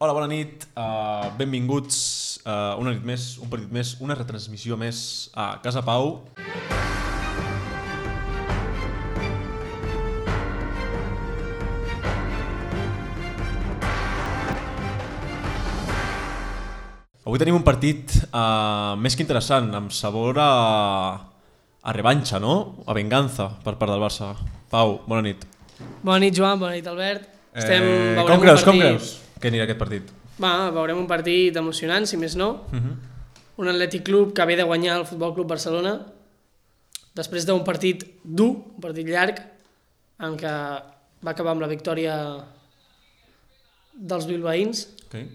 Hola, bona nit, uh, benvinguts uh, una nit més, un partit més, una retransmissió més a Casa Pau. Avui tenim un partit uh, més que interessant, amb sabor a, a revanxa, no? A venganza per part del Barça. Pau, bona nit. Bona nit, Joan, bona nit, Albert. Estem, eh, com creus, com creus que anirà aquest partit? Va, veurem un partit emocionant, si més no. Uh -huh. Un Atlètic Club que ve de guanyar el Futbol Club Barcelona després d'un partit dur, un partit llarg, en què va acabar amb la victòria dels bilbaïns. Okay.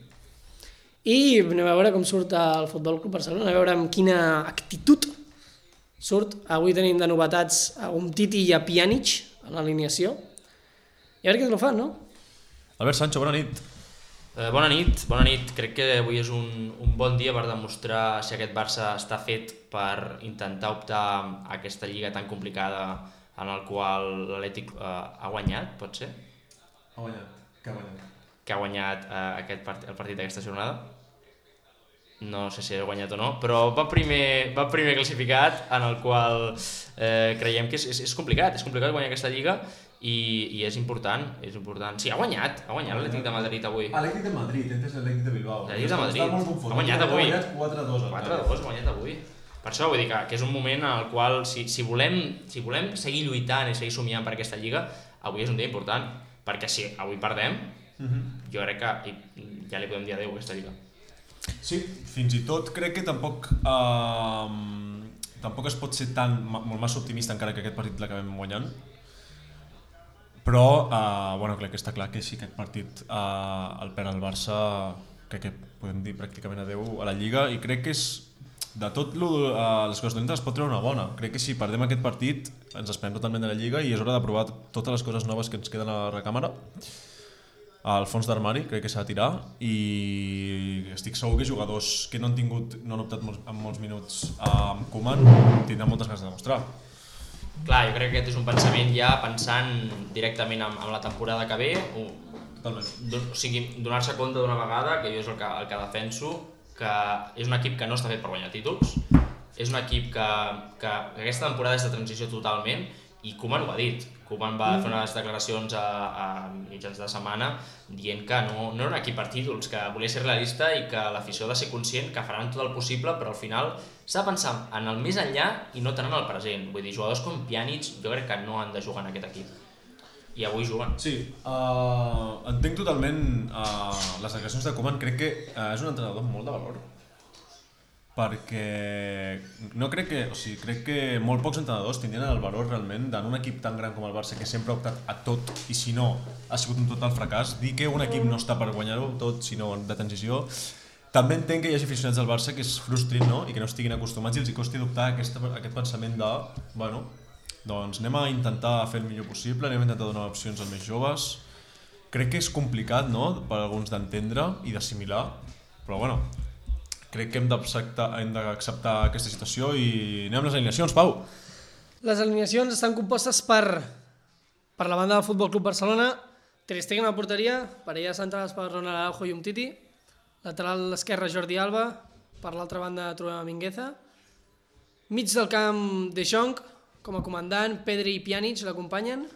I anem a veure com surt el Futbol Club Barcelona, a veure amb quina actitud surt. Avui tenim de novetats a Umtiti i a Pjanic a l'alineació. I a veure què lo fan, no? Albert Sancho, bona nit. Eh, bona nit, bona nit. Crec que avui és un, un bon dia per demostrar si aquest Barça està fet per intentar optar a aquesta lliga tan complicada en el qual l'Atlètic eh, ha guanyat, pot ser? Ha guanyat. Què ha guanyat? Que ha guanyat eh, aquest part, el partit d'aquesta jornada. No sé si ha guanyat o no, però va primer, va primer classificat en el qual eh, creiem que és, és, és complicat, és complicat guanyar aquesta lliga i, i és important, és important. Sí, ha guanyat, ha guanyat l'Atlètic de Madrid avui. Atlètic de Madrid, entes l'Atlètic de Bilbao. L'Atlètic de Madrid. Està molt confós. Ha guanyat avui. Ha guanyat 4-2. 4-2 ha guanyat avui. Per això vull dir que, que és un moment en el qual si, si, volem, si volem seguir lluitant i seguir somiant per aquesta lliga, avui és un dia important, perquè si avui perdem, Uh -huh. jo crec que ja li podem dir adeu a aquesta lliga. Sí, fins i tot crec que tampoc... Uh, tampoc es pot ser tan, molt massa optimista encara que aquest partit l'acabem guanyant. Però, uh, bueno, crec que està clar que si aquest partit uh, el perd el Barça, crec que podem dir pràcticament adeu a la Lliga i crec que és de tot lo, uh, les coses dolentes es pot treure una bona. Crec que si perdem aquest partit ens esperem totalment de la Lliga i és hora de provar totes les coses noves que ens queden a la recàmera al fons d'armari, crec que s'ha de tirar i estic segur que jugadors que no han tingut, no han optat molts, amb molts minuts amb Koeman tindran moltes ganes de demostrar. Clar, jo crec que aquest és un pensament ja pensant directament en, en la temporada que ve, o, Totalment. o sigui, donar-se compte d'una vegada, que jo és el que, el que defenso, que és un equip que no està fet per guanyar títols, és un equip que, que aquesta temporada és de transició totalment i Koeman ho ha dit. Koeman va fer unes declaracions a, a mitjans de setmana dient que no, no era un equip per títols, que volia ser realista i que l'afició ha de ser conscient que faran tot el possible, però al final s'ha de pensar en el més enllà i no tant en el present. Vull dir, jugadors com Pjanic jo crec que no han de jugar en aquest equip. I avui juguen. Sí, uh, entenc totalment uh, les declaracions de Koeman, crec que uh, és un entrenador amb molt de valor perquè no crec que, o sigui, crec que molt pocs entrenadors tindrien el valor realment d'en un equip tan gran com el Barça que sempre ha optat a tot i si no ha sigut un total fracàs dir que un equip no està per guanyar-ho tot sinó de transició també entenc que hi hagi aficionats del Barça que es frustrin no? i que no estiguin acostumats i els hi costi adoptar aquesta, aquest pensament de bueno, doncs anem a intentar fer el millor possible anem a intentar donar opcions als més joves crec que és complicat no? per alguns d'entendre i d'assimilar però bueno, crec que hem d'acceptar aquesta situació i anem amb les alineacions, Pau. Les alineacions estan compostes per, per la banda del Futbol Club Barcelona, Ter Stegen a la porteria, parelles centrals per Ronald Araujo i Umtiti, lateral esquerre Jordi Alba, per l'altra banda trobem a Mingueza, mig del camp De Jong, com a comandant, Pedri i Pjanic l'acompanyen,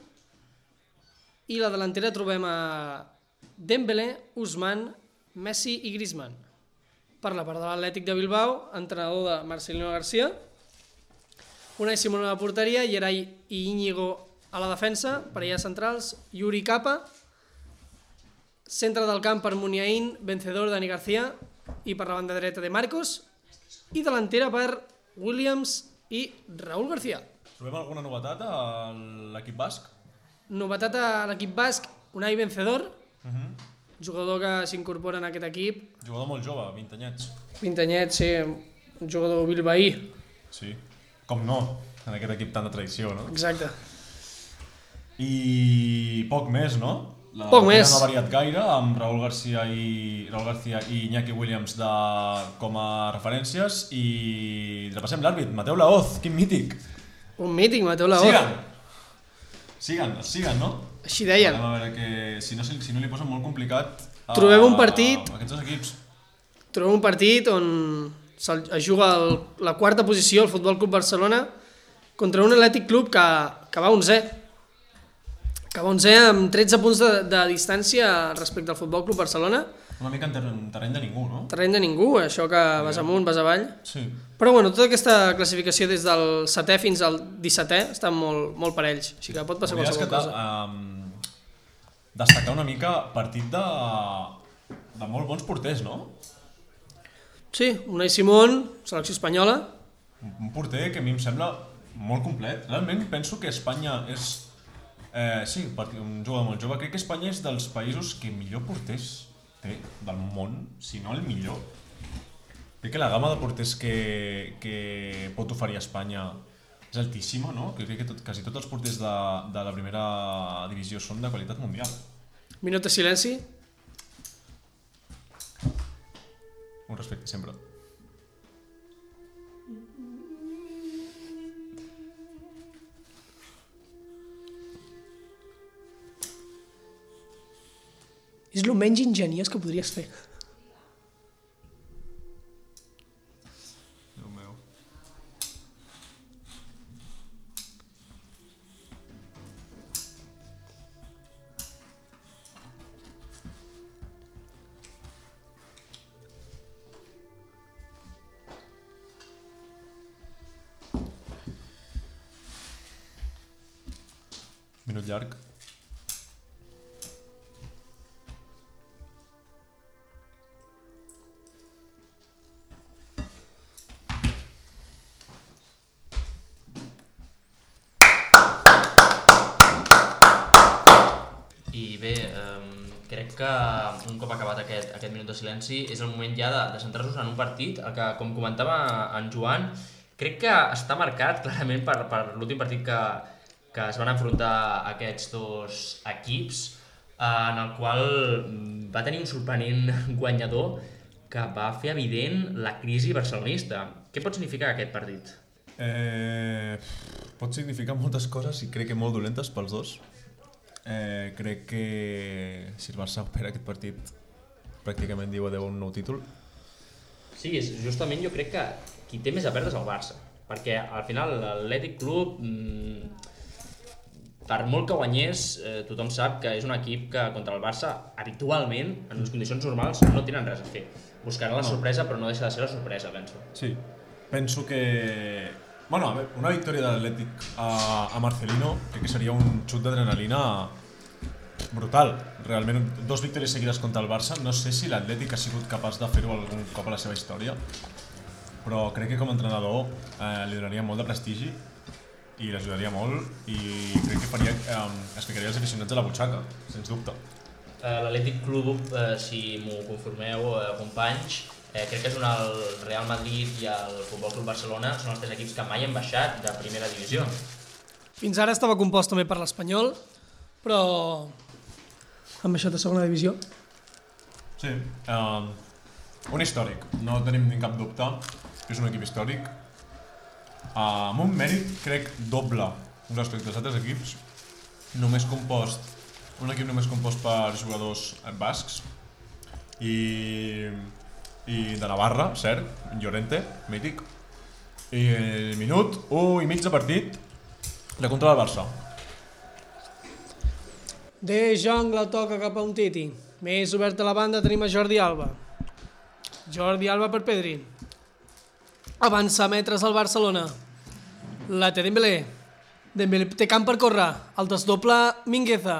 i la delantera trobem a Dembélé, Usman, Messi i Griezmann. Per la part de l'Atlètic de Bilbao, entrenador de Marcelino García, Unai Simón a la porteria, Gerai i Íñigo a la defensa, parelles centrals, Yuri Capa, centre del camp per Muniain, vencedor Dani García, i per la banda dreta de Marcos, i delantera per Williams i Raúl García. Trobem alguna novetat a l'equip basc? Novetat a l'equip basc, Unai Vencedor, jugador que s'incorpora en aquest equip, Jugador molt jove, 20 anyets. 20 anyets, sí, un jugador bilbaí, Sí. Com no, en aquest equip tan de tradició, no? exacte. I poc més, no? La Poc més. No ha variat gaire, amb Raúl García i Raúl García i Iñaki Williams de, com a referències i repassem l'àrbit, Mateu Laoz, quin mític. Un mític, Mateu Laoz. Siguen! Siguen, siguen, no? Així deien. A veure, que si no, si no li posen molt complicat... a- Trobem un partit- a Aquests dos equips. Trobem un partit on es juga el, la quarta posició el Futbol Club Barcelona contra un Atlètic Club que, que va 11 que va 11 amb 13 punts de, de distància respecte al Futbol Club Barcelona Una mica en, ter en terreny de ningú, no? terreny de ningú, això que vas amunt, vas avall Sí. però bueno, tota aquesta classificació des del 7è fins al 17è estan molt, molt parells, així que pot passar qualsevol cosa um, destacar una mica partit de, de molt bons porters, no? Sí, Unai Simón, selecció espanyola Un porter que a mi em sembla molt complet. Realment penso que Espanya és... Eh, sí, un partit- un jugador molt jove. Crec que Espanya és dels països que millor porters té del món, si no el millor. Crec que la gamma de porters que, que pot oferir Espanya és altíssima, no? Crec que tot, quasi tots els porters de, de la primera divisió són de qualitat mundial. Minut de silenci Un respecte sempre. és el menys ingeniós que podries fer Minut llarg. I bé, eh, crec que un cop acabat aquest, aquest minut de silenci és el moment ja de, de centrar-nos en un partit el que, com comentava en Joan, crec que està marcat clarament per, per l'últim partit que, que es van enfrontar aquests dos equips, eh, en el qual mm, va tenir un sorprenent guanyador que va fer evident la crisi barcelonista. Què pot significar aquest partit? Eh, pot significar moltes coses i crec que molt dolentes pels dos. Eh, crec que si el Barça opera aquest partit pràcticament diu adeu a un nou títol. Sí, és justament jo crec que qui té més a perdre és el Barça, perquè al final l'Atlètic Club, mmm, per molt que guanyés, eh, tothom sap que és un equip que contra el Barça habitualment, en les condicions normals, no tenen res a fer. Buscaran la No. sorpresa, però no deixa de ser la sorpresa, penso. Sí. Penso que... Bueno, a veure, una victòria de l'Atlètic a, a Marcelino crec que seria un xut d'adrenalina brutal. Realment, dos victòries seguides contra el Barça. No sé si l'Atlètic ha sigut capaç de fer-ho algun cop a la seva història, però crec que com a entrenador eh, li donaria molt de prestigi i l'ajudaria molt i crec que faria, eh, es ficaria els aficionats a la butxaca, sens dubte. Eh, L'Atlètic Club, eh, si m'ho conformeu, eh, companys, eh, crec que és un el Real Madrid i el Futbol Club Barcelona són els tres equips que mai han baixat de primera divisió. Fins ara estava compost també per l'Espanyol, però han baixat a segona divisió. Sí, um, un històric, no tenim ni cap dubte que és un equip històric. Amb un mèrit, crec, doble respecte als altres equips, només compost, un equip només compost per jugadors bascs i, i de Navarra, cert, Llorente, mític. I el minut, 1 i mig de partit, de contra del Barça. De Jong la toca cap a un Titi. Més obert a la banda tenim a Jordi Alba. Jordi Alba per Pedri. Avança metres al Barcelona. La té Dembélé. Dembélé té camp per córrer. El desdobla Mingueza.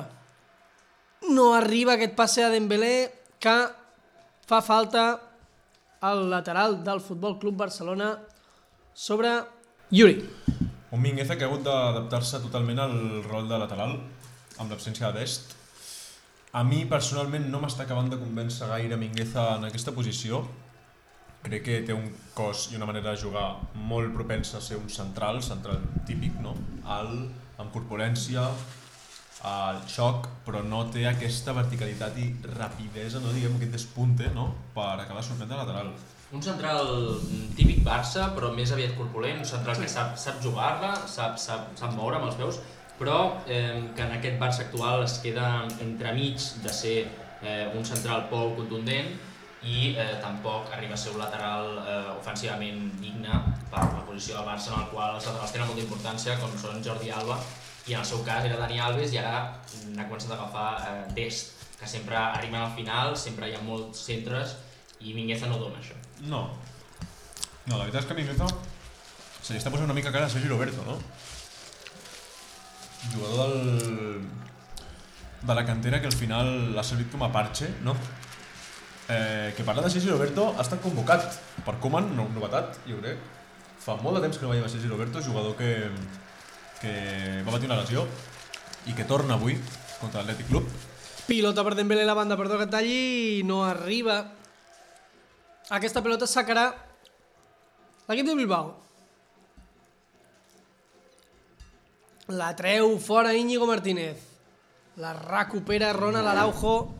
No arriba aquest passe a Dembélé que fa falta al lateral del Futbol Club Barcelona sobre Yuri. Un Mingueza que ha hagut d'adaptar-se totalment al rol de lateral, amb l'absència de Dest. A mi, personalment, no m'està acabant de convèncer gaire Mingueza en aquesta posició. Crec que té un cos i una manera de jugar molt propensa a ser un central, central típic, no? Alt, amb corpulència, al xoc, però no té aquesta verticalitat i rapidesa, no diguem aquest despunte, no? Per acabar sorprendre lateral. Un central típic Barça, però més aviat corpulent, un central que sap, sap jugar-la, sap, sap, sap moure amb els peus, però eh, que en aquest Barça actual es queda entremig de ser eh, un central pou contundent i eh, tampoc arriba a ser un lateral eh, ofensivament digne per la posició del Barça en el qual els laterals tenen molta importància com són Jordi Alba i en el seu cas era Dani Alves i ara n'ha començat a agafar eh, Dest que sempre arriben al final, sempre hi ha molts centres i Mingueza no dona això. No. No, la veritat és que Mingueza se li està posant una mica cara a Sergi Roberto, no? Jugador del... de la cantera que al final ha servit com a parche, no? Eh, que parla de Sergi Roberto ha estat convocat per Koeman, no, novetat, jo crec. Fa molt de temps que no veiem a Sergi Roberto, jugador que, que va patir una lesió i que torna avui contra l'Atlètic Club. Pilota per Dembélé la banda, perdó que talli, i no arriba. Aquesta pelota sacarà l'equip de Bilbao. La treu fora Íñigo Martínez. La recupera Ronald Araujo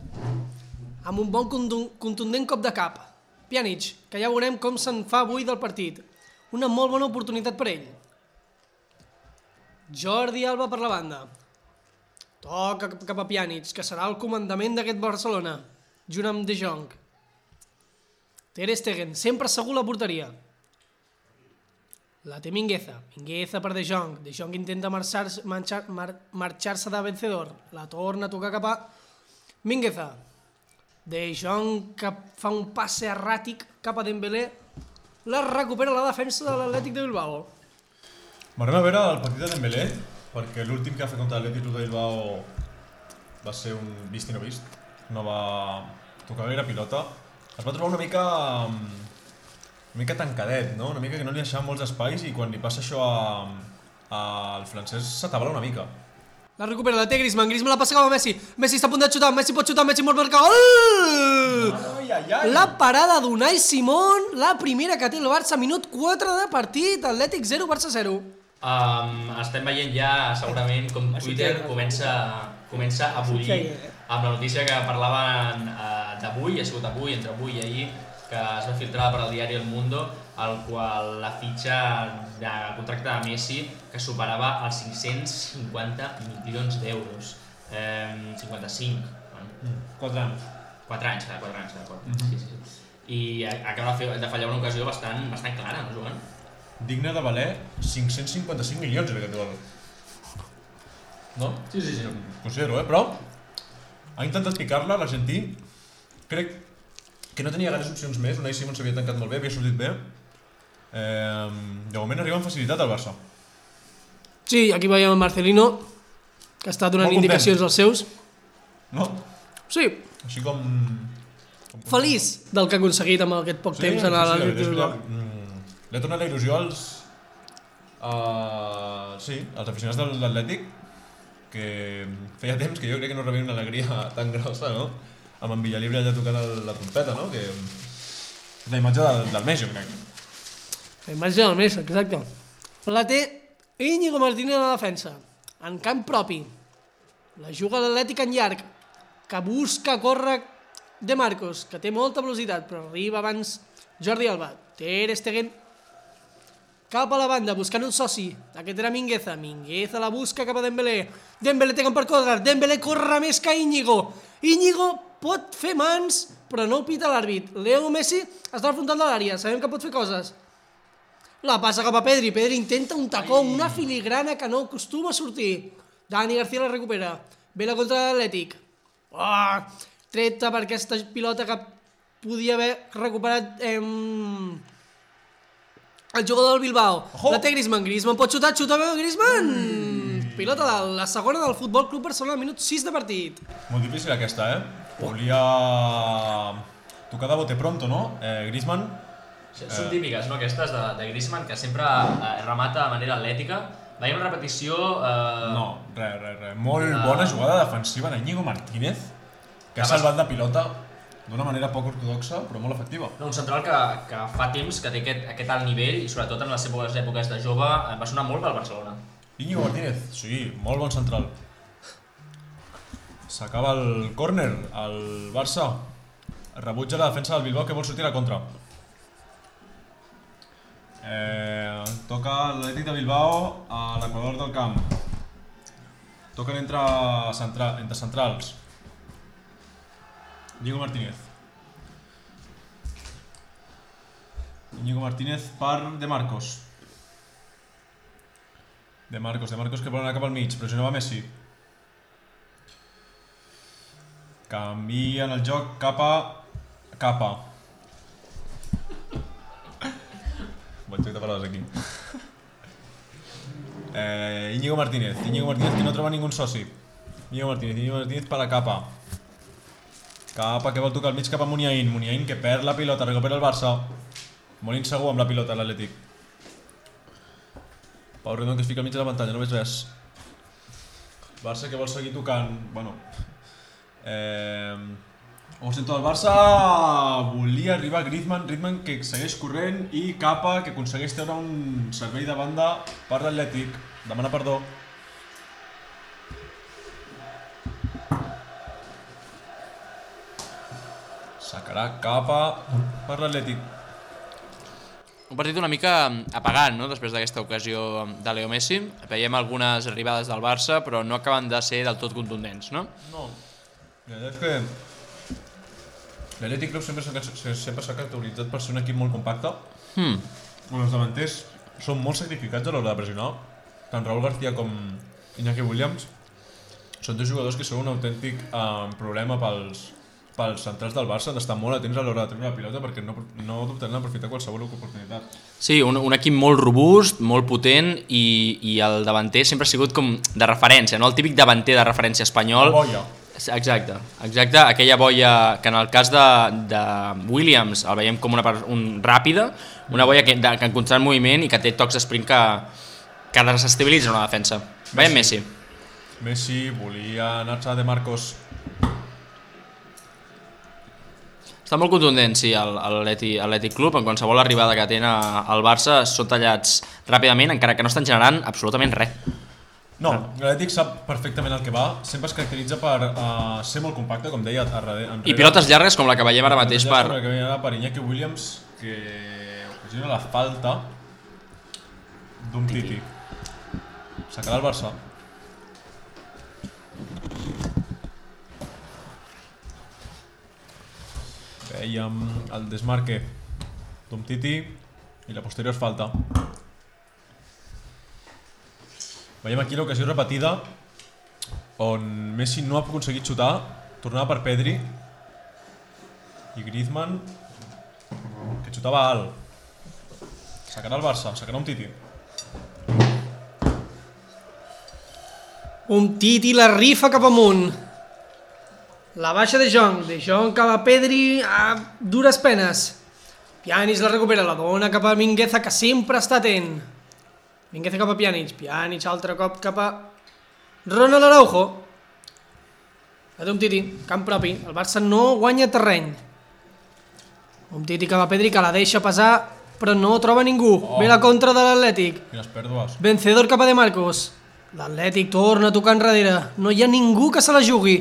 amb un bon contu- contundent cop de cap. Pjanic, que ja veurem com se'n fa avui del partit. Una molt bona oportunitat per ell. Jordi Alba per la banda. Toca cap- a Pjanic, que serà el comandament d'aquest Barcelona, junt amb De Jong. Ter Stegen, sempre segur la porteria. La té Mingueza. Mingueza per De Jong. De Jong intenta marxar-se marxar, mar, marxar de vencedor. La torna a tocar cap a Mingueza. De Jong que fa un passe erràtic cap a Dembélé. La recupera la defensa de l'Atlètic de Bilbao. M'agrada veure el partit de Dembélé, perquè l'últim que ha fet contra l'Atlètic de Bilbao va ser un vist i no vist. No va tocar gaire pilota. Es va trobar una mica... una mica tancadet, no? Una mica que no li deixava molts espais i quan li passa això a, a al francès s'atabala una mica. La recupera, la té Griezmann, Griezmann la passa cap a Messi. Messi està a punt de xutar, Messi pot xutar, Messi pot marcar. Gol! Ai, ai, ai! La parada d'Unai Simón, la primera que té el Barça, minut 4 de partit, Atlètic 0, Barça 0. Um, estem veient ja segurament com Twitter comença, comença a bullir amb la notícia que parlaven uh, d'avui, ha sigut avui, entre avui i ahir, que es va filtrar per al diari El Mundo, el qual la fitxa de contracte de Messi que superava els 550 milions d'euros. Eh, 55, bueno, 4 anys. 4 anys, cada 4 anys, d'acord. sí, sí. I acaba de, fer, de fallar una ocasió bastant, bastant clara, no, Joan? Digne de valer 555 milions en aquest duel. No? Sí, sí, sí. Considero, eh? Però ha intentat picar-la, l'argentí. Crec que no tenia gaires opcions més. Unai Simon s'havia tancat molt bé, havia sortit bé. Eh, de moment arriba amb facilitat al Barça. Sí, aquí veiem el Marcelino, que està donant Molt indicacions als seus. No? Sí, Així com... com feliç del que ha aconseguit amb aquest poc temps en la Bilbao. que, mm, Li ha tornat la il·lusió als... Uh, sí, als aficionats de l'Atlètic que feia temps que jo crec que no rebia una alegria tan grossa, no? Amb en Villalibre allà tocant el, la trompeta, no? Que la imatge del, del mes, jo crec. La imatge del mes, exacte. La té Íñigo Martínez a la defensa, en camp propi. La juga l'Atlètic en llarg, que busca córrer de Marcos, que té molta velocitat, però arriba abans Jordi Alba. Ter Stegen cap a la banda, buscant un soci. Aquest era Mingueza. Mingueza la busca cap a Dembélé. Dembélé té camp per córrer. Dembélé corre més que Íñigo. Íñigo pot fer mans, però no ho pita l'àrbit. Leo Messi està al frontal de l'àrea. Sabem que pot fer coses. La passa cap a Pedri. Pedri intenta un tacó, una filigrana que no acostuma a sortir. Dani García la recupera. Ve la contra de l'Atlètic. Oh, treta per aquesta pilota que podia haver recuperat eh, el jugador del Bilbao. Ojo. La té Griezmann. Griezmann pot xutar, xuta bé Griezmann. Pilota de la segona del Futbol Club Barcelona, minut 6 de partit. Molt difícil aquesta, eh? Volia tocar de bote pronto, no? Eh, Griezmann, Són típiques, no, aquestes de, de Griezmann, que sempre eh, remata de manera atlètica. Veiem repetició... Eh, no, res, res, res. Molt Ah. bona jugada defensiva d'Iñigo Martínez, que ha salvat la pilota d'una manera poc ortodoxa, però molt efectiva. No, un central que, que fa temps que té aquest, aquest alt nivell i sobretot en les seves èpoques de jove eh, va sonar molt pel Barcelona. Íñigo Martínez, sí, molt bon central. S'acaba el córner, el Barça rebutja la defensa del Bilbao que vol sortir a la contra. Eh, toca l'Atlètic de Bilbao a l'equador del camp. Toquen entre, centra, entre centrals. Diego Martínez. Íñigo Martínez per De Marcos. De Marcos, De Marcos que vol anar cap al mig, però si no va Messi. Canvien el joc cap a... cap a... Bon joc de paraules aquí. Eh, Íñigo Martínez, Íñigo Martínez que no troba ningú soci. Íñigo Martínez, Íñigo Martínez per la capa. Capa que vol tocar al mig cap a Muniain. Muniain que perd la pilota, recupera el Barça. Molt insegur amb la pilota l'Atlètic. Pau Redon que es fica al mig de la pantalla, no veig res. Barça que vol seguir tocant, bueno... Eh, ho sento del Barça, volia arribar Griezmann, Griezmann que segueix corrent i Capa que aconsegueix treure un servei de banda per l'Atlètic, demana perdó. Sacarà Capa per l'Atlètic. Un partit una mica apagat, no?, després d'aquesta ocasió de Leo Messi. Veiem algunes arribades del Barça, però no acaben de ser del tot contundents, no? No, veritat és que l'Atlètic Club sempre s'ha sempre caracteritzat per ser un equip molt compacte, on els davanters són molt sacrificats a l'hora de pressionar. Tant Raúl García com Iñaki Williams són dos jugadors que són un autèntic eh, problema pels, pels centrals del Barça, han d'estar molt atents a l'hora de treure la pilota perquè no, no dubtaran d'aprofitar qualsevol oportunitat. Sí, un, un equip molt robust, molt potent i, i el davanter sempre ha sigut com de referència, no? El típic davanter de referència espanyol. La boia. Exacte, exacte, aquella boia que en el cas de, de Williams el veiem com una part un, ràpida, una boia que, de, que en constant moviment i que té tocs d'esprint que, que desestabilitza una defensa. Veiem Messi. Messi volia anar-se de Marcos Està molt contundent, sí, l'Atlètic Club, en qualsevol arribada que tenen al Barça són tallats ràpidament, encara que no estan generant absolutament res. No, l'Atlètic sap perfectament el que va, sempre es caracteritza per uh, ser molt compacte, com deia, enrere. I pilotes llargues com la que veiem ara mateix per... sobre que veiem ara per Iñaki Williams, que ocasiona la falta d'un Titi. Sacarà el Barça. Veiem el desmarque d'un Titi i la posterior falta. Veiem aquí l'ocasió repetida on Messi no ha aconseguit xutar, tornava per Pedri i Griezmann que xutava alt. Sacarà el Barça, sacarà un Titi. Un Titi la rifa cap amunt. La baixa de Jong, de Jong cap a Pedri a dures penes. Pjanic la recupera, la dona cap a Mingueza, que sempre està atent. Mingueza cap a Pjanic, Pjanic altre cop cap a Ronald Araujo. La té un Titi, camp propi. El Barça no guanya terreny. Un Titi cap a Pedri que la deixa passar, però no troba ningú. Oh. Ve la contra de l'Atlètic. Quines pèrdues. Vencedor cap a De Marcos. L'Atlètic torna a tocar enrere. No hi ha ningú que se la jugui.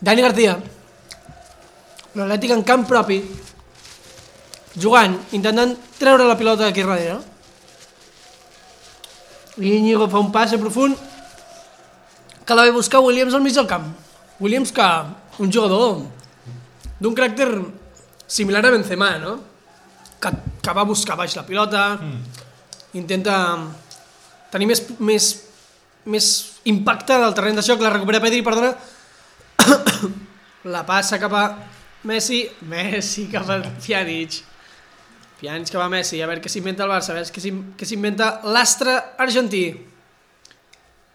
Dani García. L'Atlètic en camp propi. Jugant, intentant treure la pilota d'aquí darrere. Íñigo fa un passe profund que la ve buscar Williams al mig del camp. Williams que un jugador d'un caràcter similar a Benzema, no? Que, que va buscar baix la pilota, intenta tenir més, més, més impacte del terreny de joc, la recupera Pedri, perdona, la passa cap a Messi, Messi cap a Pjanic, Pjanic cap a Messi, a veure què s'inventa el Barça, a veure què s'in- què s'inventa l'astre argentí.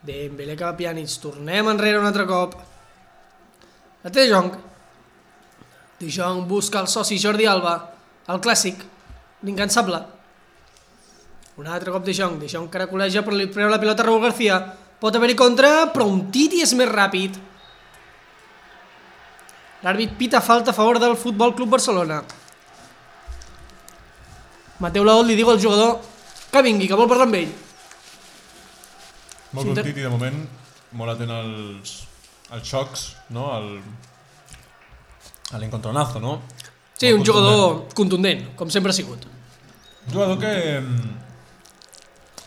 Dembélé cap a Pjanic, tornem enrere un altre cop. La té De Jong. De Jong busca el soci Jordi Alba, el clàssic, l'incansable. Un altre cop de Jong, de Jong caracoleja però li preu la pilota a Raúl García. Pot haver-hi contra, però un Titi és més ràpid. L'àrbit pita falta a favor del Futbol Club Barcelona. Mateu Laot li diu al jugador que vingui, que vol parlar amb ell. Molt Sí, bon inter- Titi, de moment, molt atent als, als xocs, no? Al, a l'encontronazo, no? Sí, Molt un jugador contundent, com sempre ha sigut. Un jugador que, mm,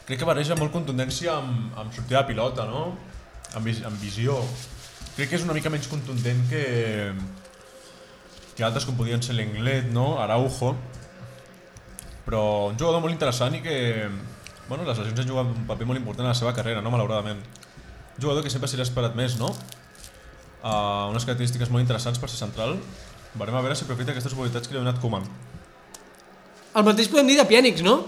crec que barreja molt contundència amb, amb sortida de pilota, no? Amb, vis amb visió. Crec que és una mica menys contundent que, que altres com podien ser l'Englet, no? Araujo. Però un jugador molt interessant i que... Bueno, les lesions han jugat un paper molt important a la seva carrera, no? Malauradament. Un jugador que sempre s'hi ha esperat més, no? Uh, unes característiques molt interessants per ser central. Varem a veure si aprofita aquestes oportunitats que li ha donat Koeman. El mateix podem dir de Pjanic, no?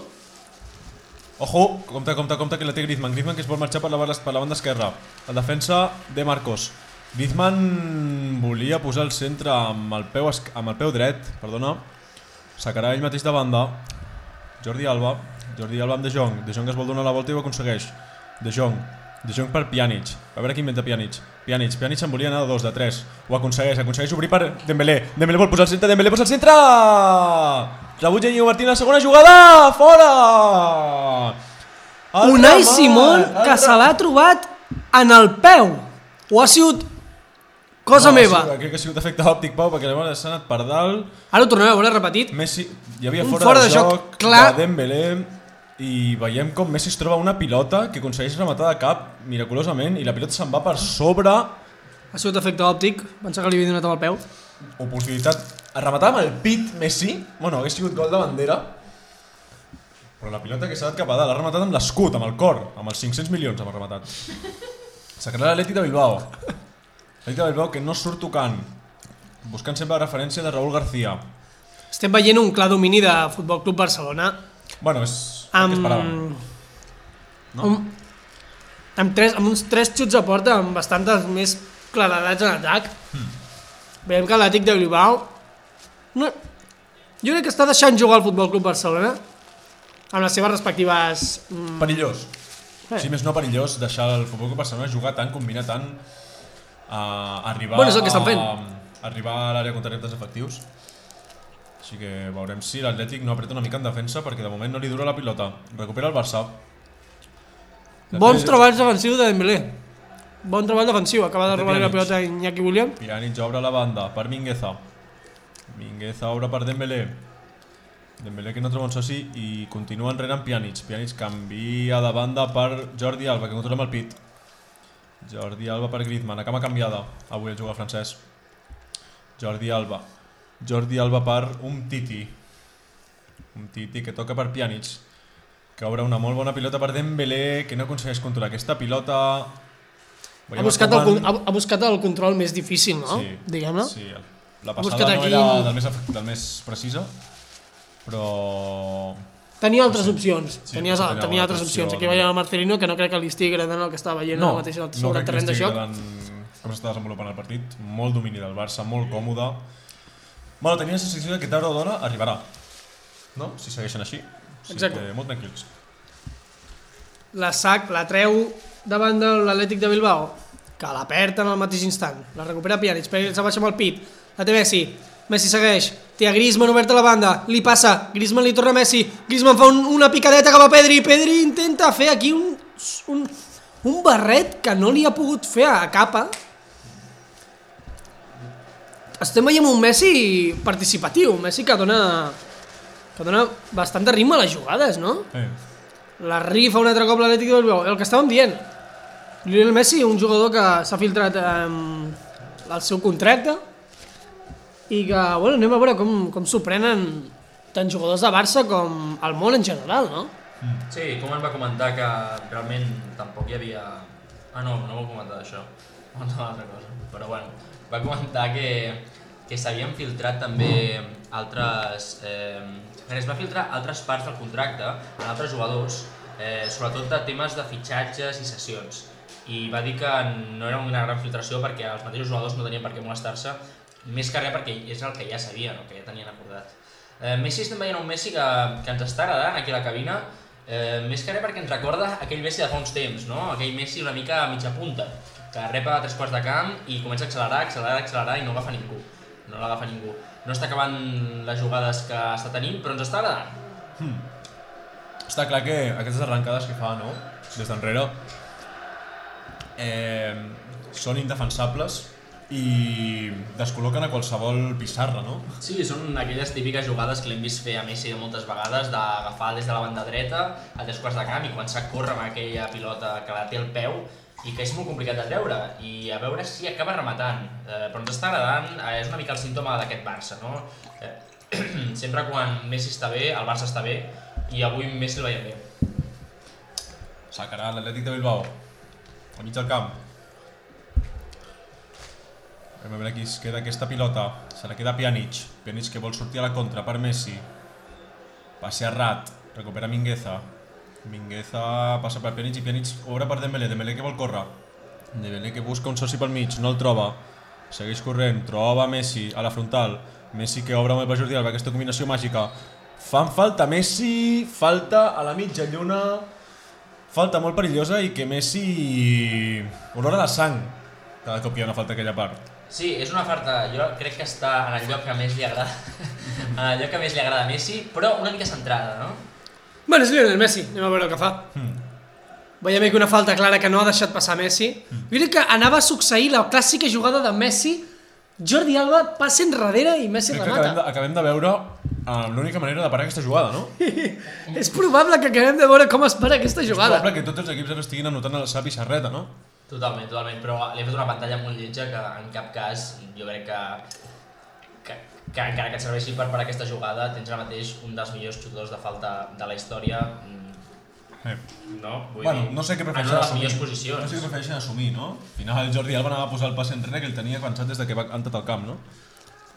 Ojo, compte, compte, compte que la té Griezmann. Griezmann que es vol marxar per la, per la banda esquerra. La defensa de Marcos. Griezmann volia posar el centre amb el peu, amb el peu dret, perdona. Sacarà ell mateix de banda. Jordi Alba. Jordi Alba amb De Jong. De Jong es vol donar la volta i ho aconsegueix. De Jong. De Jong per Pjanic. A veure qui inventa Pjanic. Pjanic. Pjanic se'n volia anar de dos, de tres. Ho aconsegueix. Aconsegueix obrir per Dembélé. Dembélé vol posar el centre. Dembélé posa el centre! Rebutja Íñigo Martín la segona jugada! Fora! Altra Unai Simón, que se l'ha trobat en el peu. O ha sigut cosa no, meva. Sí, crec que ha sigut efecte òptic, Pau, perquè llavors s'ha anat per dalt. Ara ho tornem a veure repetit. Messi, hi havia Un fora, fora de, de joc, joc clar. de Dembélé i veiem com Messi es troba una pilota que aconsegueix rematar de cap miraculosament i la pilota se'n va per sobre Ha sigut efecte òptic. Pensava que li havia donat amb el peu. oportunitat a rematar amb el pit Messi bueno, hagués sigut gol de bandera però la pilota que s'ha anat cap a dalt ha rematat amb l'escut, amb el cor amb els 500 milions ha rematat sacarà l'Atlètic de Bilbao l'Atlètic de Bilbao que no surt tocant buscant sempre la referència de Raúl García Estem veient un clar domini de Futbol Club Barcelona bueno, és el que amb, esperàvem No? amb, amb, tres, amb uns tres xuts a porta amb bastantes més claredats en atac. Hmm. Veiem que l'Atlètic de Bilbao no, jo crec que està deixant jugar al Futbol Club Barcelona amb les seves respectives... Mm, Perillós. Eh. Si més no perillós deixar el Futbol Club Barcelona jugar tant, combinar tant, a arribar, Bueno, és el que estan fent. a, arribar a l'àrea contra reptes efectius. Així que veurem si l'Atlètic no apreta una mica en defensa perquè de moment no li dura la pilota. Recupera el Barça. bons treballs defensius de Dembélé. Bon treball defensiu. Acaba de De robar la pilota a Iñaki William. Pjanic obre la banda per Mingueza. Mingueza obre per Dembélé. Dembélé que no troba un soci i continua enrere amb Pjanic. Pjanic canvia de banda per Jordi Alba, que controla amb el pit. Jordi Alba per Griezmann, a cama canviada. Avui el jugador francès. Jordi Alba. Jordi Alba per un Titi. Un Titi que toca per Pjanic. Que obre una molt bona pilota per Dembélé, que no aconsegueix controlar aquesta pilota. Ha Veiem buscat, el, ha, ha buscat el control més difícil, no? Sí, Diguem-ne. Sí, la passada no aquí- era del més, del més precisa, però... Tenia altres opcions. Sí, tenia, tenia tenia altres opcions. Aquí veiem el Marcelino, que no crec que li estigui agradant el que estava veient no, mateix sobre el terreny de joc. Com s'està desenvolupant el partit, molt domini del Barça, molt còmode. Bueno, tenia la sensació que tard o d'hora arribarà, no? Si segueixen així. O sigui Exacte. Que molt tranquils. La SAC la treu davant de l'Atlètic de Bilbao, que la perd en el mateix instant. La recupera Pjanic, Pjanic se baixa amb el pit. La té Messi. Messi segueix. Té a Griezmann obert a la banda. Li passa. Griezmann li torna a Messi. Griezmann fa un, una picadeta cap a Pedri. Pedri intenta fer aquí un, un, un barret que no li ha pogut fer a capa. Estem veient un Messi participatiu. Un Messi que dona, que dona bastant de ritme a les jugades, no? Eh. La rifa un altre cop l'Atlètic de Bilbao. El que estàvem dient. Lionel Messi, un jugador que s'ha filtrat eh, el seu contracte i que, bueno, anem a veure com, com s'ho prenen tant jugadors de Barça com el món en general, no? Sí, com em va comentar que realment tampoc hi havia... Ah, no, no vol comentar comentar una altra cosa. Però bueno, va comentar que, que s'havien filtrat també altres... Eh, es va filtrar altres parts del contracte en altres jugadors, eh, sobretot de temes de fitxatges i sessions. I va dir que no era una gran filtració perquè els mateixos jugadors no tenien per què molestar-se, més que res perquè és el que ja sabien o que ja tenien acordat. Eh, Messi estem veient un Messi que, que ens està agradant aquí a la cabina, eh, més que res perquè ens recorda aquell Messi de fa uns temps, no? aquell Messi una mica a mitja punta, que repa a tres quarts de camp i comença a accelerar, accelerar, accelerar i no agafa ningú. No l'agafa ningú. No està acabant les jugades que està tenint, però ens està agradant. Està clar que aquestes arrencades que fa, no? Des d'enrere, eh, són indefensables i descol·loquen a qualsevol pissarra, no? Sí, són aquelles típiques jugades que l'hem vist fer a Messi moltes vegades, d'agafar des de la banda dreta a tres quarts de camp i començar a córrer amb aquella pilota que la té al peu i que és molt complicat de treure i a veure si acaba rematant. Eh, però ens està agradant, eh, és una mica el símptoma d'aquest Barça, no? Eh, sempre quan Messi està bé, el Barça està bé i avui Messi el veiem bé. Sacarà l'Atlètic de Bilbao. Al mig del camp. Anem a veure qui es queda aquesta pilota. Se la queda Pjanic. Pjanic que vol sortir a la contra per Messi. Passe a Rat. Recupera Mingueza. Mingueza passa per Pjanic i Pjanic obre per Dembélé. Dembélé que vol córrer. Dembélé que busca un soci pel mig, no el troba. Segueix corrent, troba Messi a la frontal. Messi que obre molt per Jordi Alba, aquesta combinació màgica. Fan falta Messi, falta a la mitja lluna, falta molt perillosa i que Messi olora la sang cada cop hi ha una falta aquella part. Sí, és una falta, jo crec que està en el lloc que més li agrada, en el lloc que més li agrada a Messi, però una mica centrada, no? Bueno, és Lionel Messi, anem a veure el que fa. Mm. Veiem aquí una falta clara que no ha deixat passar Messi. Jo crec que anava a succeir la clàssica jugada de Messi, Jordi Alba passa enrere i Messi Crec que acabem de, remata. acabem de veure uh, l'única manera de parar aquesta jugada, no? És probable que acabem de veure com es para aquesta És jugada. probable que tots els equips ara estiguin anotant a la seva pissarreta, no? Totalment, totalment, però li he fet una pantalla molt lletja que en cap cas jo crec que, que, que encara que et serveixi per parar aquesta jugada tens ara mateix un dels millors xutadors de falta de la història no? Vull Bueno, dir, no sé què en prefereixen assumir. millors No posicions. sé què prefereixen assumir, no? Al final el Jordi Alba anava a posar el pas enrere que el tenia pensat des de que va entrat al camp, no?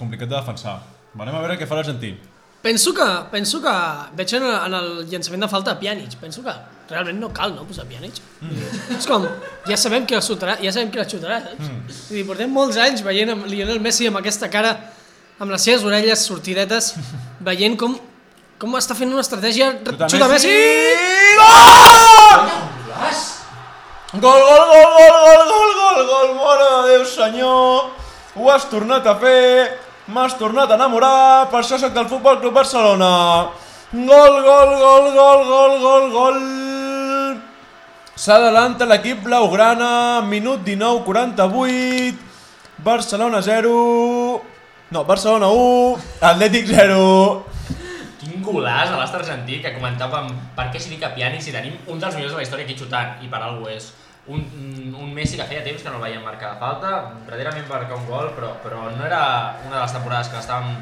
Complicat de defensar. Anem a veure què fa l'argentí. Penso que, penso que veig en, en el llançament de falta a Pjanic, penso que realment no cal no posar Pjanic. Mm. És com, ja sabem que la xutarà, ja sabem que la xutarà, saps? Mm. Vull dir, portem molts anys veient amb Lionel Messi amb aquesta cara, amb les seves orelles sortidetes, veient com, com està fent una estratègia... Xuta Xuta Messi! Gol, gol, gol, gol, gol, gol, gol, gol, mare de Déu, senyor! Ho has tornat a fer, m'has tornat a enamorar, per això sóc del Futbol Club Barcelona. Gol, gol, gol, gol, gol, gol, gol. S'adalanta l'equip blaugrana, minut 19, 48, Barcelona 0, no, Barcelona 1, Atlètic 0. Quin golàs a l'astre argentí que comentàvem per què s'hi dic a Pjanic si tenim un dels millors de la història aquí xutant i per alguna és. Un, un Messi que feia temps que no el veiem marcar de falta, darrerament va marcar un gol, però, però no era una de les temporades que l'estàvem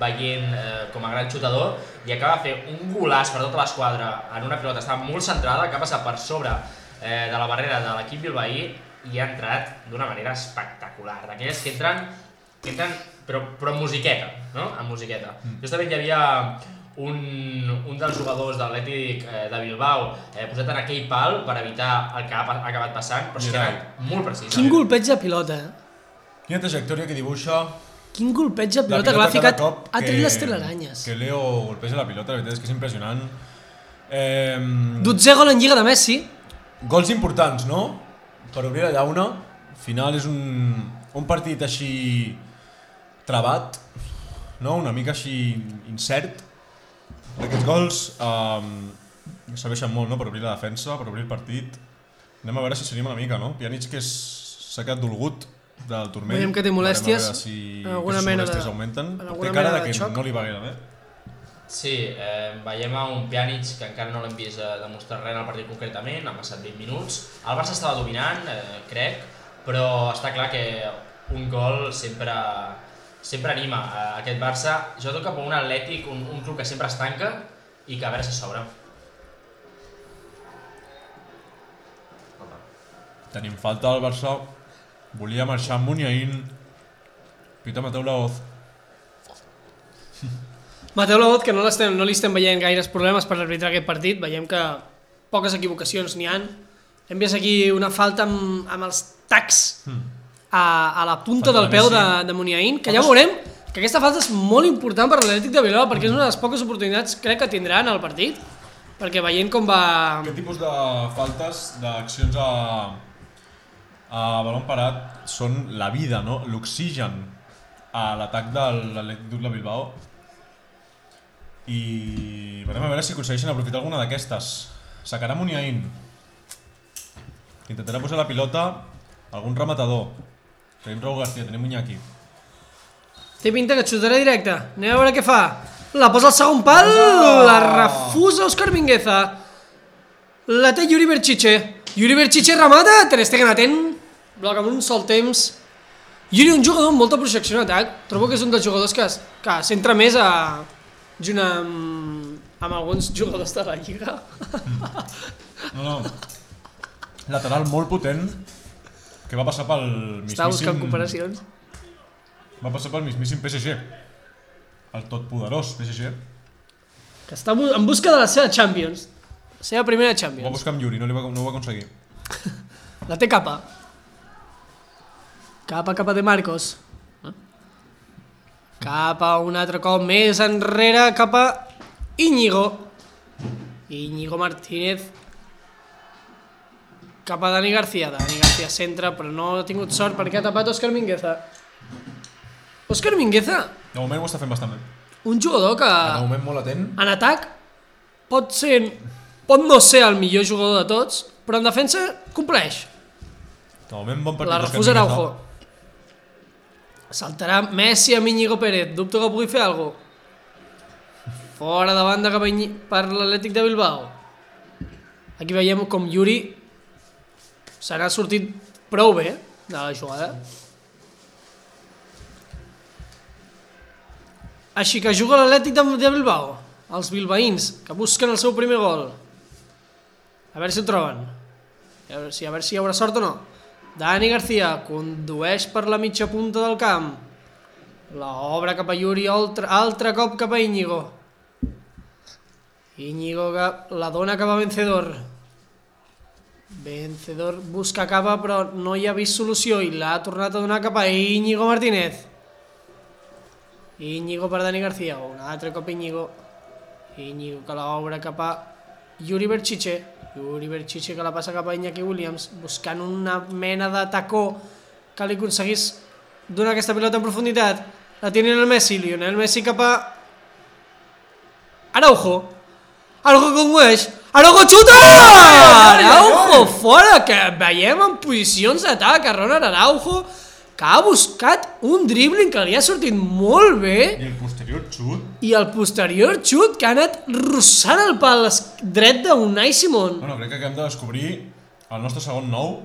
veient eh, com a gran xutador i acaba de fer un golàs per tota l'esquadra en una pilota, estava molt centrada, que ha passat per sobre eh, de la barrera de l'equip bilbaí i ha entrat d'una manera espectacular, d'aquelles que entren, que entren però, però amb musiqueta, no? amb musiqueta. Mm. Justament hi havia un, un dels jugadors de l'Atlètic eh, de Bilbao eh, posat en aquell pal per evitar el que ha, ha acabat passant, però és que era molt precís. Quin golpeig de pilota, eh? Quina trajectòria que dibuixa Quin golpeig de La pilota que l'ha ficat a tret les telaranyes. Que Leo golpeja la pilota, la veritat és que és impressionant. Eh, Dotzè gol en Lliga de Messi. gols importants, no? Per obrir la llauna. Al final és un, un partit així trebat, no? una mica així incert. Aquests gols eh, serveixen molt no? per obrir la defensa, per obrir el partit. Anem a veure si s'anima una mica, no? Pjanic que s'ha quedat dolgut del turmell. Veiem que té molèsties, si alguna mena de- augmenten. en Té cara de que xoc. no li va gaire bé. Sí, eh, veiem a un Pjanic que encara no l'hem vist eh, demostrar res en el partit concretament, han passat 20 minuts. El Barça estava dominant, eh, crec, però està clar que un gol sempre, sempre anima a aquest Barça, sobretot cap a un Atlètic, un, un club que sempre es tanca i que a veure si s'obre. Tenim falta al Barça. Volia marxar amb Muniain. Pita Mateu Laoz. Mateu Laot, que no, l'estem- no li estem veient gaires problemes per arbitrar aquest partit, veiem que poques equivocacions n'hi han. Hem vist aquí una falta amb, amb els tacs a, a la punta Falta del de peu de, de Muniain, que ja veurem que aquesta falta és molt important per l'Atlètic de Bilbao perquè és una de les poques oportunitats crec que tindran al partit perquè veient com va... Aquest tipus de faltes, d'accions a, a balon parat, són la vida, no? l'oxigen a l'atac de l'Atlètic de Bilbao. I veurem a veure si aconsegueixen aprofitar alguna d'aquestes. Sacarà Muniain. Intentarà posar la pilota algun rematador. Tenim Raúl García, tenim Iñaki. Té pinta que xutarà directe. Anem a veure què fa. La posa al segon pal, la refusa Òscar Mingueza. La té Yuri Berchiche. Yuri Berchiche remata, Ter Stegen atent. Bloc amb un sol temps. Yuri, un jugador amb molta projecció en atac. Trobo que és un dels jugadors que, que s'entra més a... junt amb, amb alguns jugadors de la Lliga. No, no. Lateral molt potent que va passar pel Estava buscant mismíssim... comparacions. Va passar pel mismíssim PSG. El totpoderós PSG. Que està en busca de la seva Champions. La seva primera Ho va Champions. buscar amb Yuri, no, li va, no ho va aconseguir. La té capa. Capa, capa de Marcos. Eh? Capa un altre cop més enrere, cap a Íñigo. Íñigo Martínez. Cap a Dani García. Dani García centra, però no ha tingut sort perquè ha tapat Òscar Mingueza. Òscar Mingueza, De moment ho està fent bastant bé. un jugador que De moment molt atent. en atac pot ser pot no ser el millor jugador de tots, però en defensa compleix. De moment bon partit. La refusa. Araujo. Saltarà Messi amb Íñigo Pérez. Dubto que pugui fer alguna cosa. Fora de banda cap a per l'Atlètic de Bilbao. Aquí veiem com Yuri se n'ha sortit prou bé de la jugada. Així que juga l'Atlètic de Bilbao. Els bilbaïns, que busquen el seu primer gol. A veure si ho troben. A veure si, a veure si hi haurà sort o no. Dani García condueix per la mitja punta del camp. La obra cap a Yuri, altre, altre cop cap a Íñigo. Íñigo que la dona cap a Vencedor. Vencedor busca capa però no hi ha vist solució i l'ha tornat a donar cap a Íñigo Martínez. Íñigo per Dani García, un altre cop Íñigo. Íñigo que l'obre cap a Yuri Berchiche. Yuri Berchiche que la passa cap a Iñaki Williams, buscant una mena de tacó que li aconseguís donar aquesta pilota en profunditat. La té Lionel Messi, Lionel Messi cap a... Araujo. Araujo condueix. Araujo xuta! Araujo fora, que veiem en posicions d'atac a Ronald Araujo, que ha buscat un dribbling que li ha sortit molt bé I el posterior xut. i el posterior xut que ha anat rossant el pal dret d'Unai Simón. Bueno, crec que hem de descobrir el nostre segon nou.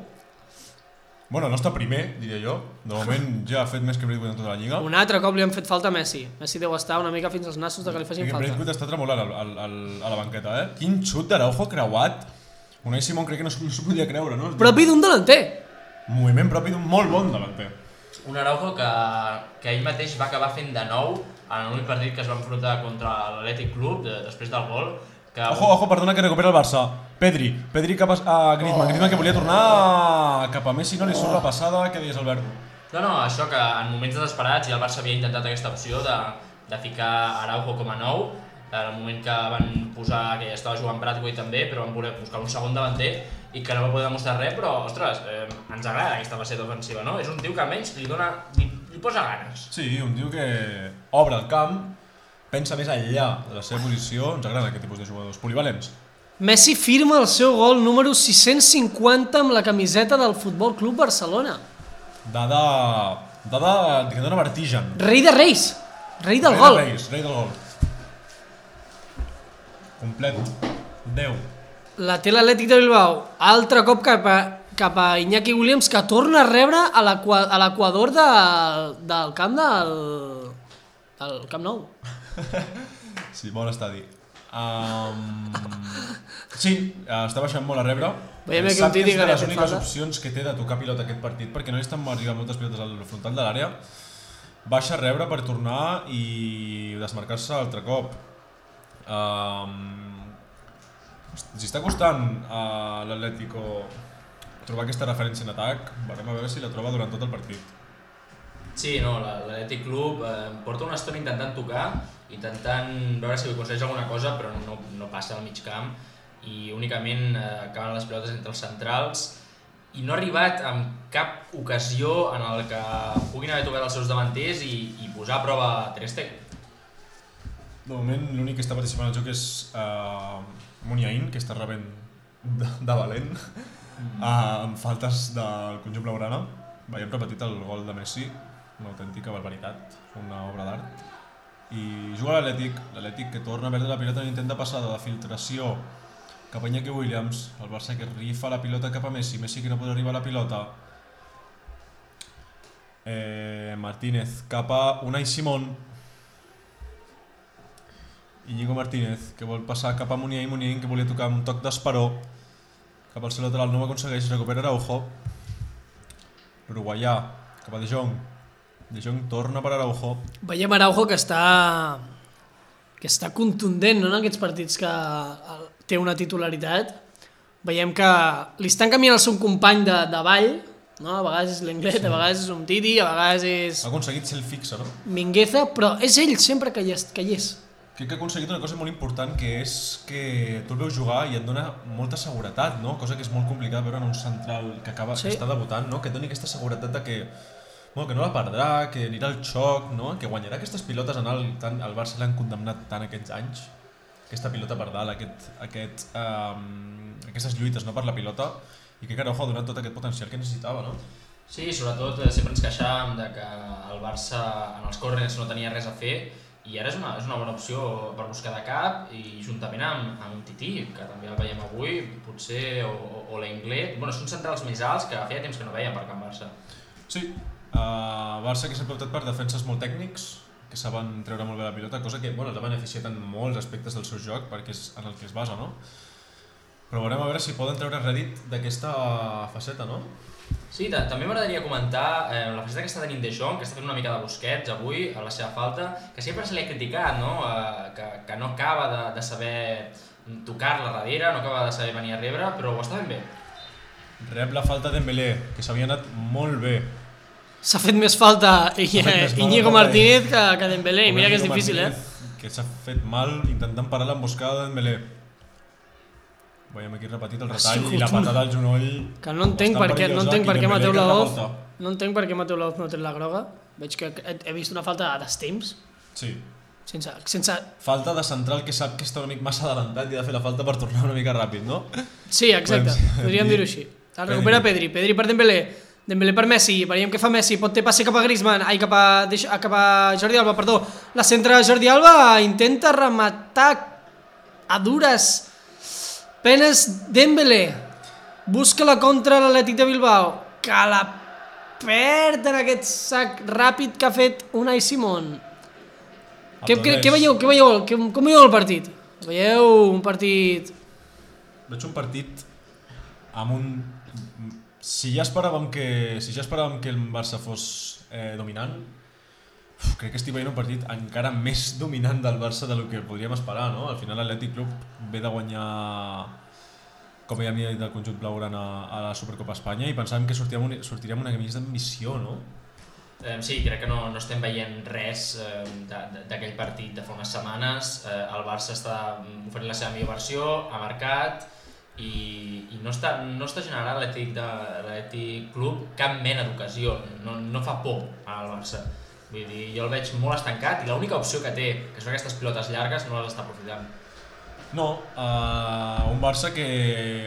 Bueno, el nostre primer, diria jo. De moment ja ha fet més que Braithwaite en tota la lliga. Un altre cop li han fet falta a Messi. Messi deu estar una mica fins als nassos de que li facin falta. Braithwaite està tremolant al, al, al, a la banqueta, eh? Quin xut d'Araujo creuat. Unai Simón crec que no s'ho no podia creure, no? Propi d'un delanter. Moviment propi d'un molt bon davanter. Un Araujo que, que ell mateix va acabar fent de nou en l'únic partit que es va enfrontar contra l'Atlètic Club de, després del gol. Que Ojo, ojo, perdona que recupera el Barça. Pedri, Pedri cap a, a Griezmann, Griezmann que volia tornar cap a Messi, no li surt la passada, què deies Albert? No, no, això que en moments desesperats ja el Barça havia intentat aquesta opció de, de ficar Araujo com a nou, en el moment que van posar que ja estava jugant Bradway també, però van voler buscar un segon davanter i que no va poder demostrar res, però, ostres, eh, ens agrada aquesta faceta ofensiva, no? És un tio que almenys li dona, li, li posa ganes. Sí, un tio que obre el camp, pensa més enllà de la seva posició, ens agrada aquest tipus de jugadors. Polivalents. Messi firma el seu gol número 650 amb la camiseta del Futbol Club Barcelona. Dada... Dada que dona vertigen. Rei de Reis. Rei del Rei gol. de Reis, rei del gol. Complet. 10. La té l'Atlètic de Bilbao. Altre cop cap a, cap a Iñaki Williams que torna a rebre a l'equa- a l'equador de, del camp del, del Camp Nou. Sí, bon estadi. Um... Sí, està baixant molt a rebre. Veiem Sap un Titi és que de les úniques falta. opcions que té de tocar pilota aquest partit, perquè no li estan arribant moltes pilotes al frontal de l'àrea. Baixa a rebre per tornar i desmarcar-se altre cop. Um... Si està costant a l'Atlético trobar aquesta referència en atac, veurem a veure si la troba durant tot el partit. Sí, no, la- l'Atlètic Club eh, porta una estona intentant tocar, intentant veure si aconsegueix alguna cosa, però no, no passa al mig camp i únicament eh, acaben les pilotes entre els centrals i no ha arribat en cap ocasió en el que puguin haver tocat els seus davanters i, i posar a prova Ter Stegen. De moment l'únic que està participant al joc és uh, Muniain, que està rebent de, de valent uh, amb faltes del conjunt blaugrana. Veiem repetit el gol de Messi. Una autèntica barbaritat, una obra d'art. I juga l'Atlètic, l'Atlètic que torna a perdre la pilota en intent de passada de filtració cap a Iñaki Williams, el Barça que rifa la pilota cap a Messi, Messi que no pot arribar a la pilota, eh, Martínez cap a Unai Simón, Íñigo Martínez que vol passar cap a Muniain, Muniain que volia tocar un toc d'esperó, cap al seu lateral no ho aconsegueix, recupera Araujo, l'uruguaià cap a De Jong, De Jong torna per Araujo, Veiem Araujo que està que està contundent no, en aquests partits que el- té una titularitat. Veiem que li estan canviant el seu company de, de ball, no? a vegades és l'Englet, sí. a vegades és un Titi, a vegades és ha aconseguit ser el fixe, no? Mingueza, però és ell sempre que hi és. Que hi és. Crec que ha aconseguit una cosa molt important que és que tu el veus jugar i et dona molta seguretat, no? Cosa que és molt complicada veure en un central que acaba Sí. que està debutant, no? Que et doni aquesta seguretat de que bueno, que no la perdrà, que anirà al xoc, no? que guanyarà aquestes pilotes en el, tant, el Barça l'han condemnat tant aquests anys, aquesta pilota per dalt, aquest, aquest, um, aquestes lluites no? per la pilota, i que Araujo ha donat tot aquest potencial que necessitava, no? Sí, sobretot eh, sempre ens queixàvem de que el Barça en els corners no tenia res a fer i ara és una, és una bona opció per buscar de cap i juntament amb, amb un Tití, que també el veiem avui, potser, o, o, o l'Englet, bueno, són centrals més alts que feia temps que no veiem per Can Barça. Sí, uh, Barça que sempre ha optat per defenses molt tècnics, que saben treure molt bé la pilota, cosa que bueno, l'ha beneficiat en molts aspectes del seu joc, perquè és en el que es basa, no? Però veurem a veure si poden treure rèdit d'aquesta faceta, no? Sí, ta- també m'agradaria comentar eh, la faceta que està tenint De Jong, que està fent una mica de Busquets avui, a la seva falta, que sempre se li ha criticat, no? Eh, que, que no acaba de, de saber tocar-la darrere, no acaba de saber venir a rebre, però ho està fent bé. Rep la falta d'Embelé, que s'havia anat molt bé. S'ha fet més falta i, S'ha fet més mal, Íñigo pobre. Martínez que, que Dembélé, mira que és difícil, eh? Que s'ha fet mal intentant parar l'emboscada d'Embelé. Veiem aquí repetit el retall i la patada al genoll. Que no entenc per què, no entenc per què Dembélé Mateu rebota. no entenc per què Mateu Laoz no té la groga. Veig que he, vist una falta a destemps, Sí, sense, sense... falta de central que sap que està una mica massa adelantat i ha de fer la falta per tornar una mica ràpid, no? Sí, exacte, Podem podríem dir- dir-ho així. El recupera Pedri, Pedri per Dembélé, Dembélé per Messi, veiem què fa Messi, pot ter passi cap a Griezmann, ai, cap a, deix- a, cap a Jordi Alba, perdó. La centra Jordi Alba intenta rematar a dures penes Dembélé. Busca la contra l'Atlètic de Bilbao, que la perd en aquest sac ràpid que ha fet Unai Simón. Què, què, què veieu, què veieu, què, com veieu el partit? Veieu un partit... Veig un partit amb un... Si ja esperàvem que, si ja esperàvem que el Barça fos eh, dominant, uf, crec que estic veient un partit encara més dominant del Barça del que podríem esperar, no? Al final l'Atlètic Club ve de guanyar com ja havia dit el conjunt blaugrana a la Supercopa Espanya i pensàvem que sortíem, un, sortiríem una camisa d'ambició, no? Sí, crec que no, no estem veient res eh, d'aquell partit de fa unes setmanes. Eh, el Barça està mm, oferint la seva millor versió, ha marcat i, i no, està, no està generant l'Atlètic de l'Atlètic Club cap mena d'ocasió, no, no fa por al Barça. Vull dir, jo el veig molt estancat i l'única opció que té, que són aquestes pilotes llargues, no les està aprofitant. No, uh, un Barça que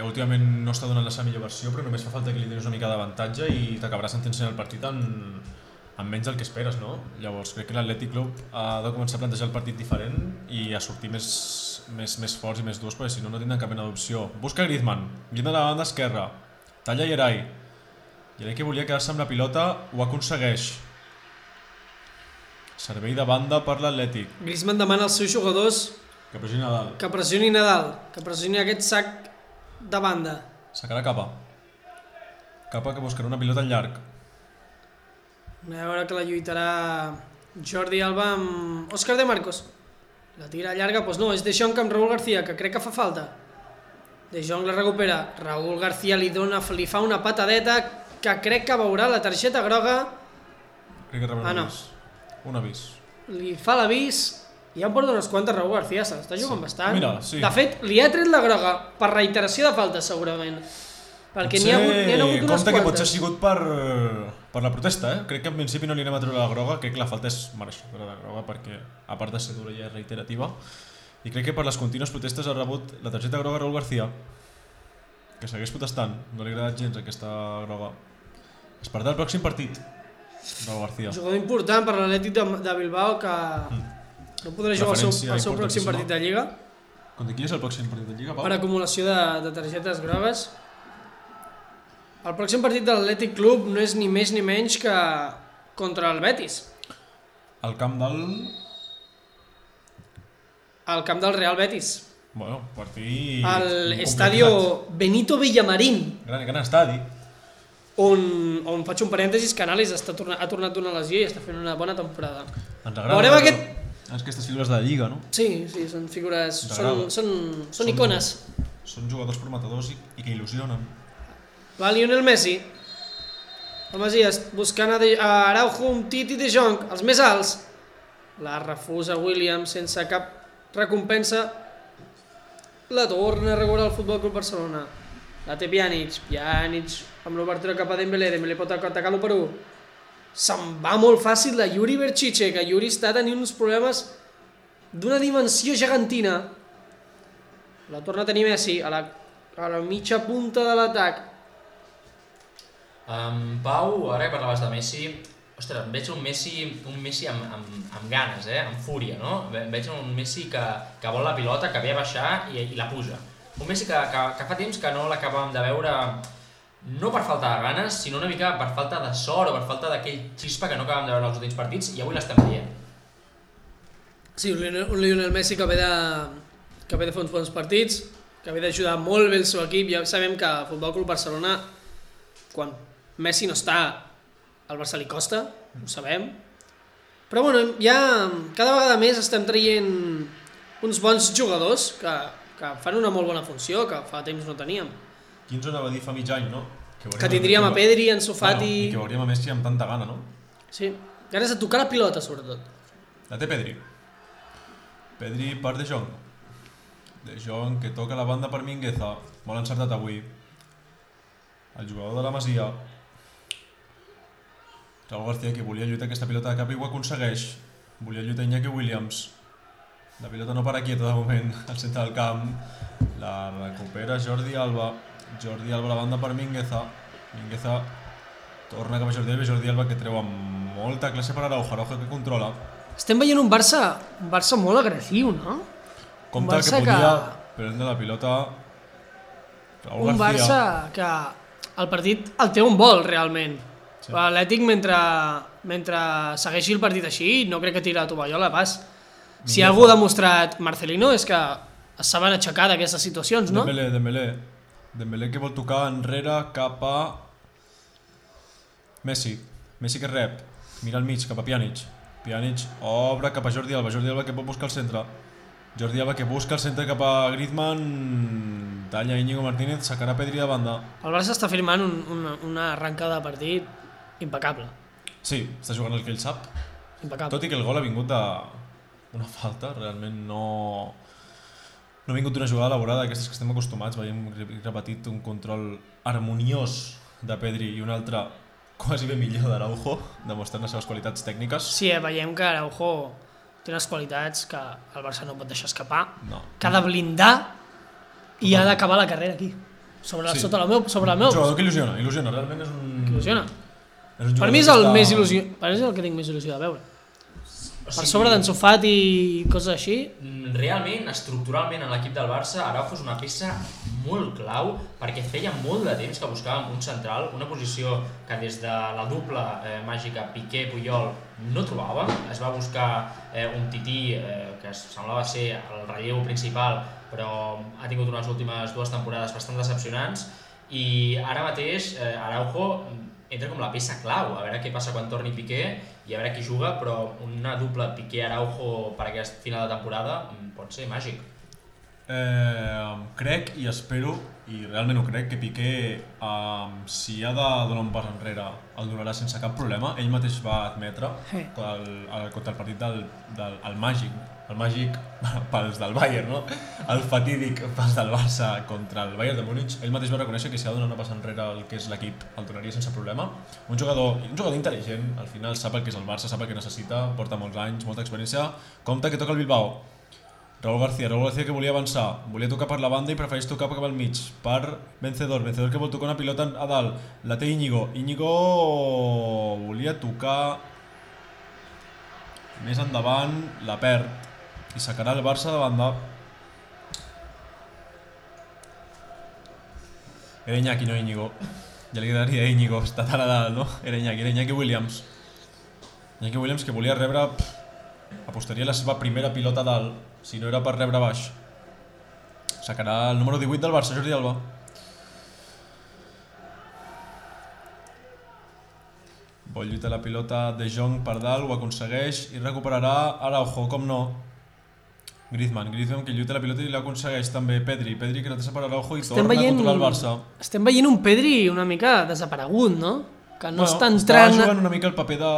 últimament no està donant la seva millor versió, però només fa falta que li donis una mica d'avantatge i t'acabarà sentenciant el partit en, en menys del que esperes, no? Llavors crec que l'Atlètic Club ha de començar a plantejar el partit diferent i a sortir més, més, més forts i més durs, perquè si no, no tindran cap mena d'opció. Busca Griezmann, a la banda esquerra, talla Yeray. Yeray que volia quedar-se amb la pilota, ho aconsegueix. Servei de banda per l'Atlètic, Griezmann demana als seus jugadors que pressioni Nadal. que pressioni Nadal, que pressioni aquest sac de banda. Sacarà capa. Capa que buscarà una pilota al llarg. A veure que la lluitarà Jordi Alba amb Òscar de Marcos. La tira llarga, doncs no, és De Jong amb Raúl García, que crec que fa falta. De Jong la recupera, Raúl García li, dona, li fa una patadeta que crec que veurà la targeta groga, Crec que rebrà Ah, no. avís. Un avís. li fa l'avís, i ja en porta unes quantes Raúl García, se l'està jugant Sí. bastant. Mira, sí. De fet, li ha tret la groga per reiteració de faltes, segurament. Perquè n'hi ha, hagut, ha hagut unes Compte que quantes. potser ha sigut per, per la protesta, eh? Crec que en principi no li anem a treure la groga, crec que la falta és mereixedora de groga perquè, a part de ser dura i és reiterativa, i crec que per les contínues protestes ha rebut la targeta groga Raúl García, que segueix protestant, no li ha agradat gens aquesta groga. Es perdrà el pròxim partit. Raúl García. Jugador important per l'Atlètic de, de Bilbao que no podrà jugar el seu, el seu pròxim partit de Lliga Contra qui és el pròxim partit de Lliga, Pau? per acumulació de, de targetes grogues. El pròxim partit de l'Atlètic Club no és ni més ni menys que contra el Betis, El camp del... al camp del Real Betis. Bueno, partit... Al estadio Benito Villamarín, Gran, gran estadi. on, on faig un parèntesis, Canales està torna, ha tornat d'una lesió i està fent una bona temporada. Ens agrada. Veurem veure aquest- Aquestes figures de la Lliga, no? Sí, sí, són figures, són, són, són Són- icones. Són jugadors prometedors i, i que il·lusionen. Va Lionel Messi. El Masies buscant a, de, a Araujo, un Titi de Jong, els més alts. La refusa Williams sense cap recompensa. La torna a regular el Futbol Club Barcelona. La té Pjanic, Pjanic amb l'obertura cap a Dembélé, Dembélé pot atacar l'1 per 1. Se'n va molt fàcil la Yuri Berchiche, que Yuri està tenint uns problemes d'una dimensió gegantina. La torna a tenir Messi a la, a la mitja punta de l'atac. Um, Pau, ara que parlaves de Messi, ostres, veig un Messi, un Messi amb, amb, amb ganes, eh? amb fúria, no? Veig un Messi que, que vol la pilota, que ve a baixar i, i la puja. Un Messi que, que, que fa temps que no l'acabàvem de veure no per falta de ganes, sinó una mica per falta de sort o per falta d'aquell xispa que no acabàvem de veure els últims partits i avui l'estem veient. Sí, un Lionel, un Lionel Messi que ve, de, que ve de fer uns bons partits, que ve d'ajudar molt bé el seu equip. Ja sabem que el Futbol Club Barcelona, quan Messi no està, al Barça li costa, ho sabem. Però bueno, ja cada vegada més estem traient uns bons jugadors que, que fan una molt bona funció, que fa temps no teníem. Qui ens ho anava a dir fa mig any, no? veuríem- Que tindríem a Pedri, Ansu Bueno, Fati... I que veuríem a Messi amb tanta gana, no? Sí, ganes de tocar la pilota, sobretot. La té Pedri. Pedri per De Jong. De Jong que toca la banda per Mingueza. Molt encertat avui. El jugador de la Masia. Raúl García que volia lluitar aquesta pilota de cap i ho aconsegueix. Volia lluitar Iñaki Williams. La pilota no para quieta de moment al centre del camp. La recupera Jordi Alba. Jordi Alba a la banda per Mingueza. Mingueza torna cap a Jordi Alba Jordi Alba que treu amb molta classe per Araujo. Araujo que controla. Estem veient un Barça, un Barça molt agressiu, no? Compte Barça que podia que- prendre la pilota Raúl un García. Barça que el partit el té on vol, realment. Sí. L'Atlètic, mentre, mentre segueixi el partit així, no crec que tira la tovallola pas. Si algú ha demostrat Marcelino és que es saben aixecar d'aquestes situacions, no? Dembélé, Dembélé. Dembélé que vol tocar enrere cap a Messi. Messi que rep. Mira al mig, cap a Pjanic. Pjanic obre cap a Jordi Alba. Jordi Alba que pot buscar el centre. Jordi Alba que busca el centre cap a Griezmann. Talla Íñigo Martínez, sacarà Pedri de banda. El Barça està firmant un, una, una arrencada de partit impecable. Sí, està jugant el que ell sap. Impecable. Tot i que el gol ha vingut de una falta, realment no... No ha vingut d'una jugada elaborada d'aquestes que estem acostumats. Veiem re- repetit un control harmoniós de Pedri i un altre quasi bé millor d'Araujo, demostrant les seves qualitats tècniques. Sí, eh, veiem que Araujo té unes qualitats que el Barça no pot deixar escapar, No. que ha de blindar i ha d'acabar la carrera aquí. Sobre, Sí. sí. sota la meu, sobre la Un meu, jugador que il·lusiona, il·lusiona, realment és un... il·lusiona. Per mi és el més il·lusió, per mi és el que tinc més il·lusió de veure. O Per sobre d'en Sofat i coses així, Mm, Realment, estructuralment, en l'equip del Barça, Araujo és una peça molt clau perquè feia molt de temps que buscàvem un central, una posició que des de la dupla eh, màgica Piqué-Puyol no trobàvem. Es va buscar eh, un tití eh, que semblava ser el relleu principal, però ha tingut unes últimes dues temporades bastant decepcionants i ara mateix eh, Araujo entra com la peça clau, a veure què passa quan torni Piqué i a veure qui juga, però una dupla Piqué-Araujo per aquest final de temporada mm, pot ser màgic. Eh, crec i espero, i realment ho crec, que Piqué, eh, si ha de donar un pas enrere, el donarà sense cap problema. Ell mateix va admetre Sí. contra el, el, contra el partit del, del el màgic, el màgic pels del Bayern, no? El fatídic pels del Barça contra el Bayern de Múnich. Ell mateix va reconèixer que si ha de donar una passa enrere el que és l'equip, el donaria sense problema. Un jugador, un jugador intel·ligent, al final sap el que és el Barça, sap el que necessita, porta molts anys, molta experiència. Compte que toca el Bilbao. Raúl García, Raúl García que volia avançar, volia tocar per la banda i prefereix tocar cap al mig, per Vencedor, Vencedor que vol tocar una pilota a dalt, la té Íñigo, Íñigo volia tocar més endavant, la perd, i sacarà el Barça de banda. Era Iñaki, no Íñigo. Ja li quedaria Íñigo, està dalt, no? Era Iñaki, era Iñaki Williams. Iñaki Williams que volia rebre... Pff, apostaria la seva primera pilota dalt, si no era per rebre baix. Sacarà el número 18 del Barça, Jordi Alba. Vol lluitar la pilota de Jong per dalt, ho aconsegueix i recuperarà Araujo, com no. Griezmann, Griezmann que lluita la pilota i l'aconsegueix també Pedri, Pedri que la per Araujo i Estem torna veient, a controlar el Barça. estem veient un Pedri una mica desaparegut, no? Que no està Està entrant... jugant una mica el paper de...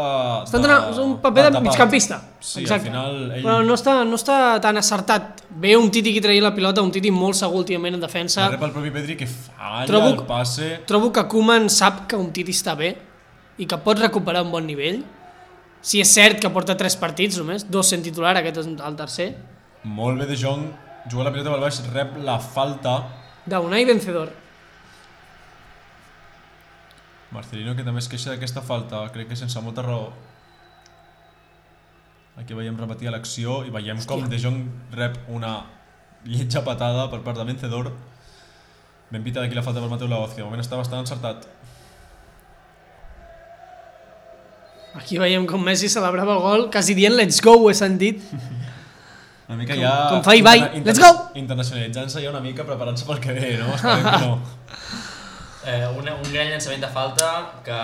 Està entrant, un paper de, tapat. migcampista. Sí, Exacte. al final ell... Però no està, no està tan acertat. Ve un Titi que traia la pilota, un Titi molt segur últimament en defensa. La rep el propi Pedri que falla Trobo- el passe... Trobo que Koeman sap que un Titi està bé i que pot recuperar un bon nivell. Si és cert que porta tres partits només, dos sent titular, aquest és el tercer. Molt bé de Jong, juga la pilota pel baix, rep la falta. D'Unai vencedor. Marcelino que també es queixa d'aquesta falta, crec que sense molta raó. Aquí veiem repetir l'acció i veiem com De Jong rep una lletja patada per part de Vencedor. Ben pita d'aquí la falta per Mateu Laoz, que de moment està bastant encertat. Aquí veiem com Messi celebrava el gol, quasi dient let's go, ho he sentit. Una mica Com- ja... com fa Ibai, interna- let's go! Internacionalitzant-se ja una mica, preparant-se pel que ve, no? Esperem que no. Eh, un, un gran llançament de falta que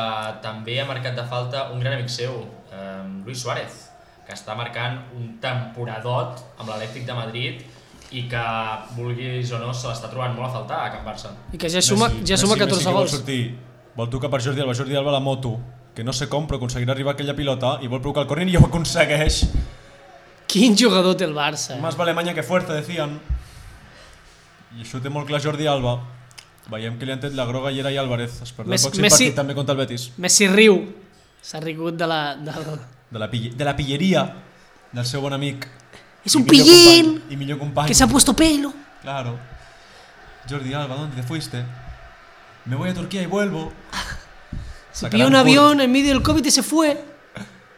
també ha marcat de falta un gran amic seu, eh, Luis Suárez, que està marcant un temporadot amb l'Elèctric de Madrid i que, vulguis o no, se l'està trobant molt a faltar a Can Barça. I que ja suma, Messi, ja suma Messi, 14 Messi que vol gols. sortir, vol tocar per Jordi Alba, Jordi Alba la moto, que no sé com, però aconseguirà arribar a aquella pilota i vol provocar el córner i ho aconsegueix. Quin jugador té el Barça. Más vale maña que fuerza, decían. I això ho té molt clar Jordi Alba. Veiem que li han tret la groga i era i Álvarez. Es perdrà el Messi- pròxim Messi- partit també contra el Betis. Messi riu. S'ha rigut de la... Del... De la, pille, de la pilleria del seu bon amic. És un pillín company- I millor company. que se ha puesto pelo. Claro. Jordi Alba, ¿dónde te fuiste? Me voy a Turquía y vuelvo. Se pilló un avión en medio del COVID y se fue.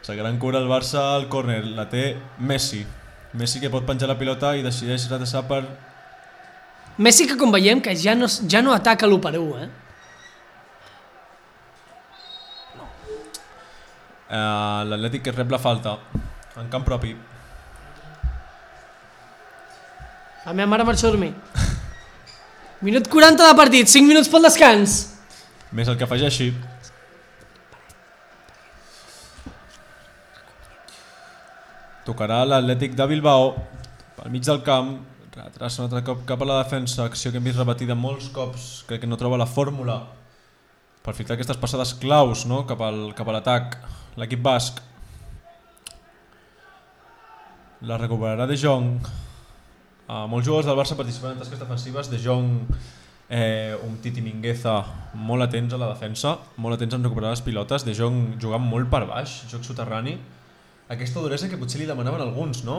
Sacaran cura el Barça al córner. La té Messi. Messi que pot penjar la pilota i decideix retrasar per... Messi que com veiem que ja no, ja no ataca l'1 per 1, eh? Uh, L'Atlètic que rep la falta en camp propi. La meva mare marxa a dormir. Minut 40 de partit, 5 minuts pel descans. Més el que afegeixi. Tocarà l'Atlètic de Bilbao pel mig del camp, retrassa un altre cop cap a la defensa, acció que hem vist repetida molts cops, crec que no troba la fórmula per filtrar aquestes passades claus no? cap, al, cap a l'atac. L'equip basc la recuperarà De Jong. Uh, molts jugadors del Barça participen en tasques defensives. De Jong, eh, un Titi Mingueza molt atents a la defensa, molt atents en recuperar les pilotes. De Jong jugant molt per baix, joc soterrani. Aquesta duresa que potser li demanaven alguns, no?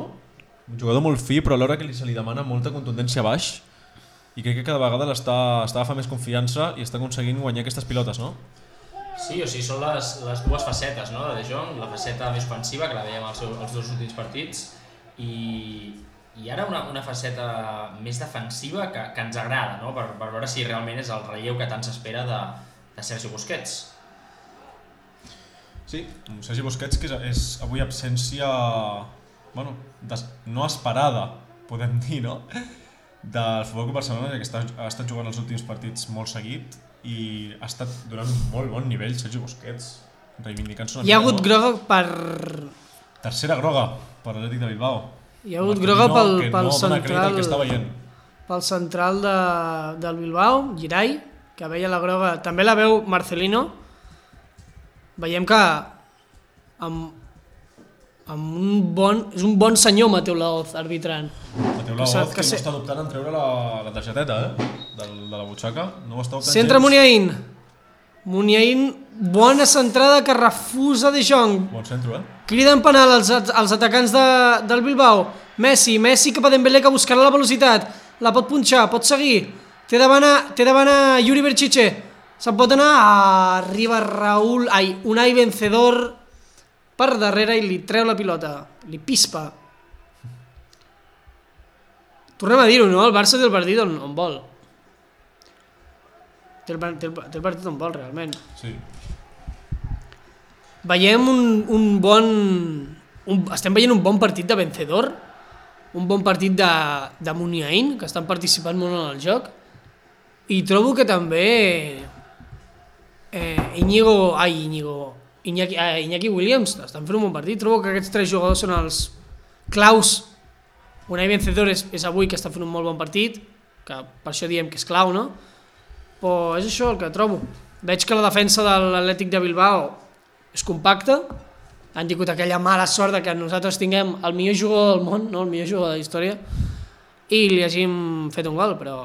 Un jugador molt fi, però alhora que li se li demana molta contundència baix i crec que cada vegada l'està està agafant més confiança i està aconseguint guanyar aquestes pilotes, no? Sí, o sigui, són les, les dues facetes no, de De Jong, la faceta més ofensiva, que la veiem als, seus, als dos últims partits, i, i ara una, una faceta més defensiva que, que ens agrada, no? per, per veure si realment és el relleu que tant s'espera de, de Sergio Busquets. Sí, un Sergi Busquets que és, és avui absència bueno, des, no esperada, podem dir, no? Del Futbol Club Barcelona, que està, ha estat jugant els últims partits molt seguit i ha estat donant un molt bon nivell Sergi Busquets, reivindicant-se una Hi ha hagut no? groga per... Tercera groga per l'Atlètic de Bilbao. Hi ha hagut groga pel, que pel no dona crèdit al que està central, veient. pel central de, del Bilbao, Girai, que veia la groga. També la veu Marcelino. Veiem que amb, amb un bon, és un bon senyor Mateu Laoz arbitrant. Mateu que Laoz, que, que no se- està dubtant en treure la, la targeteta, eh? Del, de la butxaca. No ho està dubtant Centre gens. Muniain. Muniain, bona centrada que refusa De Jong. Bon centre, eh? Criden penal als, als atacants de, del Bilbao. Messi, Messi cap a Dembélé que buscarà la velocitat, la pot punxar, pot seguir, té davant, a, té davant a Yuri Berchiche, se'n pot anar, arriba Raúl, ai, Unai Vencedor per darrere i li treu la pilota, li pispa. Tornem a dir-ho, no? El Barça té el partit on, on vol. Té el, té, el, té el partit on vol, realment. Sí. Veiem un, un bon... Un, estem veient un bon partit de vencedor, un bon partit de, de Muniain, que estan participant molt en el joc, i trobo que també eh, Íñigo, ai, Íñigo, Iñaki, eh, Iñaki Williams estan fent un bon partit, trobo que aquests tres jugadors són els claus Unai Vencedor és, és avui que està fent un molt bon partit, que per això diem que és clau, no? Però és això el que trobo. Veig que la defensa de l'Atlètic de Bilbao és compacta, han tingut aquella mala sort de que nosaltres tinguem el millor jugador del món, no el millor jugador de la història, i li hàgim fet un gol, però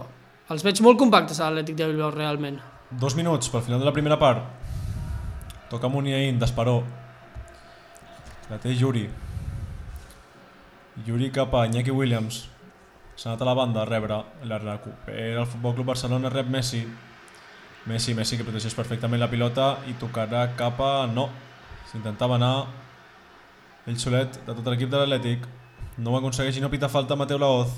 els veig molt compactes a l'Atlètic de Bilbao realment. Dos minuts per final de la primera part. Toca Muniain, d'Esperó. La té Yuri. Yuri cap a Iñaki Williams. S'ha anat a la banda a rebre la recupera el Futbol Club Barcelona, rep Messi. Messi, Messi que protegeix perfectament la pilota i tocarà cap a... No, s'intentava anar ell solet de tot l'equip de l'Atlètic. No ho aconsegueix i no pita falta Mateu Laoz.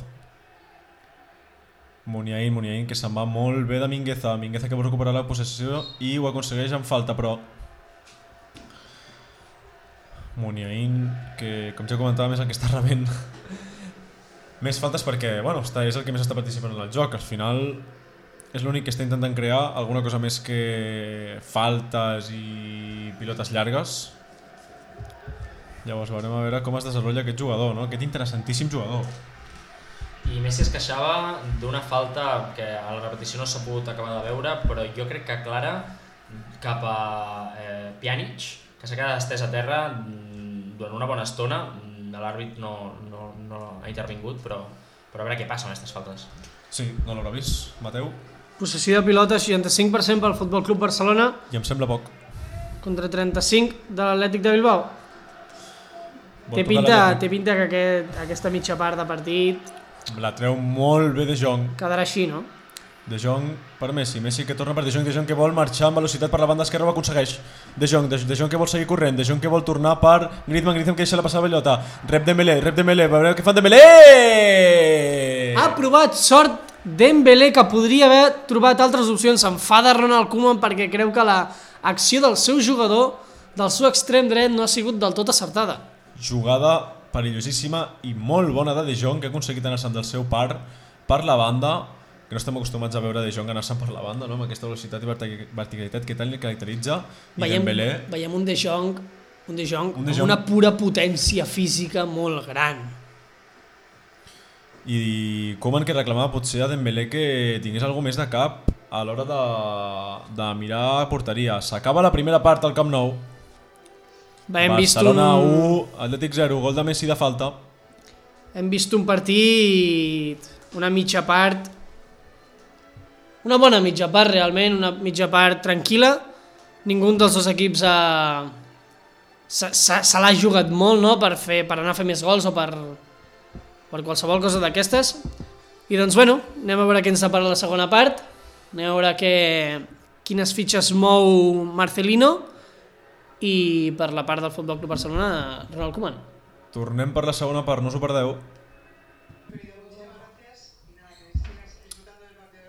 Muniain, Muniain, que se'n va molt bé de Mingueza. Mingueza que vol recuperar la possessió i ho aconsegueix en falta, però... Muniain, que com ja comentava més el que està rebent més faltes perquè, bueno, està, és el que més està participant en el joc. Al final és l'únic que està intentant crear alguna cosa més que faltes i pilotes llargues. Llavors veurem a veure com es desenvolupa aquest jugador, no? Aquest interessantíssim jugador. I Messi es queixava d'una falta que a la repetició no s'ha pogut acabar de veure, però jo crec que clara cap a eh, Pjanic, que s'ha quedat estès a terra mm, durant una bona estona. Mm, L'àrbit no, no, no ha intervingut, però, però a veure què passa amb aquestes faltes. Sí, no l'haurà vist, Mateu, Possessió de pilota 65% pel Futbol Club Barcelona i em sembla poc. contra 35 de l'Atlètic de Bilbao. Té pinta, té pinta que aquest, aquesta mitja part de partit La treu molt bé De Jong. quedarà així, no? De Jong per Messi, Messi que torna per De Jong, De Jong que vol marxar amb velocitat per la banda esquerra ho aconsegueix. De Jong, De, de Jong que vol seguir corrent, De Jong que vol tornar per Griezmann, Griezmann que deixa la passada pilota. Rep Dembélé, rep Dembélé, a veure què fa Dembélé! Ha provat sort Dembélé que podria haver trobat altres opcions. S'enfada Ronald Koeman perquè creu que la acció del seu jugador, del seu extrem dret, no ha sigut del tot acertada. Jugada perillosíssima i molt bona de De Jong que ha aconseguit anar-se'n del seu par per la banda que no estem acostumats a veure De Jong anar-se'n per la banda no? amb aquesta velocitat i verti- verticalitat que tant li caracteritza i Veiem, Dembélé veiem un De Jong, un De Jong, Un De amb Jong. una pura potència física molt gran. i Koeman que reclamava potser a Dembélé que tingués alguna més de cap a l'hora de, de mirar porteria. S'acaba la primera part al Camp Nou. Hem vist, un, Barcelona 1, Atlètic 0, gol de Messi de falta. hem vist un partit, una mitja part, una bona mitja part realment, una mitja part tranquil·la. Ningú dels dos equips ha, se, se, se l'ha jugat molt no? per, fer, per anar a fer més gols o per, per qualsevol cosa d'aquestes. I doncs bueno, anem a veure què ens depara la segona part, anem a veure que, quines fitxes mou Marcelino i per la part del Futbol Club Barcelona, Ronald Koeman. Tornem per la segona part, no us ho perdeu.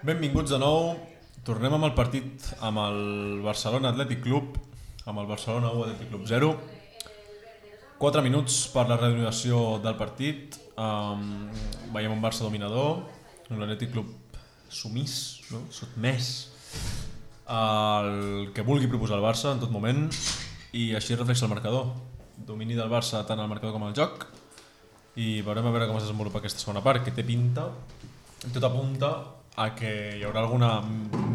Benvinguts de nou. Tornem amb el partit amb el Barcelona Atlètic Club, amb el Barcelona 1 Atlètic Club 0. 4 minuts per la reanudació del partit. Um, veiem un Barça dominador, un Atlètic Club sumís, no? sotmès el que vulgui proposar el Barça en tot moment i així es reflexa el marcador. Domini del Barça tant al marcador com al joc i veurem a veure com es desenvolupa aquesta segona part que té pinta tot apunta a que hi haurà alguna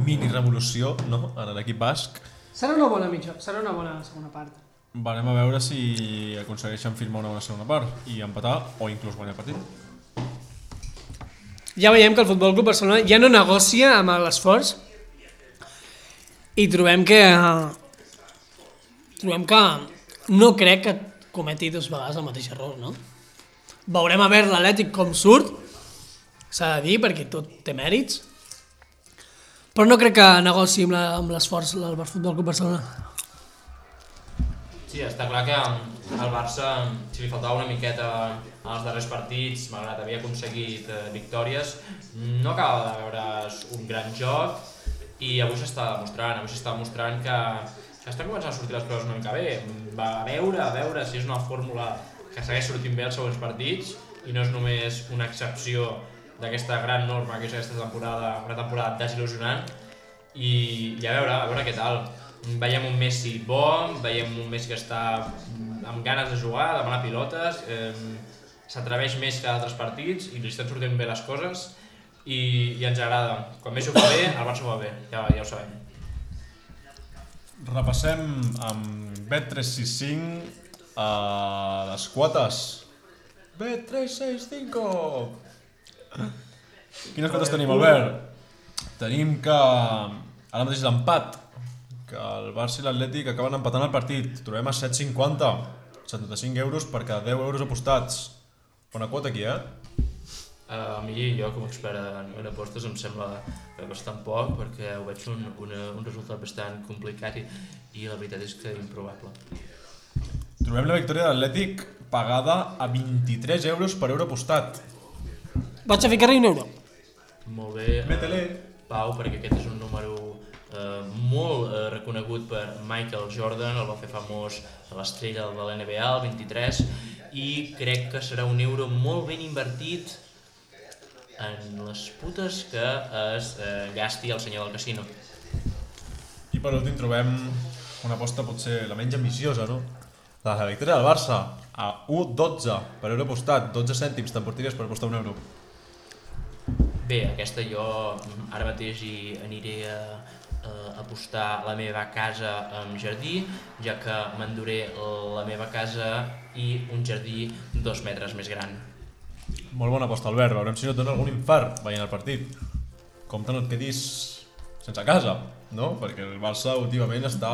mini revolució no? en l'equip basc Serà una bona mitja, serà una bona segona part. Varem a veure si aconsegueixen firmar una bona segona part i empatar o inclús guanyar el partit. Ja veiem que el Futbol Club Barcelona ja no negocia amb l'esforç i trobem que trobem que no crec que cometi dues vegades el mateix error, no? Veurem a veure l'Atlètic com surt, s'ha de dir, perquè tot té mèrits. Però no crec que negoci amb l'esforç del Futbol Club Barcelona. Sí, està clar que al Barça, si li faltava una miqueta als darrers partits, malgrat havia aconseguit eh, victòries, no acaba de veure's un gran joc i avui s'està demostrant, avui s'està demostrant que estan començant a sortir les coses una mica bé. Va a veure, a veure si és una fórmula que segueix sortint bé els següents partits i no és només una excepció d'aquesta gran norma que és aquesta temporada, una temporada desil·lusionant i, i a veure, a veure què tal. Veiem un Messi bo, veiem un Messi que està amb ganes de jugar, de demanar pilotes, eh, s'atreveix més que altres partits i li estan sortint bé les coses i, i ens agrada. Quan Messi ho fa bé, el Barça ho va bé, ja, ja ho sabem. Repassem amb Bet365 a les quotes. Bet365! Quines quotes tenim, Albert? Tenim que ara mateix l'empat, que el Barça i l'Atlètic acaben empatant el partit. Trobem a 7,50, 75 euros per cada 10 euros apostats. Bona quota aquí, eh? Uh, a mi, jo com a expert en, en apostes, em sembla eh, bastant poc perquè ho veig un, una, un resultat bastant complicat i, i la veritat és que improbable. Trobem la victòria de l'Atlètic pagada a 23 euros per euro apostat. Vaig a ficar-hi un euro. Molt bé, eh, Pau, perquè aquest és un número eh, molt eh, reconegut per Michael Jordan, el va fer famós a l'estrella de la NBA, el 23, i crec que serà un euro molt ben invertit en les putes que es eh, gasti el senyor del casino. I per últim trobem una aposta potser la menys ambiciosa, no? La de la victòria del Barça a 1,12 per euro apostat, 12 cèntims t'emportaries per apostar un euro. Bé, aquesta jo ara mateix hi aniré a, a apostar la meva casa amb jardí, ja que m'enduré la meva casa i un jardí dos metres més gran. Molt bona aposta, Albert. Veurem si no et dona algun infart veient el partit. Compte no et quedis sense casa, no? Perquè el Barça últimament està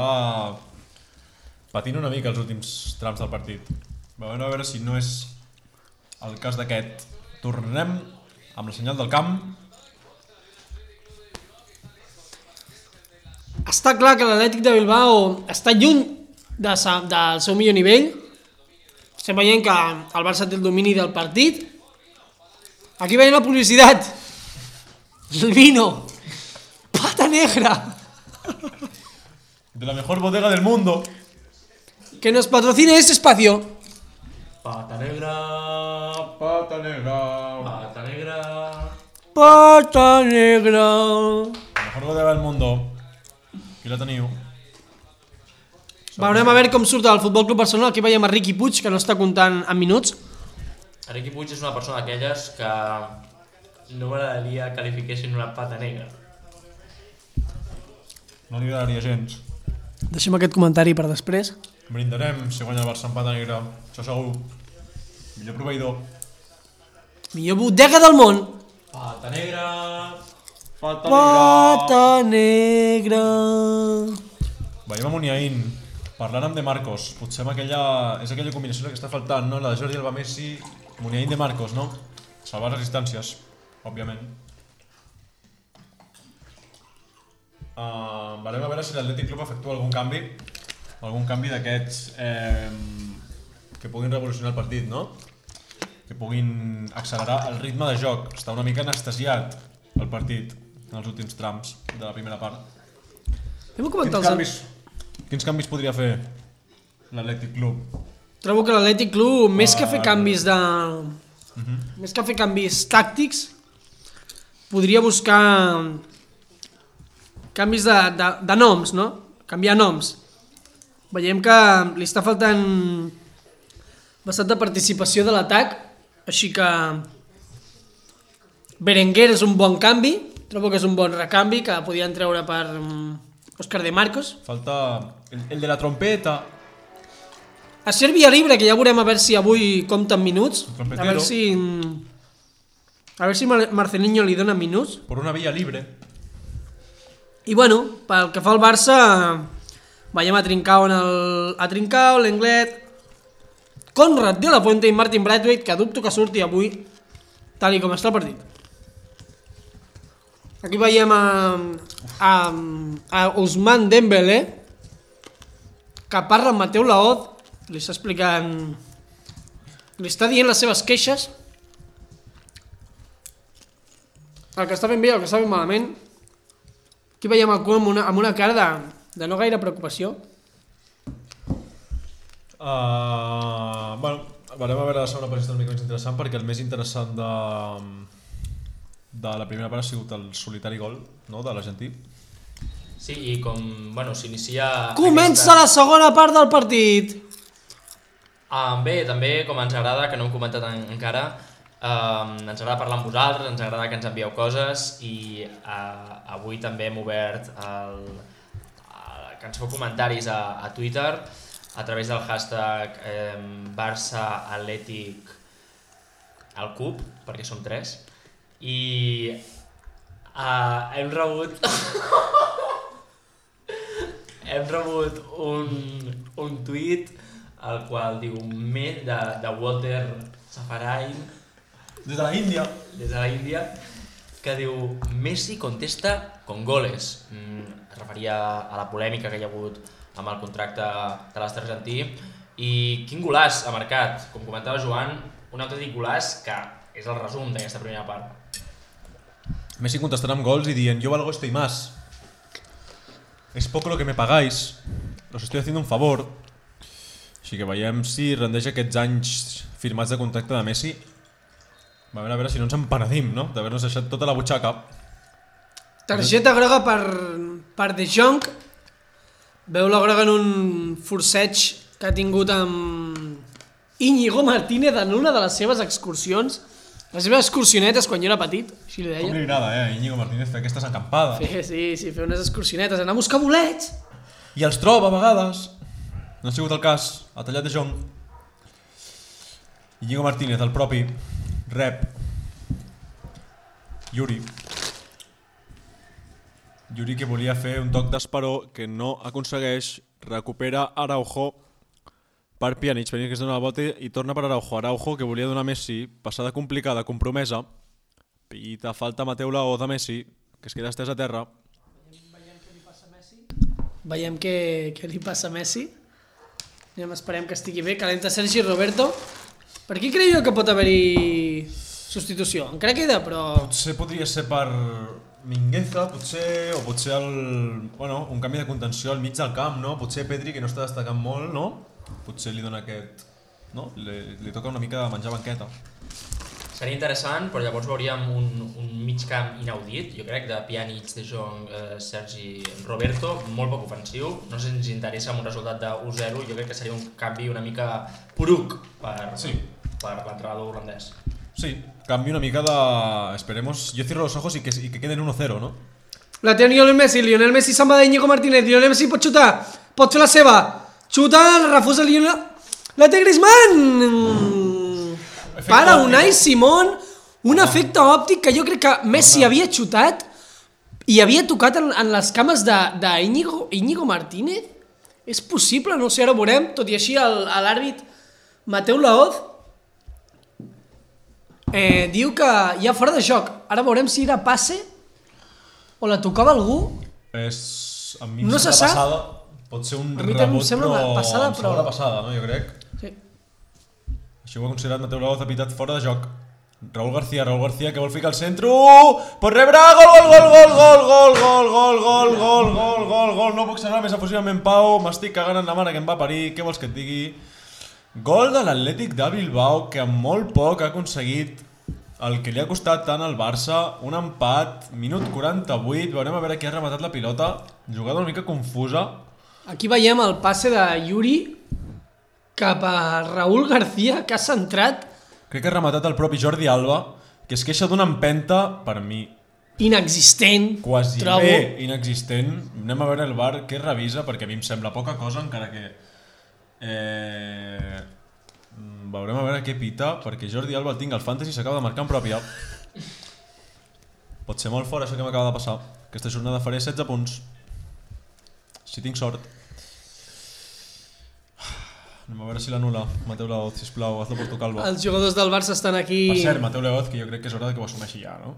patint una mica els últims trams del partit. Veurem a veure si no és el cas d'aquest. Tornem amb la senyal del camp. Està clar que l'Atlètic de Bilbao està lluny de sa, del seu millor nivell. Estem veient que el Barça té el domini del partit. Aquí veiem la publicitat. El vino. Pata negra. De la mejor bodega del mundo. Que nos patrocine este espacio. Pata negra, Pata negra. pata negra... Pata negra. La mejor bodega del mundo. Aquí la teniu. Veurem a veure com surt el Futbol Club Barcelona. Aquí veiem a Riqui Puig, que no està comptant en minuts. Riqui Puig és una persona d'aquelles que no m'agradaria que li fiquessin una pata negra. No li agradaria gens. Deixem aquest comentari per després. Brindarem si guanya el Barça en pata negra. Això segur. Millor proveïdor. Millor bodega del món. Pata negra... Pata Pata negra. Veiem a Muniain. Parlant amb De Marcos. Potser amb aquella... És aquella combinació que està faltant, no? La de Jordi Alba Messi, Muniain De Marcos, no? Salvar les distàncies, òbviament. Uh, veurem a veure si l'Atlètic Club efectua algun canvi. Algun canvi d'aquests eh, que puguin revolucionar el partit, no? Que puguin accelerar el ritme de joc. Està una mica anestesiat el partit en els últims trams de la primera part. Hem comentat els... quins canvis podria fer l'Atlètic Club? Trobo que l'Atlètic Club, més que fer canvis de... Més que fer canvis tàctics, podria buscar canvis de, de, de noms, no? Canviar noms. Veiem que li està faltant bastant de participació de l'atac, així que Berenguer és un bon canvi, trobo que és un bon recanvi que podien treure per Òscar de Marcos. Falta el, el de la trompeta. A ser via libre, que ja veurem a veure si avui compten minuts. A veure si... A veure si Mar- Marcelinho li dona minuts. por una via libre. I bueno, pel que fa al Barça, veiem a Trincao en el... a Trincao, l'Englet, Conrad de la Fuente i Martin Braithwaite, que dubto que surti avui, tal i com està el partit. Aquí veiem a, a, a Ousmane Dembélé, que parla amb Mateu Laoz, li està explicant... Li està dient les seves queixes. El que està ben bé el que està ben malament. Aquí veiem el Koeman amb una, amb una cara de, de no gaire preocupació. Uh, bueno, veurem a veure la segona si una mica més interessant perquè el més interessant de, de la primera part ha sigut el solitari gol no, de l'argentí. Sí, i com, bueno, s'inicia... Comença la segona part del partit. Ah, bé, també, com ens agrada, que no hem comentat en, encara, um, ens agrada parlar amb vosaltres, ens agrada que ens envieu coses i uh, avui també hem obert el, uh, que ens feu comentaris a, a Twitter a través del hashtag eh, Barça Atlètic al Cub, perquè som tres, i uh, hem rebut hem rebut un, un tuit el qual diu me de, de Walter Safarain. Des de la Índia. des de la Índia. Que diu Messi contesta con goles mm, es referia a la polèmica que hi ha hagut amb el contracte de l'Astre argentí. I quin golaç ha marcat? Com comentava Joan, un autèntic golaç que és el resum d'aquesta primera part Messi contestant amb gols i dient yo valgo esto y más. Es poco lo que me pagáis. Os estoy haciendo un favor. Així que veiem si rendeix aquests anys firmats de contracte de Messi. A veure, a veure si no ens empenedim, no? D'haver-nos deixat tota la butxaca. Targeta groga per, per De Jong. Veu la groga en un forceig que ha tingut amb Íñigo Martínez en una de les seves excursions. Les seves excursionetes quan jo era petit, així li Com deia. li agrada, eh, Íñigo Martínez fer aquestes encampada. Fer, sí, sí, fer unes excursionetes, anar a buscar bolets. I els troba a vegades. No ha sigut el cas. Ha tallat de Jong. Íñigo Martínez, el propi, rep. Yuri. Yuri que volia fer un toc d'esperó que no aconsegueix, recupera Araujo per Pjanic, Pjanic que es dona la volta i torna per Araujo. Araujo que volia donar a Messi, passada complicada, compromesa, pita falta Mateu Laó de Messi, que es queda estès a terra. Veiem què, què li passa a Messi. Anem, esperem que estigui bé. Calenta Sergi Roberto. Per qui creieu que pot haver-hi substitució? Encara queda, però... Potser podria ser per Mingueza, potser, o potser el, bueno, un canvi de contenció al mig del camp, no? Potser Pedri, que no està destacant molt, no? Potser li dona aquest... No? Li, li toca una mica menjar banqueta. Seria interessant, però llavors veuríem un, un mig camp inaudit, jo crec, de Pjanic, De Jong, eh, Sergi, Roberto, molt poc ofensiu. No sé si ens interessa amb un resultat de 1-0, jo crec que seria un canvi una mica poruc per, Sí. per l'entrenador holandès. Sí, canvi una mica de... Esperemos, yo cierro los ojos y que, y que queden 1-0, no? La té Lionel Messi, Lionel Messi se'n va d'Iñigo Martínez, Lionel Messi pot xutar, pot fer la seva, xuta, refusa Lionel... La té Griezmann! Efecte Para. Unai Simón, un efecte òptic que jo crec que Messi havia xutat i havia tocat en, en les cames d'Iñigo Íñigo Martínez. És possible, no sé, ara ho veurem, tot i així el- l'àrbit Mateu Laoz eh, diu que hi ha fora de joc. Ara veurem si era passe o la tocava algú. És... A mi No se sap. passada, pot ser un A mi també em rebot, sembla però... passada, em però- sembla passada, no? Jo crec. Sí. Així ho ha considerat Mateu Laoz, ha pitat fora de joc. Raúl García, Raúl García que vol ficar al centre, pot rebre, gol, gol, gol, gol, gol, gol, gol, gol, gol, gol, gol, gol, gol, no puc ser més efusivament Pau, m'estic cagant en la mare que em va parir, què vols que et digui? Gol de l'Atlètic de Bilbao que amb molt poc ha aconseguit el que li ha costat tant al Barça, un empat, minut 48, veurem a veure qui ha rematat la pilota, jugada una mica confusa, Aquí veiem el passe de Yuri cap a Raúl García, que ha centrat crec que ha rematat el propi Jordi Alba, que es queixa d'una empenta, per mi, inexistent, quasi trobo. bé inexistent. Anem a veure el bar què revisa, perquè a mi em sembla poca cosa, encara que... Eh... mm, Veurem a veure què pita, perquè Jordi Alba el tinc al Fantasy s'acaba de marcar en pròpia. Pot ser molt fort això que m'acaba de passar. Aquesta jornada faré 16 punts. Si tinc sort. Anem a veure si l'anula. Mateu Laoz, sisplau, hazlo por tu calva. Els jugadors del Barça estan aquí... Per cert, Mateu Laoz, que jo crec que és hora de que ho assumeixi ja, no?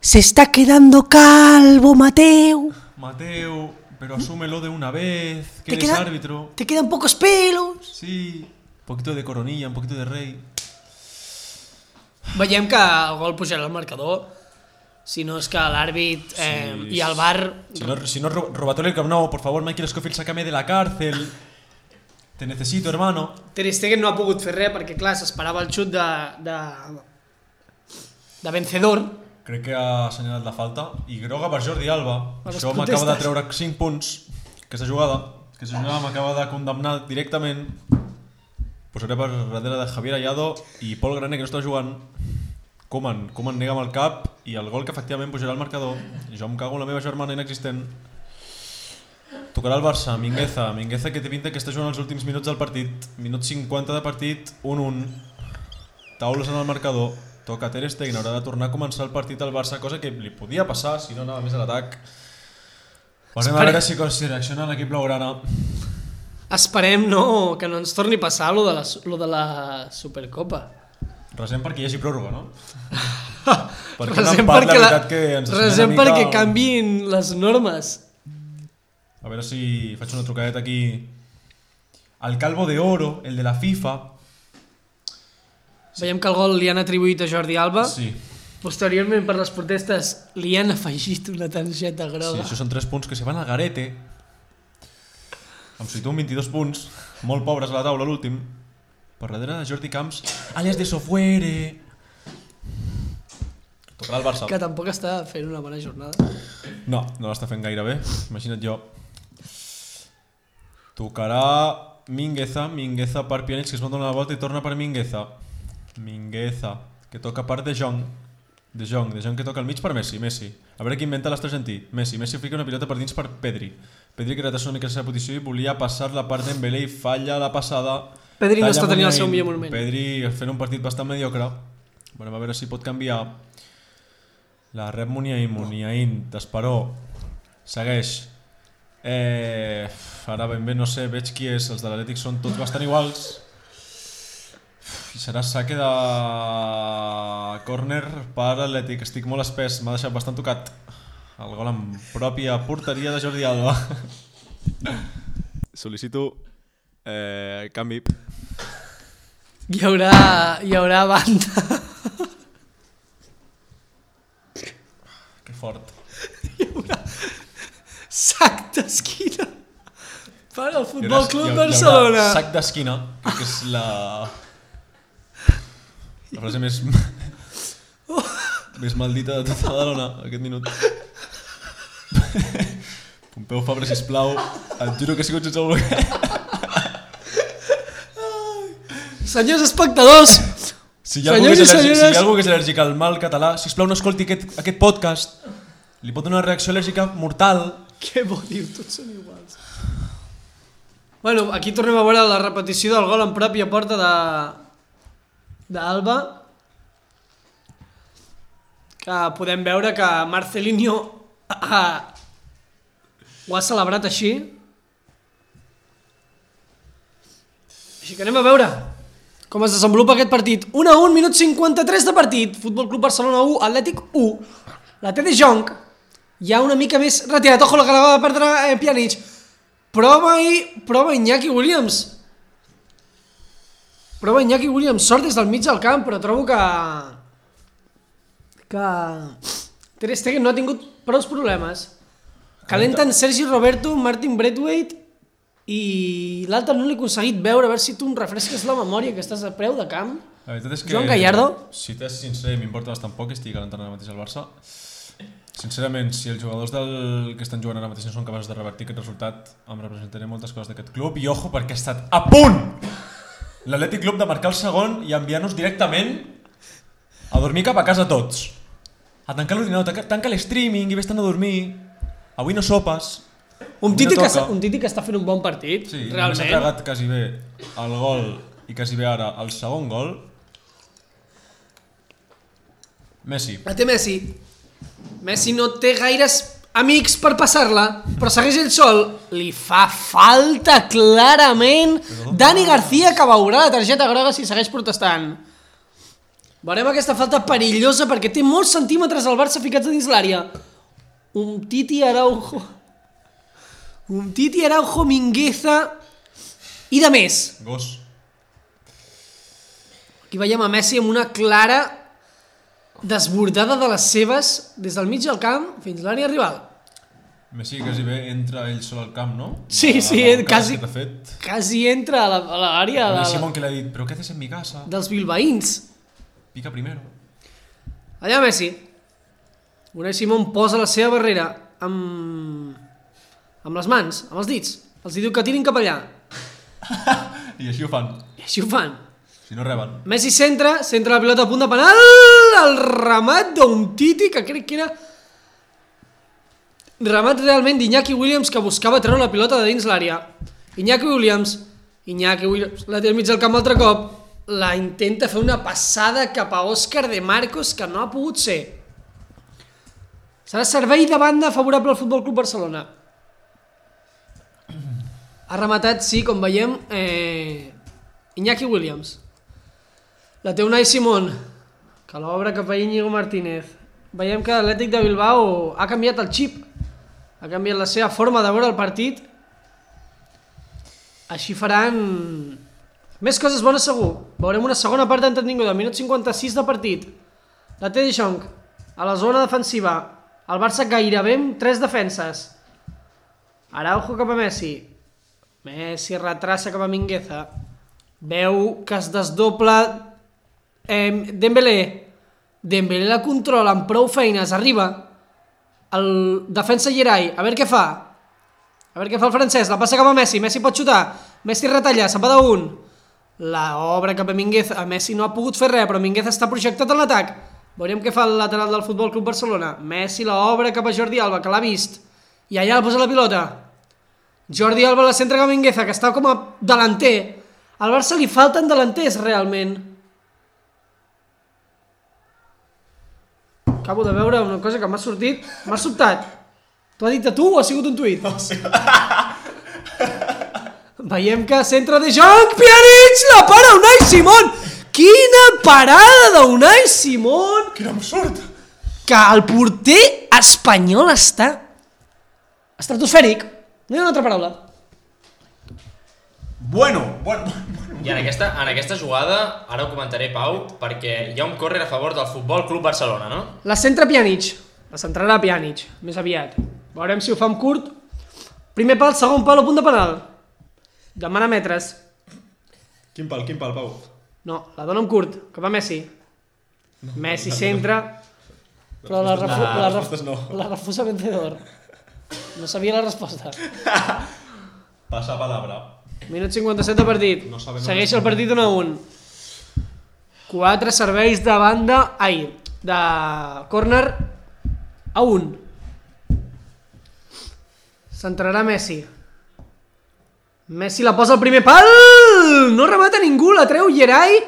Se está quedando calvo, Mateo. Mateu, pero asúmelo de una vez, que Te eres queda- árbitro. Te quedan pocos pelos. Sí, un poquito de coronilla, un poquito de rey. Veiem que el gol pujarà al marcador. Si no és que l'àrbit eh, Sí. i el bar... Si no, si no ro- robatorio el Camp Nou, por favor, Michael Scofield, sácame de la cárcel. Te necesito, hermano. Ter Stegen no ha pogut fer res perquè, clar, s'esperava el xut de, de, de vencedor. Crec que ha assenyalat la falta. I groga per Jordi Alba. Les Això m'acaba de treure 5 punts. Aquesta jugada. Aquesta jugada m'acaba de condemnar directament. Posaré per darrere de Javier Ayado i Pol Graner, que no està jugant. Koeman. Koeman nega amb el cap i el gol que efectivament pujarà al marcador. Jo em cago en la meva germana inexistent. Tocarà el Barça, Mingueza. Mingueza que té pinta que està jugant els últims minuts del partit. Minut 50 de partit, 1-1. Taules en el marcador. Toca Ter Stegen, haurà de tornar a començar el partit al Barça, cosa que li podia passar si no anava més a l'atac. Veurem a veure si, si reacciona l'equip blaugrana. Esperem no, que no ens torni a passar lo de la, lo de la Supercopa. Resem perquè hi hagi pròrroga, no? perquè Resem un empat, la perquè, veritat que ens resem perquè canviïn les normes. A veure si faig una trucadeta aquí. Al Calvo de Oro, el de la FIFA. Veiem que el gol li han atribuït a Jordi Alba. Sí, Posteriorment, per les protestes, li han afegit una targeta sí, groga. això són 3 punts que se van al garete. Em situen 22 punts, molt pobres a la taula l'últim. Per darrere de Jordi Camps, alias de Sofuere. Tocarà el Barça. Que tampoc està fent una bona jornada. No, no l'està fent gaire bé, imagina't jo. Tocarà Mingueza, Mingueza per Pjanic, que es va donar la volta i torna per Mingueza. Mingueza, que toca per De Jong. De Jong, De Jong que toca al mig per Messi, Messi. A veure qui inventa l'argentí. Messi, Messi fica una pilota per dins per Pedri. Pedri que retrasa una mica la seva posició i volia passar la part d'Embele i falla la passada. Pedri no Talla està tenint el seu millor moment. Pedri fent un partit bastant mediocre. Veurem a veure si pot canviar. La rep Muniain, Muniain, t'esperó. Segueix. Eh, ara ben bé no sé, veig qui és. Els de l'Atlètic són tots bastant iguals. I serà saque de córner per l'Atlètic. Estic molt espès, m'ha deixat bastant tocat. El gol en pròpia porteria de Jordi Alba. Sol·licito eh, canvi. Hi haurà, hi haurà banda. Que fort. Sac d'esquina. Per al Futbol haurà- Club haurà Barcelona. Sac d'esquina, que és la... La frase més... més maldita de tota Badalona, aquest minut. Pompeu Fabra, sisplau. Et juro que he sigut sense voler. Senyors espectadors, Si hi ha, algú que és al·lèrgic, si hi ha algú que és al·lèrgic al mal català, sisplau no escolti aquest, aquest podcast. Li pot donar una reacció al·lèrgica mortal. Què vol dir? Tots són iguals. Bueno, aquí tornem a veure la repetició del gol en pròpia porta de d'Alba. Que podem veure que Marcelinho ha, ho ha celebrat així. Així que anem a veure com es desenvolupa aquest partit. 1 a 1, minut 53 de partit. Futbol Club Barcelona 1, Atlètic 1 la té de Jong ja una mica més retirat, ojo la que l'acaba de perdre eh, Pjanic. Prova i prova Iñaki Williams. Prova Iñaki Williams. Sort des del mig del camp però trobo que que Ter Stegen no ha tingut prou problemes. Calenten Sergi Roberto, Martin Braithwaite i l'altre no l'he aconseguit veure. A veure si tu em refresques la memòria que estàs a preu de camp. La veritat és que... Joan Gallardo? Si t'és sincer, m'importa bastant poc que estigui calentant ara mateix al Barça. Sincerament, si els jugadors del que estan jugant ara mateix no són capaços de revertir aquest resultat, em representaré moltes coses d'aquest club i ojo perquè ha estat a punt l'Atlètic Club de marcar el segon i enviar-nos directament a dormir cap a casa tots. A tancar l'ordinador, tanca, tanca l'streaming i vés-te'n a dormir. Avui no sopes. un titi, no que, un titi que està fent un bon partit Sí, realment tragat quasi bé el gol i quasi bé ara el segon gol. Messi. La té Messi. Messi no té gaires amics per passar-la, però segueix ell sol. Li fa falta clarament Dani García que veurà la targeta groga si segueix protestant. Veurem aquesta falta perillosa perquè té molts centímetres al Barça ficats dins l'àrea. Un Titi Araujo... Un Titi Araujo Mingueza i de més. Gos. Aquí veiem a Messi amb una clara desbordada de les seves des del mig del camp fins a l'àrea rival. Messi quasi bé entra ell sol al camp, no? Sí, De sí, l'arrencada quasi- Que fet. Quasi entra a la- a l'àrea De... de, Simón que le ha dit, però què haces en mi casa? dels bilbaïns. Pica primero. Allà Messi. Unai Simón posa la seva barrera amb, amb les mans, amb els dits. Els diu que tirin cap allà. I així ho fan. I així ho fan. Si no reben. Messi centra, centra la pilota a punt de penal, el remat d'un Titi que crec que era remat realment d'Iñaki Williams que buscava treure la pilota de dins l'àrea. Iñaki Williams, Iñaki Williams, la té al mig del camp altre cop, la intenta fer una passada cap a Òscar de Marcos que no ha pogut ser. Serà servei de banda favorable al Futbol Club Barcelona. Ha rematat, sí, com veiem, eh, Iñaki Williams. La té Unai Simón, que l'obre cap a Íñigo Martínez. Veiem que l'Atlètic de Bilbao ha canviat el xip, ha canviat la seva forma de veure el partit. Així faran més coses bones segur. Veurem una segona part entretinguda, minut 56 de partit. La té De Jong, a la zona defensiva. El Barça gairebé amb tres defenses. Araujo cap a Messi. Messi retrassa cap a Mingueza. Veu que es desdobla eh, Dembélé. Dembélé la controla amb prou feines, arriba. El defensa Gerai, a veure què fa. A veure què fa el francès, la passa cap a Messi, Messi pot xutar. Messi retalla, se'n va d'un. La obra cap a Mingueza, a Messi no ha pogut fer res, però Mingueza està projectat en l'atac. Veurem què fa el lateral del Futbol Club Barcelona. Messi la obra cap a Jordi Alba, que l'ha vist. I allà el posa la pilota. Jordi Alba la centra cap a Mingueza, que està com a delanter. Al Barça li falten delanters, realment. Acabo de veure una cosa que m'ha sortit, m'ha sobtat. T'ho ha dit a tu o ha sigut un tuit? No sé. Veiem que centre de joc, Pjanic, la para Unai Simón! Quina parada d'Unai Simón! Quin absurd! Que el porter espanyol està estratosfèric. No hi ha una altra paraula. Bueno, bueno. I en aquesta, en aquesta jugada, ara ho comentaré, Pau, perquè hi ha un córrer a favor del Futbol Club Barcelona, no? La centra Pjanic. La centrarà Pjanic, més aviat. Veurem si ho fa amb curt. Primer pal, segon pal a punt de penal. Demana metres. Quin pal, quin pal, Pau? No, la dona amb curt, cap a Messi. Messi centra, però la, refu no, la, les ref respostes no. la refusa vencedor. No sabia la resposta. Passa palabra. Minut 57 de partit. No sabem Segueix el partit 1 a 1. Quatre serveis de banda... Ai, de córner a 1. Centrarà Messi. Messi la posa al primer pal! No remata ningú, la treu Gerai.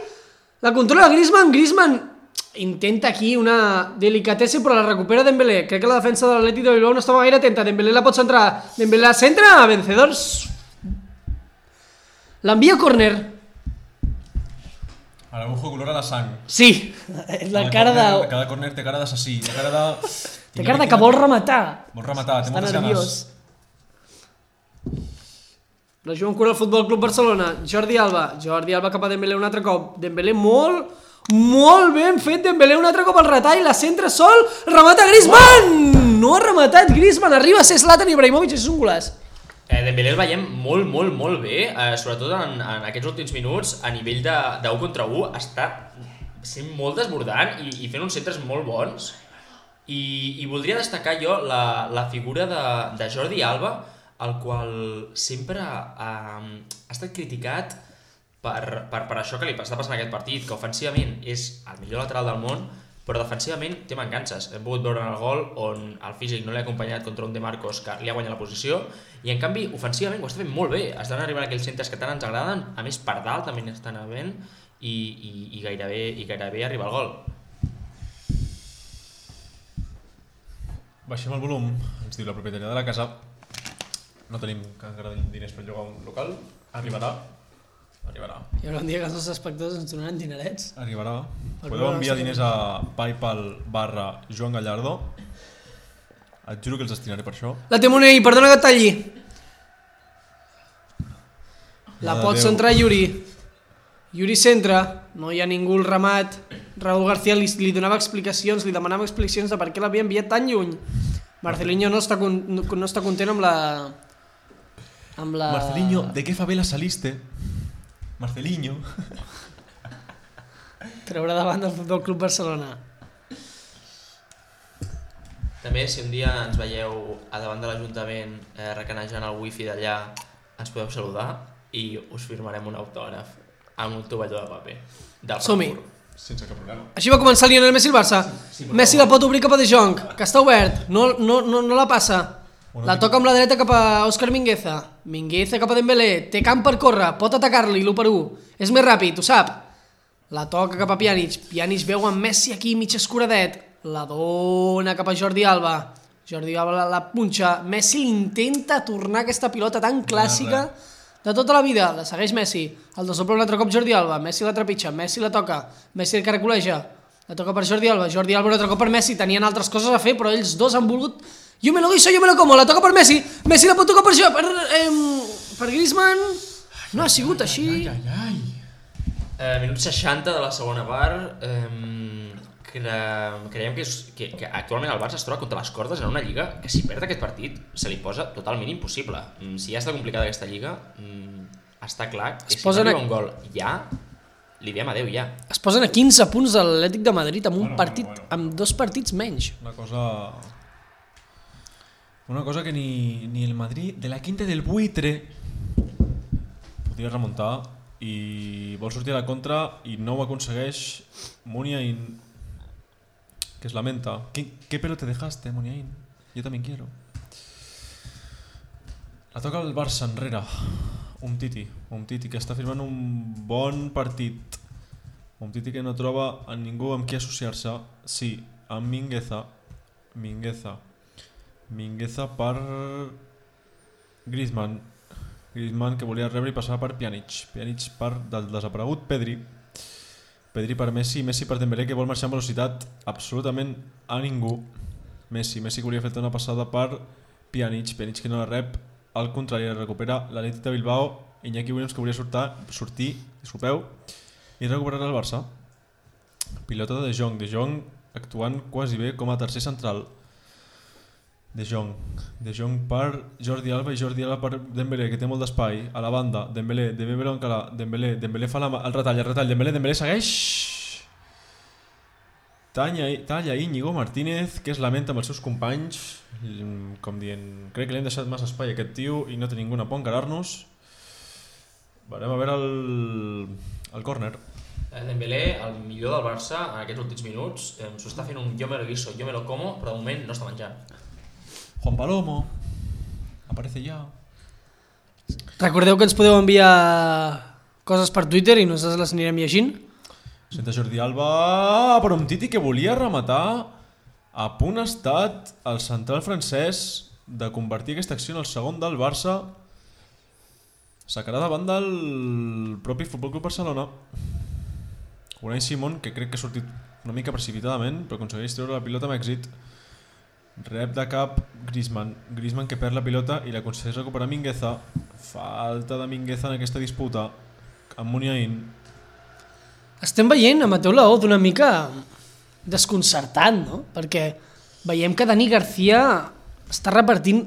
La controla Griezmann. Griezmann intenta aquí una delicatessa però la recupera Dembélé. Crec que la defensa de l'Atlètic de Bilbao no estava gaire atenta. Dembélé la pot centrar. Dembélé la centra, vencedors. L'envia a córner. Araujo colora la sang. Sí, la Cada cara de... Cada córner té cara d'assassí, té cara de... Té cara de que vol rematar. Vol rematar, té Està moltes nerviós. ganes. La juga en cura al Futbol Club Barcelona. Jordi Alba. Jordi Alba cap a Dembélé un altre cop. Dembélé molt, molt ben fet. Dembélé un altre cop al retall. La centra sol. Remata Griezmann! No ha rematat Griezmann. Arriba a ser Zlatan Ibrahimovic. És un golaç. Eh, Dembélé el veiem molt, molt, molt bé, eh, sobretot en, en aquests últims minuts, a nivell de, de 1 contra 1, està sent molt desbordant i, i fent uns centres molt bons. I, i voldria destacar jo la, la figura de, de Jordi Alba, el qual sempre ha, ha estat criticat per, per, per això que li està passant aquest partit, que ofensivament és el millor lateral del món, però defensivament té mancances. Hem pogut veure en el gol on el físic no l'ha acompanyat contra un De Marcos que li ha guanyat la posició i en canvi ofensivament ho està fent molt bé. Estan arribant aquells centres que tant ens agraden, a més per dalt també n'estan havent i, i, i, gairebé, i gairebé arriba al gol. Baixem el volum, ens diu la propietària de la casa. No tenim encara diners per llogar un local. Arribarà. Arribarà. Hi haurà un dia que els nostres espectadors ens donaran dinerets. Arribarà. Per Podeu enviar diners a Paypal barra Joan Gallardo. Et juro que els destinaré per això. La té Monell, perdona que et talli. La Mare pot centrar Yuri. Yuri centra, no hi ha ningú al ramat. Raúl García li, li donava explicacions, li demanava explicacions de per què l'havia enviat tan lluny. Marcelinho no està, con, no, no està content amb la... Amb la... Marcelinho, ¿de qué favela saliste? Marcelinho. Treure davant del Futbol Club Barcelona. També, si un dia ens veieu a davant de l'Ajuntament eh, recanejant el wifi d'allà, ens podeu saludar i us firmarem un autògraf amb un tovalló de paper. Som-hi. Sense cap problema. Així va començar Lionel Messi al Barça. Messi la pot obrir cap a De Jong, que està obert, no, no, no, no la passa. La toca amb la dreta cap a Òscar Mingueza. Mingueza cap a Dembélé, té camp per córrer, pot atacar-li l'1 per 1. És més ràpid, ho sap. La toca cap a Pjanic, Pjanic veu en Messi aquí mig escuradet, la dona cap a Jordi Alba. Jordi Alba la, la punxa, Messi intenta tornar aquesta pilota tan clàssica de tota la vida, la segueix Messi, el desobre un altre cop Jordi Alba, Messi la trepitja, Messi la toca, Messi el caracoleja, la toca per Jordi Alba, Jordi Alba un altre cop per Messi, tenien altres coses a fer, però ells dos han volgut, jo me lo guiso, jo me lo como, la toca per Messi, Messi la pot tocar per això, per, eh, per Griezmann, no ha sigut així, Eh, minut 60 de la segona part. Eh, cre creiem que, és, que, que actualment el Barça es troba contra les cordes en una lliga que si perd aquest partit se li posa totalment impossible. Mm, si ja està complicada aquesta lliga, mm, està clar que Es si posen no a- arriba un gol ja, li diem adeu ja. es posen a 15 punts de l'Atlètic de Madrid amb un Bueno, partit, bueno, bueno. amb dos partits menys. Una cosa... Una cosa que ni, ni el Madrid de la quinta del buitre podia remuntar i vol sortir a la contra i no ho aconsegueix Muniain que es lamenta. ¿Qué, qué pelo te dejaste Muniain? Yo también quiero. La toca el Barça enrere. Un Titi, un Titi que està firmant un bon partit. Un Titi que no troba a ningú amb qui associar-se. Sí, amb Mingueza. Mingueza Mingueza per Griezmann. Griezmann que volia rebre i passava per Pjanic. Pjanic per del desaparegut Pedri. Pedri per Messi. Messi per Dembélé que vol marxar amb velocitat. Absolutament a ningú. Messi, Messi que volia fer una passada per Pjanic, Pjanic que no la rep. Al contrari, la recupera l'Atlètic de Bilbao. Iñaki Williams que volia sortar, sortir, disculpeu i recuperar el Barça. Pilota De Jong. De Jong actuant quasi bé com a tercer central De Jong. De Jong per Jordi Alba i Jordi Alba per Dembélé que té molt d'espai a la banda. Dembélé, Dembélé encara Dembélé, Dembélé fa la, el retall, el retall. Dembélé, Dembélé segueix. Talla, talla Íñigo Martínez que es lamenta amb els seus companys. Com dient, crec que li hem deixat massa espai a aquest tio i no té ningú a por encarar-nos. Veurem a veure el, el córner. Eh, Dembélé, el millor del Barça en aquests últims minuts, s'ho està fent un yo me lo guiso, yo me lo como, però de moment no està menjant. Juan Palomo aparece ya Recordeu que ens podeu enviar coses per Twitter i nosaltres les anirem llegint. Senta Jordi Alba però un Titi que volia rematar a punt estat el central francès de convertir aquesta acció en el segon del Barça. Sacarà davant del propi Futbol Club Barcelona. Unai Simón que crec que ha sortit una mica precipitadament però aconsegueix treure la pilota amb èxit rep de cap Griezmann. Griezmann que perd la pilota i l'aconsegueix recuperar Mingueza. Falta de Mingueza en aquesta disputa. Amb Muniain Estem veient a Mateu Laoz una mica desconcertant, no? Perquè veiem que Dani García està repartint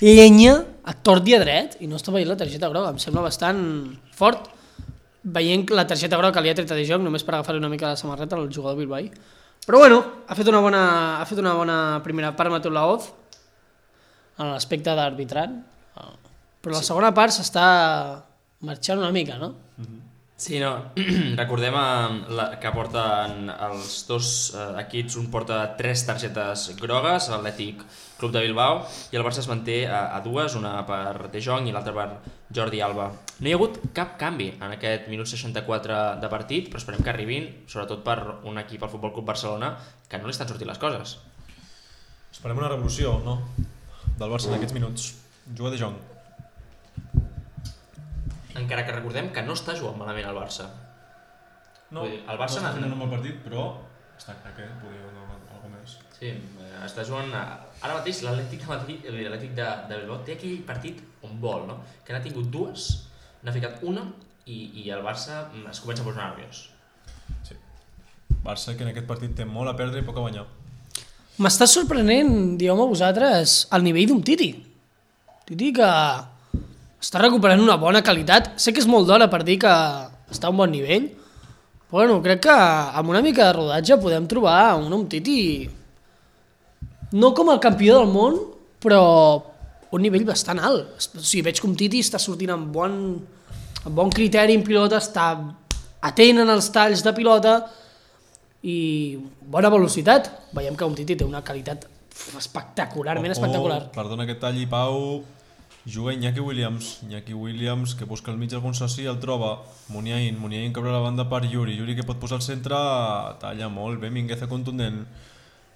llenya a tort i a dret i no està veient la targeta groga, em sembla bastant fort. Veient la targeta groga que li ha tret a De Jong només per agafar una mica la samarreta al jugador Bilbao. Però bueno, ha fet una bona, ha fet una bona primera part Mateu Laoz en l'aspecte d'arbitrant, però la segona part s'està marxant una mica, no? Sí, no, recordem eh, la, que porten els dos eh, equips, un porta tres targetes grogues, l'Atlètic Club de Bilbao, i el Barça es manté a, a dues, una per De Jong i l'altra per Jordi Alba. No hi ha hagut cap canvi en aquest minut 64 de partit, però esperem que arribin, sobretot per un equip al Futbol Club Barcelona, que no li estan sortint les coses. Esperem una revolució, no? Del Barça en aquests minuts. Juga de Jong. Encara que recordem que no està jugant malament el Barça. No, dir, el Barça no està fent un bon partit, però està que podria donar alguna més. Sí, eh, està jugant... a- Ara mateix l'Atlètic de Madrid, eh, l'Atlètic de, de Bilbao, té aquell partit on vol, no? Que n'ha tingut dues, n'ha ficat una i, i el Barça mm, es comença a posar nerviós. Sí. Barça que en aquest partit té molt a perdre i poc a guanyar. M'està sorprenent, dieu-me vosaltres, el nivell d'un Titi. Titi que està recuperant una bona qualitat. Sé que és molt d'hora per dir que està a un bon nivell, però bueno, crec que amb una mica de rodatge podem trobar un, un Titi no com el campió del món, però un nivell bastant alt. O sigui, veig com Titi està sortint amb bon, amb bon criteri en pilota, està atent en els talls de pilota, i bona velocitat. Veiem que un Titi té una qualitat espectacularment Ojo, espectacular. Perdona que talli, Pau. Juga Iñaki Williams. Iñaki Williams que busca al mig algun i el troba. Muniain. Muniain que obre la banda per Yuri. Yuri que pot posar al centre, talla molt bé. Mingueza contundent.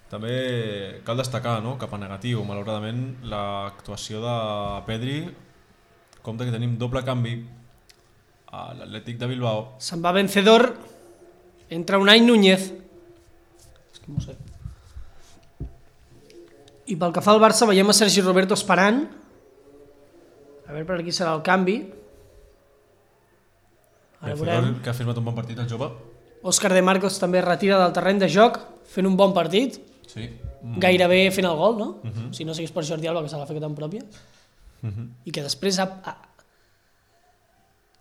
També cal destacar, no?, cap a negatiu, malauradament, l'actuació de Pedri. Compte que tenim doble canvi a l'Atlètic de Bilbao. Se'n va vencedor, entra Unai Núñez. És que no sé. I pel que fa al Barça veiem a Sergi Roberto esperant. A veure per aquí serà el canvi. Ara veurem. que ha firmat un bon partit, el jove. Òscar de Marcos també es retira del terreny de joc, fent un bon partit. Sí. Gairebé fent el gol, no? Si no sigués per Jordi Alba, que se l'ha fet tan pròpia. I que després ha, ha,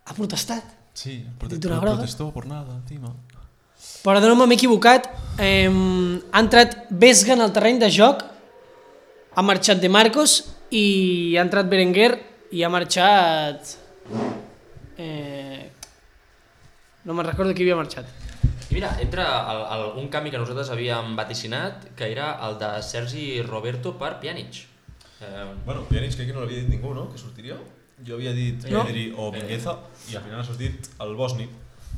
ha protestat. Sí, Dit una groga. protestó por nada, Tima. Perdona, m'he equivocat. Eh, ha entrat Vesga en el terreny de joc, ha marxat De Marcos i ha entrat Berenguer i ha marxat... Eh, no me'n recordo qui havia marxat. I mira, entra el, el, un canvi que nosaltres havíem vaticinat, que era el de Sergi Roberto per Pjanic. Eh, Bueno, Pjanic crec que no l'havia dit ningú, no?, que sortiria. Jo havia dit No. Pedri o Mingueza i al final ha sortit el Bosni.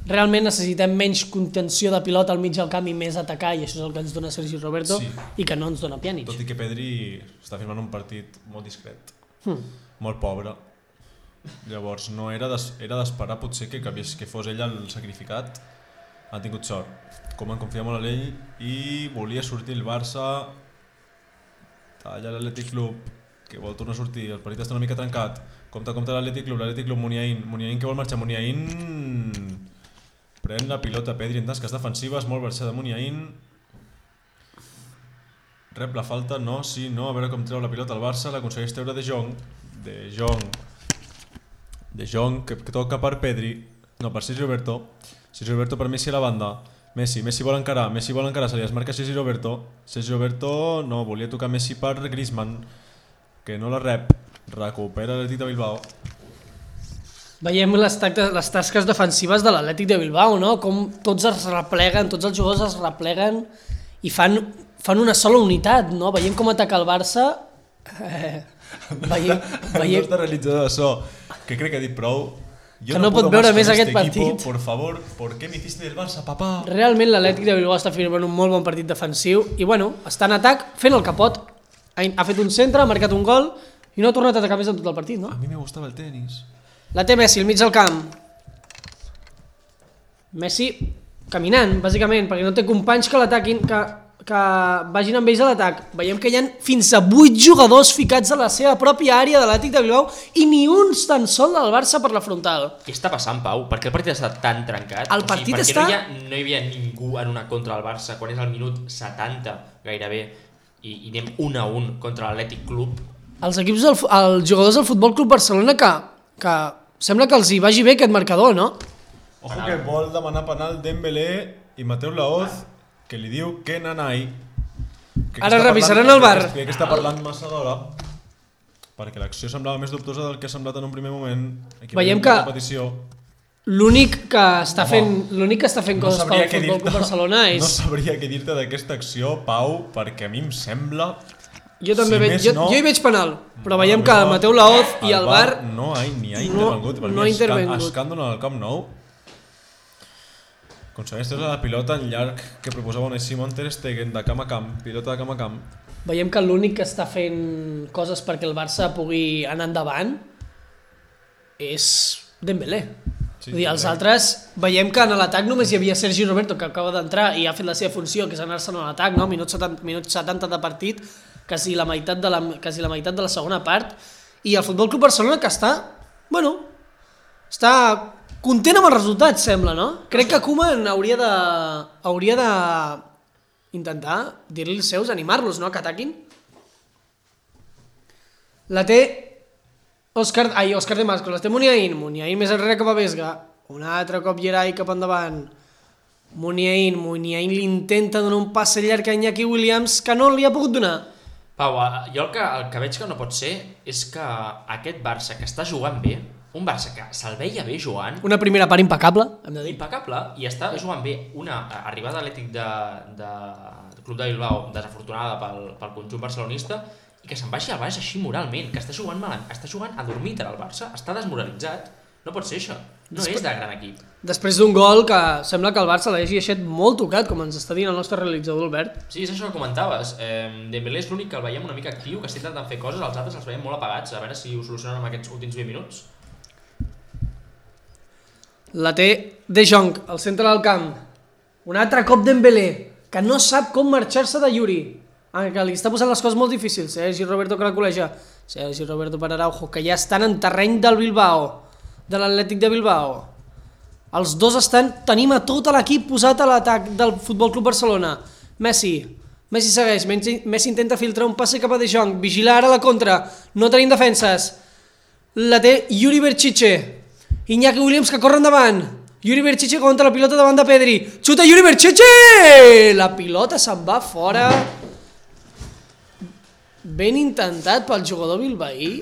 Realment necessitem menys contenció de pilota al mig del camp i més atacar i això és el que ens dona Sergi Roberto Sí. i que no ens dona Pjanic. Tot i que Pedri està firmant un partit molt discret, Hmm. molt pobre. Llavors, no era des- era d'esperar potser que, que, que fos ell el sacrificat. Ha tingut sort. Com en confia molt en ell i volia sortir el Barça. Talla l'Atlètic Club que vol tornar a sortir, el partit està una mica trencat. Compte, compte l'Atlètic Club, l'Atlètic Club Muniain. Muniain que vol marxar, Muniain pren la pilota Pedri en tasques defensives, molt versió de Muniain. Rep la falta, no, sí, no, a veure com treu la pilota al Barça, l'aconsegueix treure de Jong, de Jong, de Jong, que toca per Pedri, no, per Sergio Roberto, Sergio Roberto per Messi a la banda, Messi, Messi vol encarar, Messi vol encarar, se li desmarca Sergio Roberto, Sergio Roberto no, volia tocar Messi per Griezmann, que no la rep, recupera l'Atlètic de Bilbao, Veiem les, tactes, les tasques defensives de l'Atlètic de Bilbao, no? Com tots es repleguen, tots els jugadors es repleguen i fan, fan una sola unitat, no? Veiem com ataca el Barça. Eh, veiem, el veiem, nostre realitzador de so, que crec que ha dit prou, jo Que no pot puedo veure més aquest equipo, partit. por favor, ¿por qué me hiciste del Barça, papá? realment l'Atlètic de Bilbao està firmant un molt bon partit defensiu i bueno, està en atac fent el capot. Ha, ha fet un centre, ha marcat un gol i no ha tornat a atacar més en tot el partit, no? A mi me gustaba el tenis. La té Messi al mig del camp. Messi caminant, bàsicament, perquè no té companys que l'ataquin, que, que vagin amb ells a l'atac. Veiem que hi ha fins a 8 jugadors ficats a la seva pròpia àrea de l'Atlètic de Bilbao i ni un tan sol del Barça per la frontal. Què està passant, Pau? Per què el partit està tan trencat? El partit per què està- no hi, ha, no hi havia ningú en una contra el Barça quan és el minut 70 gairebé i, i anem 1 a 1 contra l'Atlètic Club? Els equips del, els jugadors del Futbol Club Barcelona que, que sembla que els hi vagi bé aquest marcador, no? Ojo que vol demanar penal Dembélé i Mateu Laoz, que li diu que nanai. Que Ara revisaran parlant- el VAR. Que, que està parlant massa d'hora, perquè l'acció semblava més dubtosa del que ha semblat en un primer moment. Aquí Veiem que-. L'únic que està fent, l'únic que està fent coses pel Futbol Club Barcelona és... no sabria què dir-te d'aquesta acció, Pau, perquè a mi em sembla... Jo també Si veig, jo, no- jo hi veig penal, però veiem No, que no, Mateu Laoz i el VAR no ha, ni ha no- intervengut. No mi ha intervengut. Escàndol en el Camp Nou. Aconsegueix treure la pilota en llarg que proposava un Simon Ter Stegen de camp a camp, pilota de camp a camp. veiem que l'únic que està fent coses perquè el Barça pugui anar endavant és Dembélé. Sí, dir, els altres veiem que en l'atac només hi havia Sergi Roberto que acaba d'entrar i ha fet la seva funció que és anar-se'n a l'atac, no? minut 70, minut 70 de partit quasi la, meitat de la, quasi la meitat de la segona part i el Futbol Club Barcelona que està, bueno està content amb el resultat sembla, no? Crec que Koeman hauria de hauria de intentar dir-li als seus, animar-los, no? Que ataquin. La té Òscar, ai, Òscar de Mascos, la té Muniain, Muniain més enrere cap a Vesga, un altre cop Gerai cap endavant, Muniain, Muniain li intenta donar un passe llarg a Iñaki Williams que no li ha pogut donar. Pau, eh, jo el que, el que veig que no pot ser és que aquest Barça que està jugant bé, un Barça que se'l veia bé jugant, Una primera part impecable, hem de dir. impecable, i està jugant bé una arribada atlètic de, de, del Club de Bilbao desafortunada pel, pel conjunt barcelonista i que se'n baixi al baix així moralment, que està jugant mal, està jugant adormit el Barça, està desmoralitzat, no pot ser això, no és de gran equip. Després d'un gol que sembla que el Barça l'hagi deixat molt tocat, com ens està dient el nostre realitzador Albert. Sí, és això que comentaves. Eh, Dembélé és l'únic que el veiem una mica actiu, que està intentant fer coses, els altres els veiem molt apagats, a veure si ho solucionen en aquests últims 20 minuts. La té De Jong, al centre del camp. Un altre cop Dembélé, que no sap com marxar-se de Yuri. Ah, que li està posant les coses molt difícils. Sergi Roberto que la col·leja. Sergi Roberto per Araujo, que ja estan en terreny del Bilbao, de l'Atlètic de Bilbao. Els dos estan, tenim a tot l'equip posat a l'atac del Futbol Club Barcelona. Messi, Messi segueix, Messi, Messi intenta filtrar un passe cap a De Jong, vigila ara la contra, no tenim defenses. La té Yuri Berchiche, Iñaki Williams que corre endavant. Yuri Berchiche contra la pilota davant de Pedri. Xuta Yuri Berchiche! La pilota se'n va fora. Ben intentat pel jugador bilbaí.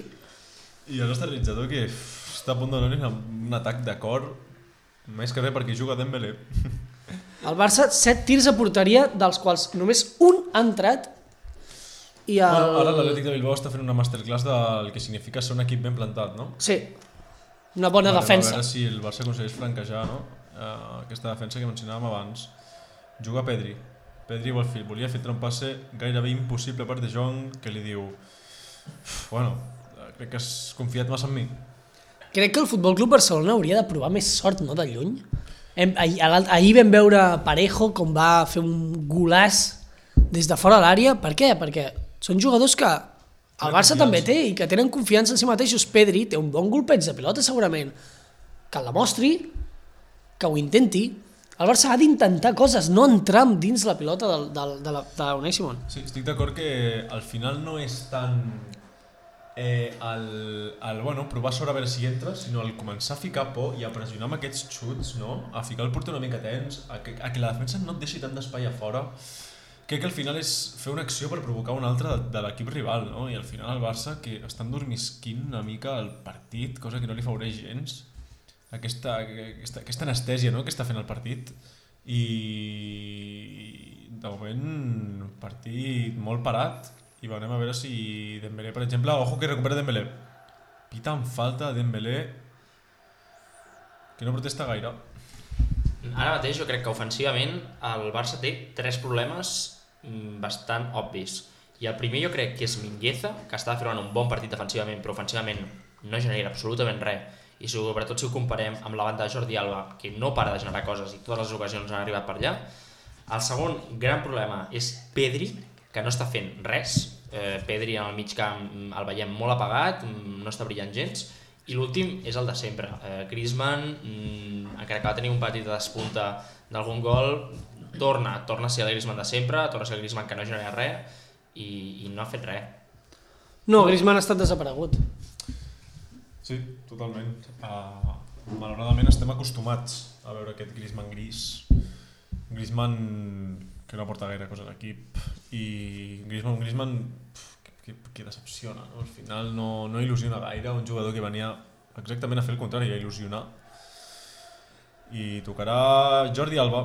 I el nostre realitzador que està a punt de donar un atac de cor, més que res perquè juga Dembélé. El Barça, 7 tirs a porteria, dels quals només un ha entrat. I el... Ara l'Atlètic de Bilbao està fent una masterclass del que significa ser un equip ben plantat, no? Sí, una bona Vale, defensa. A veure si el Barça aconsegueix franquejar, no? Uh, aquesta defensa que mencionàvem abans. Juga Pedri. Pedri vol fil, volia filtrar un passe gairebé impossible per De Jong, que li diu... "Uf, Bueno, crec que has confiat massa en mi. Crec que el Futbol Club Barcelona hauria de provar més sort, no?, de lluny. Hem, ahir, ahir vam veure Parejo com va fer un golàs des de fora de l'àrea. Per què? Perquè són jugadors que el Barça confiança. també té i que tenen confiança en si mateixos. Pedri té un bon golpeig de pilota segurament. Que el demostri, que ho intenti. El Barça ha d'intentar coses, no entrar dins la pilota del, del, de la- l'Unai Simón. Sí, estic d'acord que al final no és tant eh, el, el, bueno, provar sort a veure si entra, sinó el començar a ficar por i a pressionar amb aquests xuts, no? a ficar el porter una mica tens, a que, a que la defensa no et deixi tant d'espai a fora. Crec que al final és fer una acció per provocar una altra de, de l'equip rival, no? i al final el Barça que està endormisquint una mica el partit, cosa que no li favoreix gens, aquesta, aquesta, aquesta anestèsia no? que està fent el partit, i de moment partit molt parat i veurem a veure si Dembélé, per exemple, ojo que recupera Dembélé pita en falta Dembélé que no protesta gaire Ara mateix jo crec que ofensivament el Barça té tres problemes bastant obvis. I el primer jo crec que és Mingueza, que està fent un bon partit defensivament, però ofensivament no genera absolutament res. I sobretot si ho comparem amb la banda de Jordi Alba, que no para de generar coses i totes les ocasions han arribat per allà. El segon gran problema és Pedri, que no està fent res. Eh, Pedri en el mig camp mm, el veiem molt apagat, mm, no està brillant gens. I l'últim és el de sempre. Eh, Griezmann, mm, encara que va tenir un petit de despunta d'algun gol, torna, torna a ser el Griezmann de sempre, torna a ser el Griezmann que no genera res i, i no ha fet res. No, Griezmann ha estat desaparegut. Sí, totalment. Uh, malauradament estem acostumats a veure aquest Griezmann gris. Griezmann que no aporta gaire cosa a l'equip i Griezmann, un Griezmann pf, que, que, que decepciona. No? Al final no, no il·lusiona gaire un jugador que venia exactament a fer el contrari, a il·lusionar. I tocarà Jordi Alba.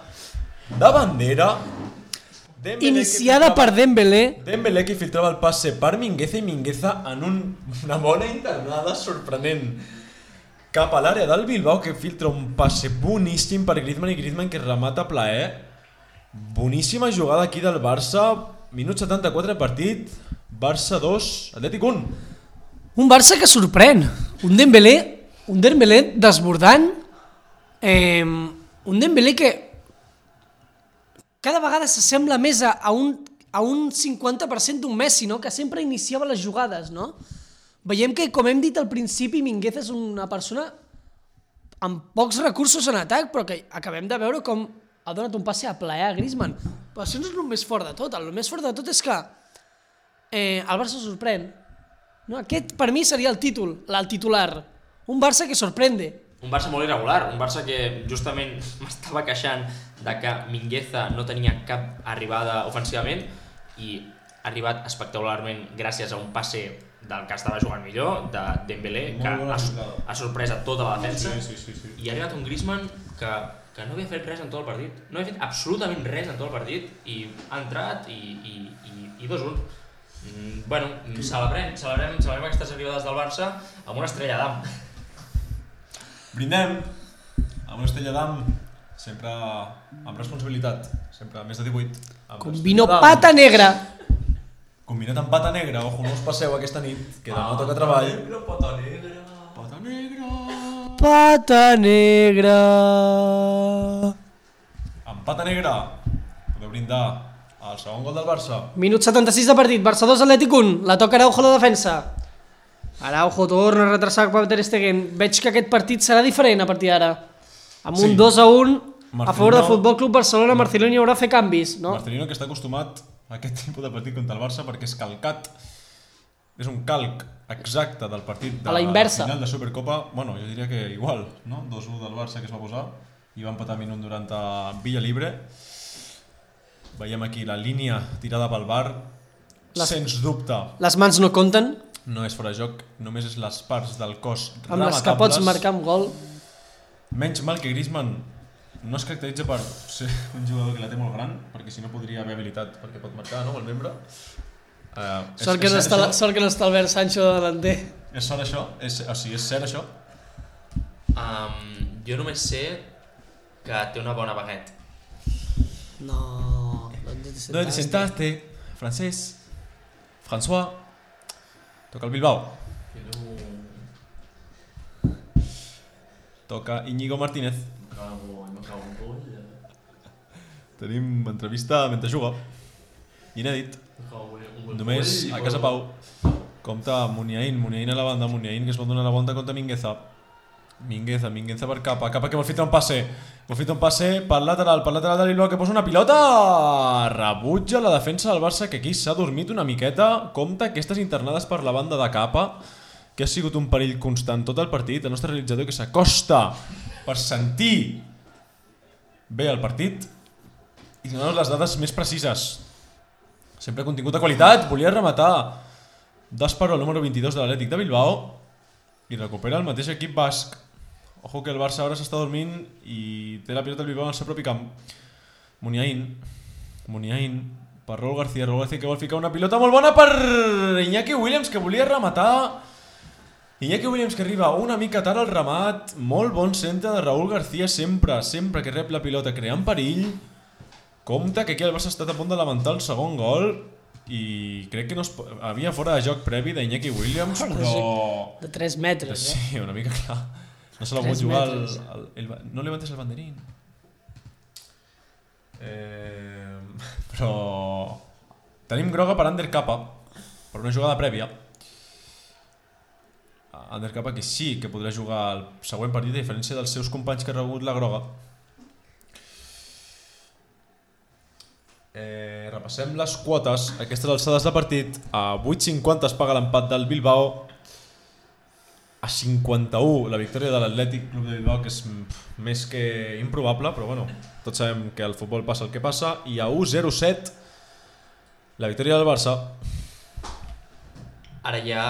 De bandera. Dembélé Iniciada filtrava- per Dembélé. Dembélé que filtrava el passe per Mingueza i Mingueza en un, una bona internada sorprenent cap a l'àrea del Bilbao que filtra un passe boníssim per Griezmann i Griezmann que remata plaer boníssima jugada aquí del Barça minut 74 de partit Barça 2, Atlètic 1 Un Barça que sorprèn. Un Dembélé, un Dembélé desbordant. Eh, un Dembélé que cada vegada s'assembla més a, a, un, a un 50% d'un Messi, no? que sempre iniciava les jugades. No? Veiem que, com hem dit al principi, Minguez és una persona amb pocs recursos en atac, però que acabem de veure com ha donat un passe a plaer a Griezmann. Però això no és el més fort de tot. El més fort de tot és que eh, el Barça sorprèn. No, aquest per mi seria el títol, el titular. Un Barça que sorprende. Un Barça molt irregular, un Barça que justament m'estava queixant de que Mingueza no tenia cap arribada ofensivament i ha arribat espectacularment gràcies a un passe del que estava jugant millor, de Dembélé, Molt que ha, ha sorprès a tota la defensa sí, sí, sí. i ha arribat un Griezmann que, que no havia fet res en tot el partit, no havia fet absolutament res en tot el partit i ha entrat i, i, i, i 2-1. Mm, bueno, celebrem, celebrem, celebrem aquestes arribades del Barça amb una estrella d'am. Brindem amb una estrella d'am sempre amb responsabilitat sempre més de 18 amb Com l'estrella vino d'am. pata negra. Combinat amb pata negra, ojo, no us passeu aquesta nit, que demà toca treball. Pata negra. Pata negra. Pata negra. Amb pata negra podeu brindar el segon gol del Barça. Minut 76 de partit, Barça 2, Atlètic 1. La toca Araujo a la defensa. Araujo torna a retrasar per Ter Stegen. Veig que aquest partit serà diferent a partir d'ara. Amb un Sí. 2 a 1 a Marcelino- favor del Futbol Club Barcelona, Marcelino haurà de fer canvis, no? Marcelino que està acostumat a aquest tipus de partit contra el Barça perquè és calcat. És un calc exacte del partit de A la inversa. final de Supercopa. Bueno, jo diria que igual, no? 2-1 del Barça que es va posar i va empatar minut 90 a Villa Libre. Veiem aquí la línia tirada pel bar. Les- Sens dubte, Les mans no compten, no és fora de joc, només és les parts del cos amb les que pots marcar un gol. Menys mal que Griezmann no es caracteritza per ser un jugador que la té molt gran, perquè si no podria haver habilitat perquè pot marcar, no?, el membre. Uh, Sort que, no està, la- sort que no està Albert Sancho de delanter. És cert això? És, o sigui, és cert això? Um, jo només sé que té una bona baguette. No, no te sentaste, francès, François, toca el Bilbao, toca Íñigo Martínez, tenim entrevista mentre juga, inèdit, només a Casa Pau, compta Muniain, Muniain a la banda, Muniain que es vol donar la volta contra Mingueza, Mingueza, Mingueza per capa, capa que vol filtrar un passe, vol filtrar un passe per lateral, per lateral de Bilbao que posa una pilota, rebutja la defensa del Barça que aquí s'ha dormit una miqueta, compta aquestes internades per la banda de capa, que ha sigut un perill constant tot el partit, el nostre realitzador que s'acosta per sentir bé el partit i donar les dades més precises. Sempre contingut de qualitat, volia rematar Dasparo, el número 22 de l'Atlètic de Bilbao i recupera el mateix equip basc. Ojo que el Barça ara s'està dormint i té la pilota del Bilbao en el seu propi camp. Muniain, Muniain, per Raúl García, Raúl García que vol ficar una pilota molt bona per Iñaki Williams que volia rematar. Iñaki Williams que arriba una mica tard al remat, molt bon centre de Raúl García sempre, sempre que rep la pilota creant perill. Compte que aquí el Barça ha estat a punt de lamentar el segon gol i crec que no es, havia fora de joc previ d'Iñaki Williams, de però... De 3 metres, eh? Sí, una mica clar. No se l'ha pogut jugar el, metres. el, el, No levantes el banderín. Eh, però... Tenim groga per Ander Kappa, per una jugada prèvia. Ander Kappa que sí que podrà jugar el següent partit, a diferència dels seus companys que ha rebut la groga. Eh, repassem les quotes, aquestes alçades de partit. A 8.50 es paga l'empat del Bilbao, a 51 la victòria de l'Atlètic Club de Bilbao, que és mm, més que improbable, però bueno, tots sabem que al futbol passa el que passa, i a 1-0-7 la victòria del Barça. Ara ja,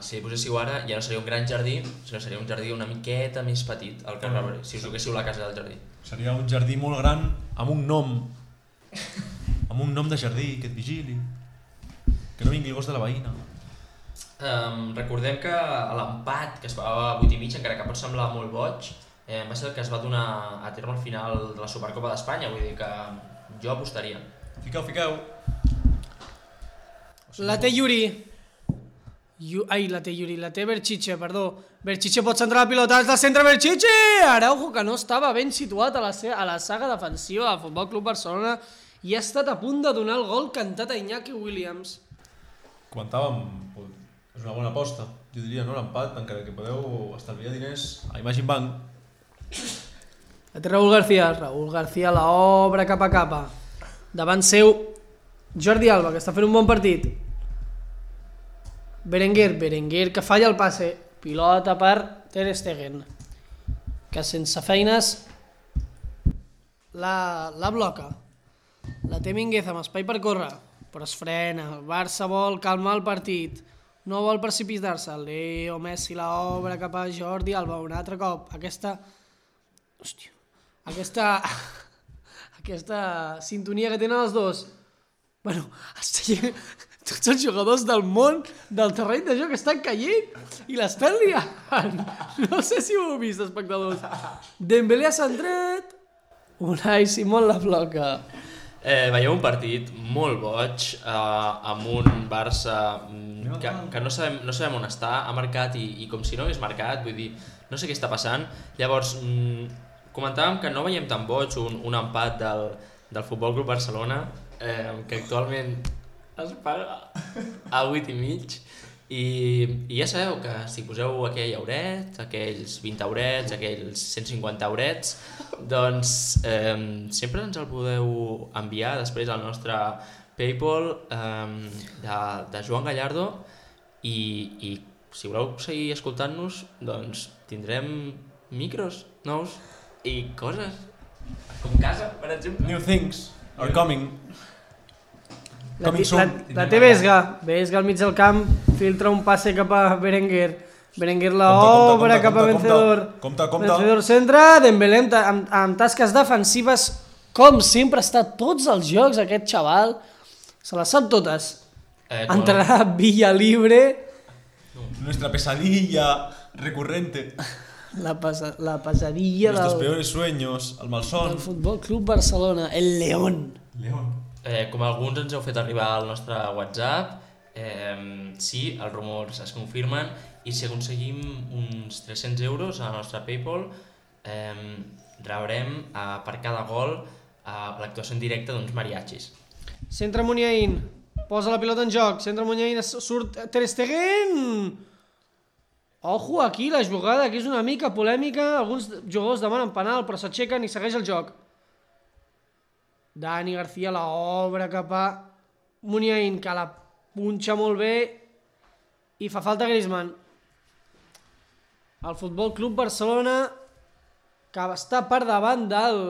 si poséssiu ara, ja no seria un gran jardí, sinó seria un jardí una miqueta més petit, el que rebre, si us juguéssiu la casa del jardí. Seria un jardí molt gran, amb un nom, amb un nom de jardí que et vigili, que no vingui el gos de la veïna. Um, recordem que l'empat que es va a 8 i mig, encara que pot semblar molt boig, eh, va ser el que es va donar a terme al final de la Supercopa d'Espanya, vull dir que jo apostaria. Fiqueu, fiqueu. La té Yuri. Yu... Ai, la té Yuri, la té Berchiche, perdó. Berchiche pot centrar la pilota des del centre, Berchiche! Araujo, que no estava ben situat a la, a la saga defensiva del Futbol Club Barcelona i ha estat a punt de donar el gol cantat a Iñaki Williams. Comentàvem, és una bona aposta. Jo diria, no, l'empat, encara que podeu estalviar diners a Imagine Bank. La té Raúl García. Raúl García la obra cap a capa. Davant seu, Jordi Alba, que està fent un bon partit. Berenguer, Berenguer, que falla el passe. Pilota per Ter Stegen, que sense feines la, la bloca. La té Minguez amb espai per córrer, però es frena. El Barça vol calmar el partit. No vol precipitar-se. Leo Messi la obra cap a Jordi Alba un altre cop. Aquesta... Hòstia. Aquesta... Aquesta sintonia que tenen els dos. Bueno. tots els jugadors del món del terreny de joc estan caient i l'estan liant. No sé si ho heu vist, espectadors. Dembélé a centret, Unai Simón la bloca. Eh, veieu un partit molt boig eh, amb un Barça mm, que, que no, sabem, no sabem on està, ha marcat i, i com si no hagués marcat, vull dir, no sé què està passant. Llavors, mm, comentàvem que no veiem tan boig un, un empat del, del Futbol Club Barcelona, eh, que actualment es paga a 8 i mig, i, i ja sabeu que si poseu aquell euret, aquells 20 eurets, aquells 150 eurets, doncs eh, sempre ens el podeu enviar després al nostre Paypal eh, de, de Joan Gallardo i, i si voleu seguir escoltant-nos, doncs tindrem micros nous i coses, com casa, per exemple. New things are coming. La, la, la té Vesga. Vesga al mig del camp, filtra un passe cap a Berenguer. Berenguer la Compte, obra compte, cap a Vencedor. compte, compte. Vencedor centre, Dembélé amb, amb, amb tasques defensives, com sempre està a tots els jocs aquest xaval. Se les sap totes. Eh, Entrarà a Villa Libre, Nuestra pesadilla recurrente. la, pesa, la pesadilla Nuestros del, peores sueños. El malson. del Futbol Club Barcelona, el León. León. Eh, com alguns ens heu fet arribar al nostre WhatsApp, eh, sí, els rumors es confirmen i si aconseguim uns 300 euros a la nostra Paypal, eh, rebrem eh, per cada gol eh, l'actuació en directe d'uns mariachis. Centre Muniain, posa la pilota en joc, centre Muniain, surt Ter Stegen! Ojo aquí, la jugada, que és una mica polèmica, alguns jugadors demanen penal però s'aixequen i segueix el joc. Dani García la obra cap a Muniain, que la punxa molt bé i fa falta Griezmann. El Futbol Club Barcelona que està per davant del,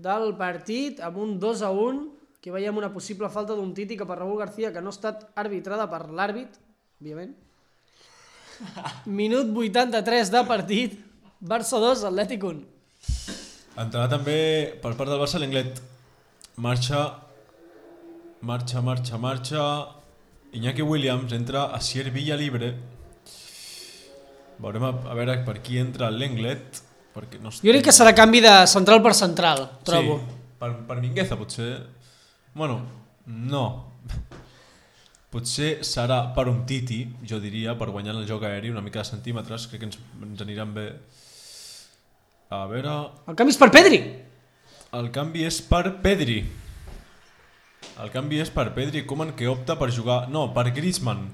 del partit amb un 2 a 1 que veiem una possible falta d'un Titi cap a Raúl García que no ha estat arbitrada per l'àrbit, òbviament. Minut 83 de partit, Barça 2, Atlètic 1. Entrarà també per part del Barça l'Englet. Marxa, marxa, marxa, marxa. Iñaki Williams entra a Sier Villa Libre. Veurem a, a veure per qui entra l'Englet. Perquè no Jo crec que serà canvi de central per central, trobo. Sí, per, per Mingueza potser... Bueno, no. Potser serà per un Titi, jo diria, per guanyar el joc aeri una mica de centímetres, crec que ens, ens aniran bé. A veure... El canvi és per Pedri. El canvi és per Pedri. El canvi és per Pedri Koeman que opta per jugar... No, per Griezmann.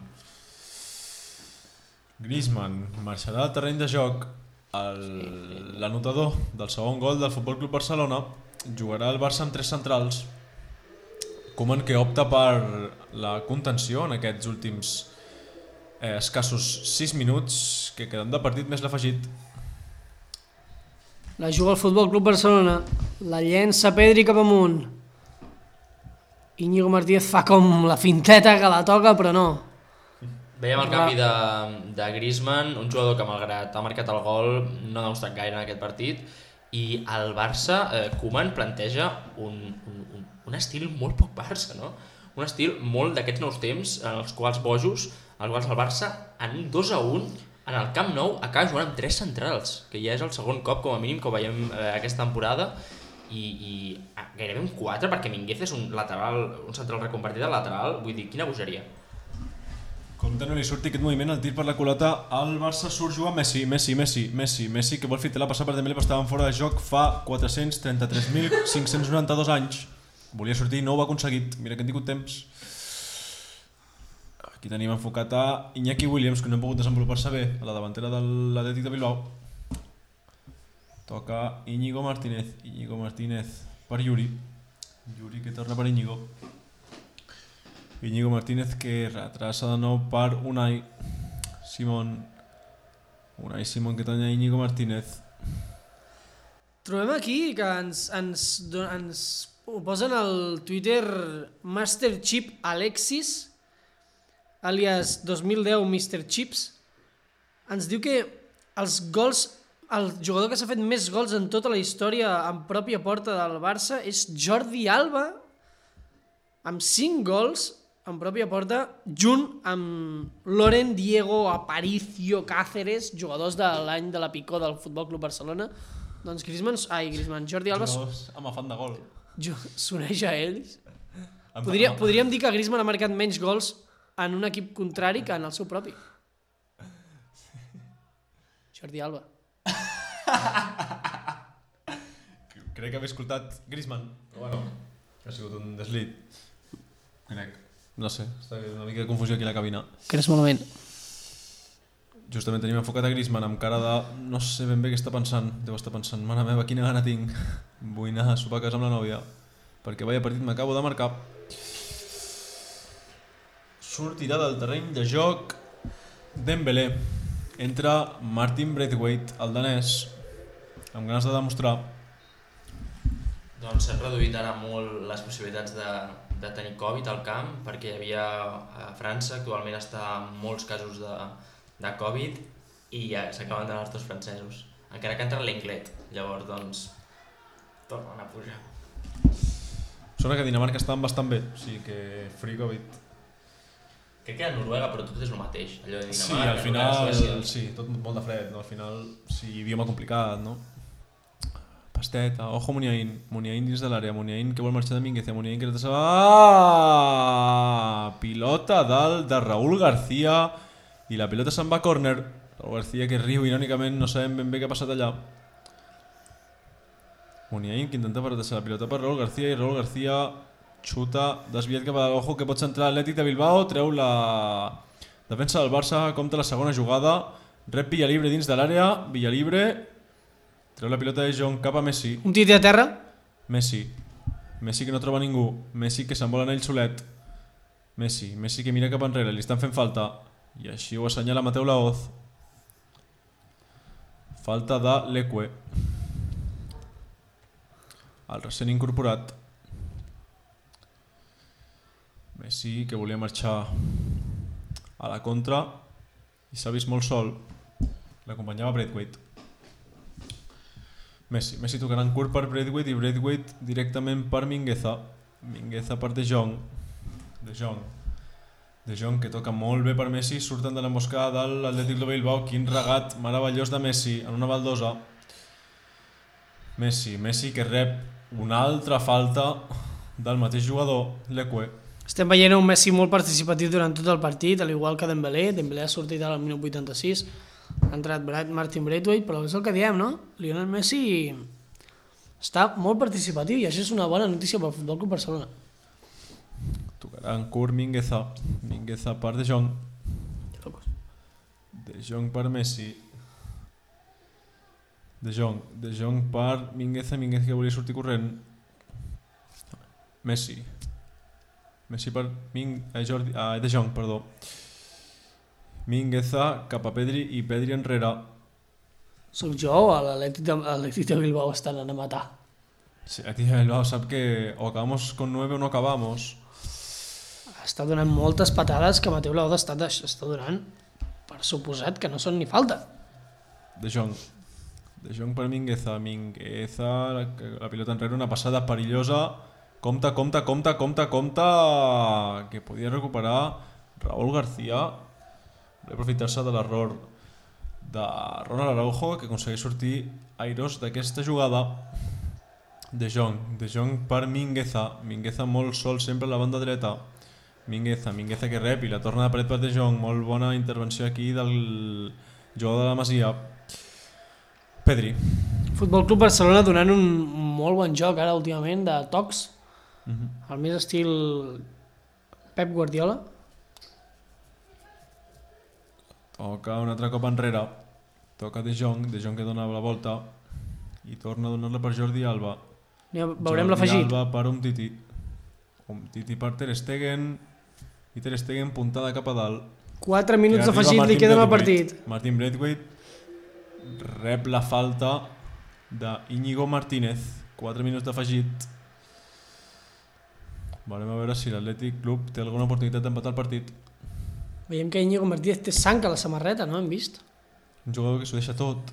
Griezmann marxarà al terreny de joc l'anotador del segon gol del Futbol Club Barcelona jugarà el Barça amb tres centrals Koeman que opta per la contenció en aquests últims eh, escassos 6 minuts que queden de partit més l'afegit. La juga el Futbol Club Barcelona. La llença Pedri cap amunt. Íñigo Martínez fa com la finteta que la toca, però no. Veiem el canvi de, de Griezmann, un jugador que malgrat ha marcat el gol no ha demostrat gaire en aquest partit i el Barça, eh, Koeman planteja un, un, un, estil molt poc Barça, no? Un estil molt d'aquests nous temps en els quals bojos, els quals el Barça en un 2 a 1 en el Camp Nou acaba jugant amb tres centrals, que ja és el segon cop com a mínim que ho veiem eh, aquesta temporada i, i ah, gairebé un 4 perquè Minguez és un lateral, un central reconvertit a lateral, vull dir, quina bogeria. Compte no li surti aquest moviment, el tir per la culata, el Barça surt jugant Messi, Messi, Messi, Messi, Messi, que vol fer la passar per Dembélé, però estaven fora de joc fa 433.592 anys. Volia sortir, no ho ha aconseguit, mira que han tingut temps. Aquí tenim enfocat a Iñaki Williams, que no hem pogut desenvolupar-se bé, a la davantera de l'Atlètic de Bilbao. Toca Íñigo Martínez, Íñigo Martínez per Yuri. Yuri que torna per Íñigo. Íñigo Martínez que retrasa de nou per Unai Simón Unai Simón que tenia Íñigo Martínez Trobem aquí que ens, ens, ens ho posen al Twitter Master Chip Alexis, alias 2010 Mr. Chips, ens diu que els gols, el jugador que s'ha fet més gols en tota la història en pròpia porta del Barça és Jordi Alba, amb 5 gols en pròpia porta, junt amb Loren Diego Aparicio Cáceres, jugadors de l'any de la picó del Futbol Club Barcelona. Doncs Griezmann, ai, Griezmann, Jordi Alba Jugadors amb afant de gol s'uneix a ells. Podria, podríem dir que Griezmann ha marcat menys gols en un equip contrari que en el seu propi. Jordi Alba. Crec que havia escoltat Griezmann però bueno, ha sigut un deslit crec no sé, està una mica de confusió aquí a la cabina Creus malament. Justament tenim enfocat a Griezmann amb cara de... No sé ben bé què està pensant. Deu estar pensant, mare meva, quina gana tinc. Vull anar a sopar a casa amb la nòvia. Perquè vaya partit m'acabo de marcar. Sortirà del terreny de joc Dembélé. Entra Martin Braithwaite, el danès, amb ganes de demostrar. Doncs s'han reduït ara molt les possibilitats de, de tenir Covid al camp perquè hi havia a França, actualment està en molts casos de, de Covid i ja s'acaben d'anar els dos francesos. Encara que entra l'Englet, llavors doncs tornen a pujar. Sona que Dinamarca estan bastant bé, o sigui que free Covid. Crec que a Noruega, però tot és el mateix. Allò de Sí, Dinamarca, al final, Noruega, sí, tot molt de fred, no? Al final, sí, idioma complicat, no? Pasteta, ojo Muniain, Muniain dins de l'àrea, Muniain que vol marxar de Mingueza, Muniain que retrasa... Ah! Pilota dalt de Raúl García i la pilota se'n va a córner. Raúl García que riu irònicament, no sabem ben bé què ha passat allà. Muniain que intenta retrasar la pilota per Raúl García i Raúl García xuta, desviat cap a l'ojo que pot centrar l'Atlètic de Bilbao, treu la defensa del Barça, compta la segona jugada, rep Villalibre dins de l'àrea, Villalibre treu la pilota de Jong cap a Messi, Un titi a terra. Messi, Messi que no troba ningú, Messi que se'n vol anar ell solet, Messi, Messi que mira cap enrere, li estan fent falta, i així ho assenyala Mateu Laoz. Falta de l'Eque. El recent incorporat. Messi que volia marxar a la contra i s'ha vist molt sol. L'acompanyava Braithwaite. Messi, Messi tocarà en curt per Braithwaite i Braithwaite directament per Mingueza. Mingueza per De Jong. De Jong. De Jong que toca molt bé per Messi, surten de l'emboscada de l'Atlètic de Bilbao, quin regat meravellós de Messi en una baldosa. Messi, Messi que rep una altra falta del mateix jugador, Leque. Estem veient un Messi molt participatiu durant tot el partit, al igual que Dembélé. Dembélé ha sortit al minut 86, ha entrat Brad, Martin Braithwaite, però és el que diem, no? Lionel Messi està molt participatiu i això és una bona notícia pel Futbol Club Barcelona. Tocarà en curt Mingueza. Mingueza per De Jong. De Jong per Messi. De Jong. De Jong per Mingueza. Mingueza que volia sortir corrent. Messi. Messi per Ming... Eh, Jordi... Ah, De Jong, perdó. Mingueza cap a Pedri i Pedri enrere. Soc jo o a l'Atlètic de, l'Atlètic de Bilbao estan anant a matar? Sí, a ti Bilbao sap que o acabamos con 9 o no acabamos. Està donant moltes patades que Mateu Laoda està, està donant. Per suposat que no són ni falta. De Jong. De Jong per Mingueza. Mingueza, la, la pilota enrere, una passada perillosa. Compte, compte, compte, compte, compte, que podia recuperar Raúl García. Volia aprofitar-se de l'error de Ronald Araujo, que aconsegueix sortir airós d'aquesta jugada. De Jong, De Jong per Mingueza. Mingueza molt sol sempre a la banda dreta. Mingueza, Mingueza que rep i la torna de paret per De Jong. Molt bona intervenció aquí del jugador de la Masia. Pedri. Futbol Club Barcelona donant un molt bon joc ara últimament de tocs, Mm -hmm. el més estil Pep Guardiola. Toca un altre cop enrere. Toca De Jong, De Jong que dona la volta i torna a donar-la per Jordi Alba. Ja veurem Jordi l'afegit. Alba per un Titi. Un Titi per Ter Stegen i Ter Stegen puntada cap a dalt. 4 minuts d'afegit li queden al partit. Martin Braithwaite rep la falta d'Iñigo Martínez. 4 minuts d'afegit. Veurem a veure si l'Atlètic Club té alguna oportunitat d'empatar el partit. Veiem que Íñigo Martínez té sang a la samarreta, no? Hem vist? Un jugador que s'ho deixa tot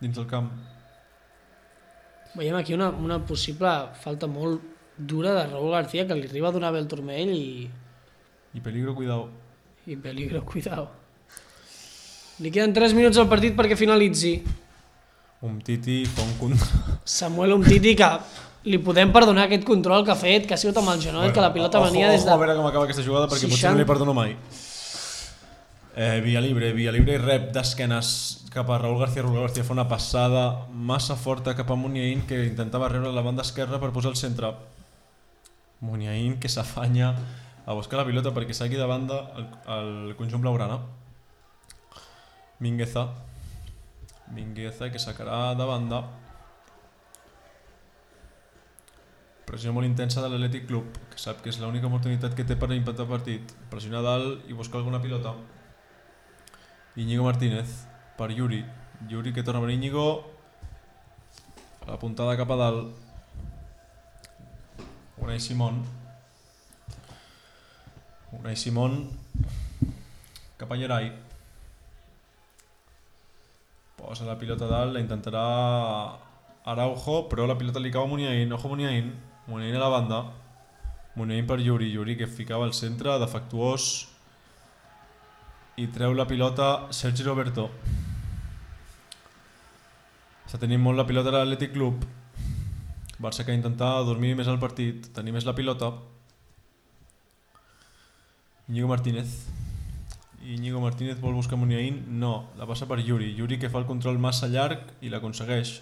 dins del camp. Veiem aquí una, una possible falta molt dura de Raúl García que li arriba a donar bé el turmell i, I peligro, cuidao. i peligro, cuidao. Li queden 3 minuts al partit perquè finalitzi. Un Titi fa un control. Samuel Umtiti que li podem perdonar aquest control que ha fet, que ha sigut amb el genoll, que la pilota ojo, venia des Ojo, a de... veure com acaba aquesta jugada perquè 60. potser no li perdono mai. Eh, Via Libre, Via Libre i rep d'esquenes cap a Raúl García. Raúl García fa una passada massa forta cap a Muniain que intentava rebre la banda esquerra per posar el centre. Muniain que s'afanya a buscar la pilota perquè s'hagi de banda el, el conjunt blaugrana. Mingueza. Mingueza que sacarà de banda. Pressió molt intensa de l'Atlètic Club, que sap que és l'única oportunitat que té per empatar el partit. Pressionar dalt i buscar alguna pilota. Íñigo Martínez per Yuri. Yuri que torna per Íñigo. La puntada cap a dalt. Unai Simón. Unai Simón cap a la pilota dalt, la intentarà Araujo, però la pilota li cau a Muniain. Ojo Muniain. Muniain a la banda. Muniain per Yuri. Yuri que ficava al centre, defectuós. I treu la pilota Sergi Roberto. Està tenint molt la pilota l'Atlètic Club. Barça que intenta dormir més al partit, tenir més la pilota. Íñigo Martínez. Íñigo Martínez vol buscar Muniain? No, la passa per Yuri. Yuri que fa el control massa llarg i l'aconsegueix.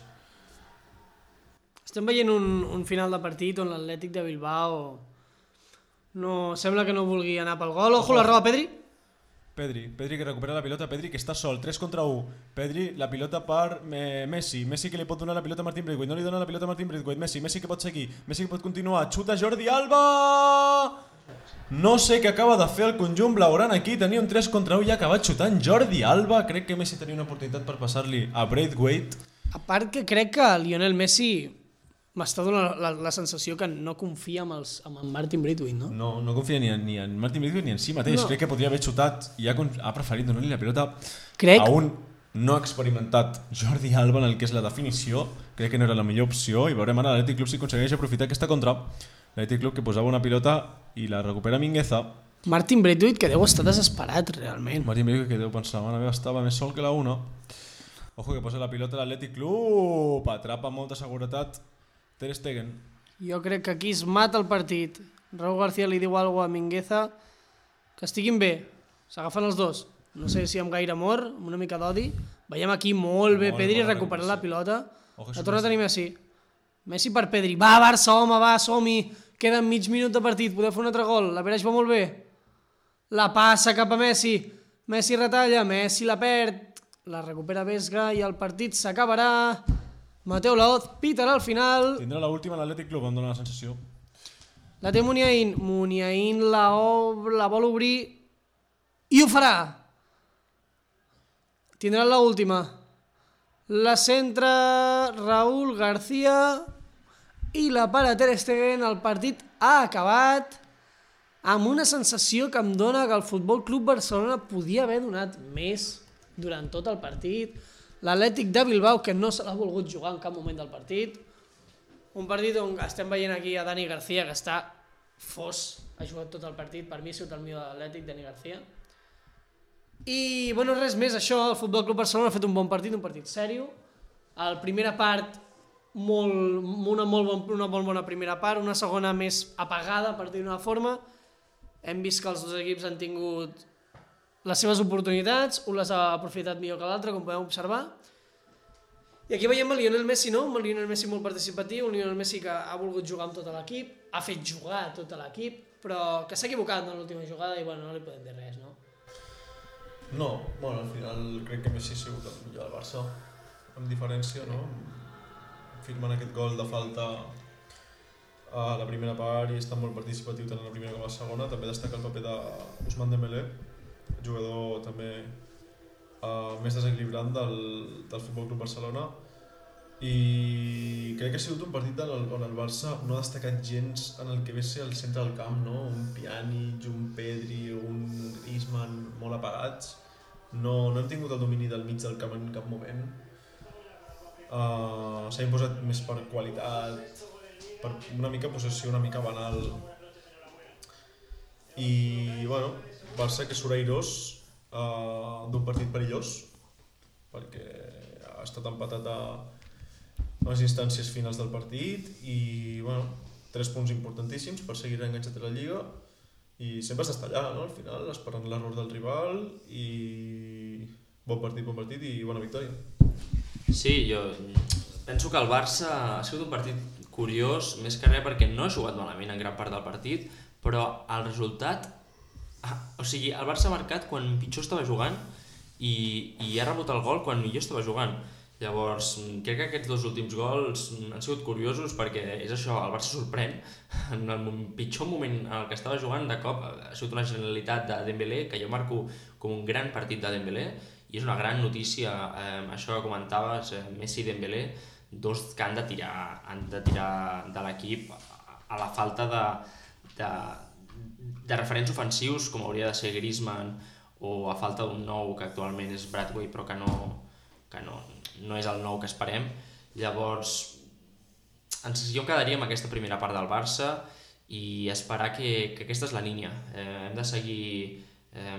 Estem veient un, un final de partit on l'Atlètic de Bilbao no, sembla que no vulgui anar pel gol. Ojo, la roba Pedri. Pedri, Pedri que recupera la pilota, Pedri que està sol, 3 contra 1. Pedri, la pilota per eh, Messi, Messi que li pot donar la pilota a Martín Braithwaite, no li dona la pilota a Martín Braithwaite, Messi, Messi que pot seguir, Messi que pot continuar, xuta Jordi Alba! No sé què acaba de fer el conjunt blaugrana aquí, tenia un 3 contra 1 i ha acabat xutant Jordi Alba, crec que Messi tenia una oportunitat per passar-li a Braithwaite. A part que crec que Lionel Messi m'està donant la, la sensació que no confia amb, els, en Martin Braithwaite, no? No, no confia ni en, ni en Martin Braithwaite ni en si mateix, No. crec que podria haver xutat i ha, ha preferit donar-li la pilota Crec- a un no experimentat Jordi Alba en el que és la definició, crec que no era la millor opció i veurem ara l'Atlètic Club si aconsegueix aprofitar aquesta contra. L'Atlètic Club que posava una pilota i la recupera Mingueza. Martin Braithwaite que deu estar desesperat realment. Martín Braithwaite que deu pensar, meva, estava més sol que la una. Ojo que posa la pilota l'Atlètic Club, atrapa amb molta seguretat Ter Stegen. Jo crec que aquí es mata el partit. Raúl García li diu alguna a Mingueza que estiguin bé. S'agafen els dos. No sé si amb gaire amor, amb una mica d'odi. Veiem aquí molt bé Molt Pedri bona recuperant la pilota. Ojo, La torna a tenir Messi. Messi per Pedri. Va, Barça, home, va, som-hi. Queda mig minut de partit, podeu fer un altre gol. La Bereix va molt bé. La passa cap a Messi. Messi retalla, Messi la perd. La recupera Vesga i el partit s'acabarà. Mateu Laoz pitarà al final. Tindrà l'última l'Atlètic Club, em dóna la sensació. La té Muniain. Muniain la, ob- la vol obrir i ho farà. tindran la última. La centra Raúl García i la para Ter Stegen. El partit ha acabat amb una sensació que em dona que el Futbol Club Barcelona podia haver donat més durant tot el partit. L'Atlètic de Bilbao, que no se l'ha volgut jugar en cap moment del partit. Un partit on estem veient aquí a Dani García, que està fos, ha jugat tot el partit. Per mi ha sigut el millor de l'Atlètic, Dani García. I, bueno, res més, això, el Futbol Club Barcelona ha fet un bon partit, un partit sèrio. La primera part, molt, una, molt bon, una molt bona primera part, una segona més apagada, per dir d'una forma. Hem vist que els dos equips han tingut les seves oportunitats, un les ha aprofitat millor que l'altre, com podem observar. I aquí veiem el Lionel Messi, no? Un Lionel Messi molt participatiu, un Lionel Messi que ha volgut jugar amb tot l'equip, ha fet jugar tot l'equip, però que s'ha equivocat en l'última jugada i bueno, no li podem dir res, no? No, bueno, al final crec que Messi ha sigut el millor del Barça, amb diferència, no? Firmant aquest gol de falta a la primera part i està molt participatiu tant en la primera com a la segona. També destaca el paper d'Ousmane Dembélé, jugador també uh, més desequilibrant del, del Futbol Club Barcelona. I crec que ha sigut un partit el, on el Barça no ha destacat gens en el que ve ser el centre del camp, no? un Pjanic, un Pedri, un Griezmann molt apagats. No, no hem tingut el domini del mig del camp en cap moment. Uh, s'ha imposat més per qualitat per una mica possessió una mica banal. I bueno, Barça que surt airós uh, d'un partit perillós perquè ha estat empatat a, les instàncies finals del partit i bueno, tres punts importantíssims per seguir enganxat a la Lliga i sempre d'estar allà, no? al final, esperant l'error del rival i bon partit, bon partit i bona victòria. Sí, jo penso que el Barça ha sigut un partit curiós, més que res perquè no ha jugat malament en gran part del partit, però el resultat... Ah, o sigui, el Barça ha marcat quan pitjor estava jugant i, i ha rebut el gol quan millor estava jugant. Llavors, crec que aquests dos últims gols han sigut curiosos perquè és això, el Barça sorprèn en el pitjor moment en el que estava jugant de cop ha sigut una generalitat de Dembélé que jo marco com un gran partit de Dembélé i és una gran notícia eh, això que comentaves, eh, Messi i Dembélé dos que han de tirar, han de tirar de l'equip a la falta de, de, de referents ofensius com hauria de ser Griezmann o a falta d'un nou que actualment és Bradway però que no, que no, no és el nou que esperem. Llavors ens, jo quedaria amb aquesta primera part del Barça i esperar que, que aquesta és la línia. Eh, hem de seguir eh,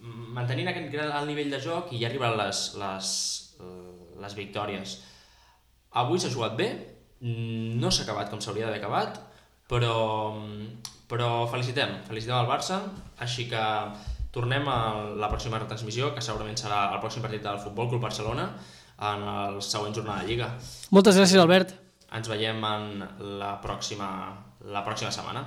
mantenint aquest gran alt nivell de joc i ja arribaran les, les, les victòries. Avui s'ha jugat bé no s'ha acabat com s'hauria d'haver acabat però, però felicitem, felicitem el Barça així que tornem a la pròxima retransmissió, que segurament serà el pròxim partit del Futbol Club Barcelona en el següent jornada de Lliga. Moltes gràcies, Albert. Ens veiem en la pròxima, la pròxima setmana.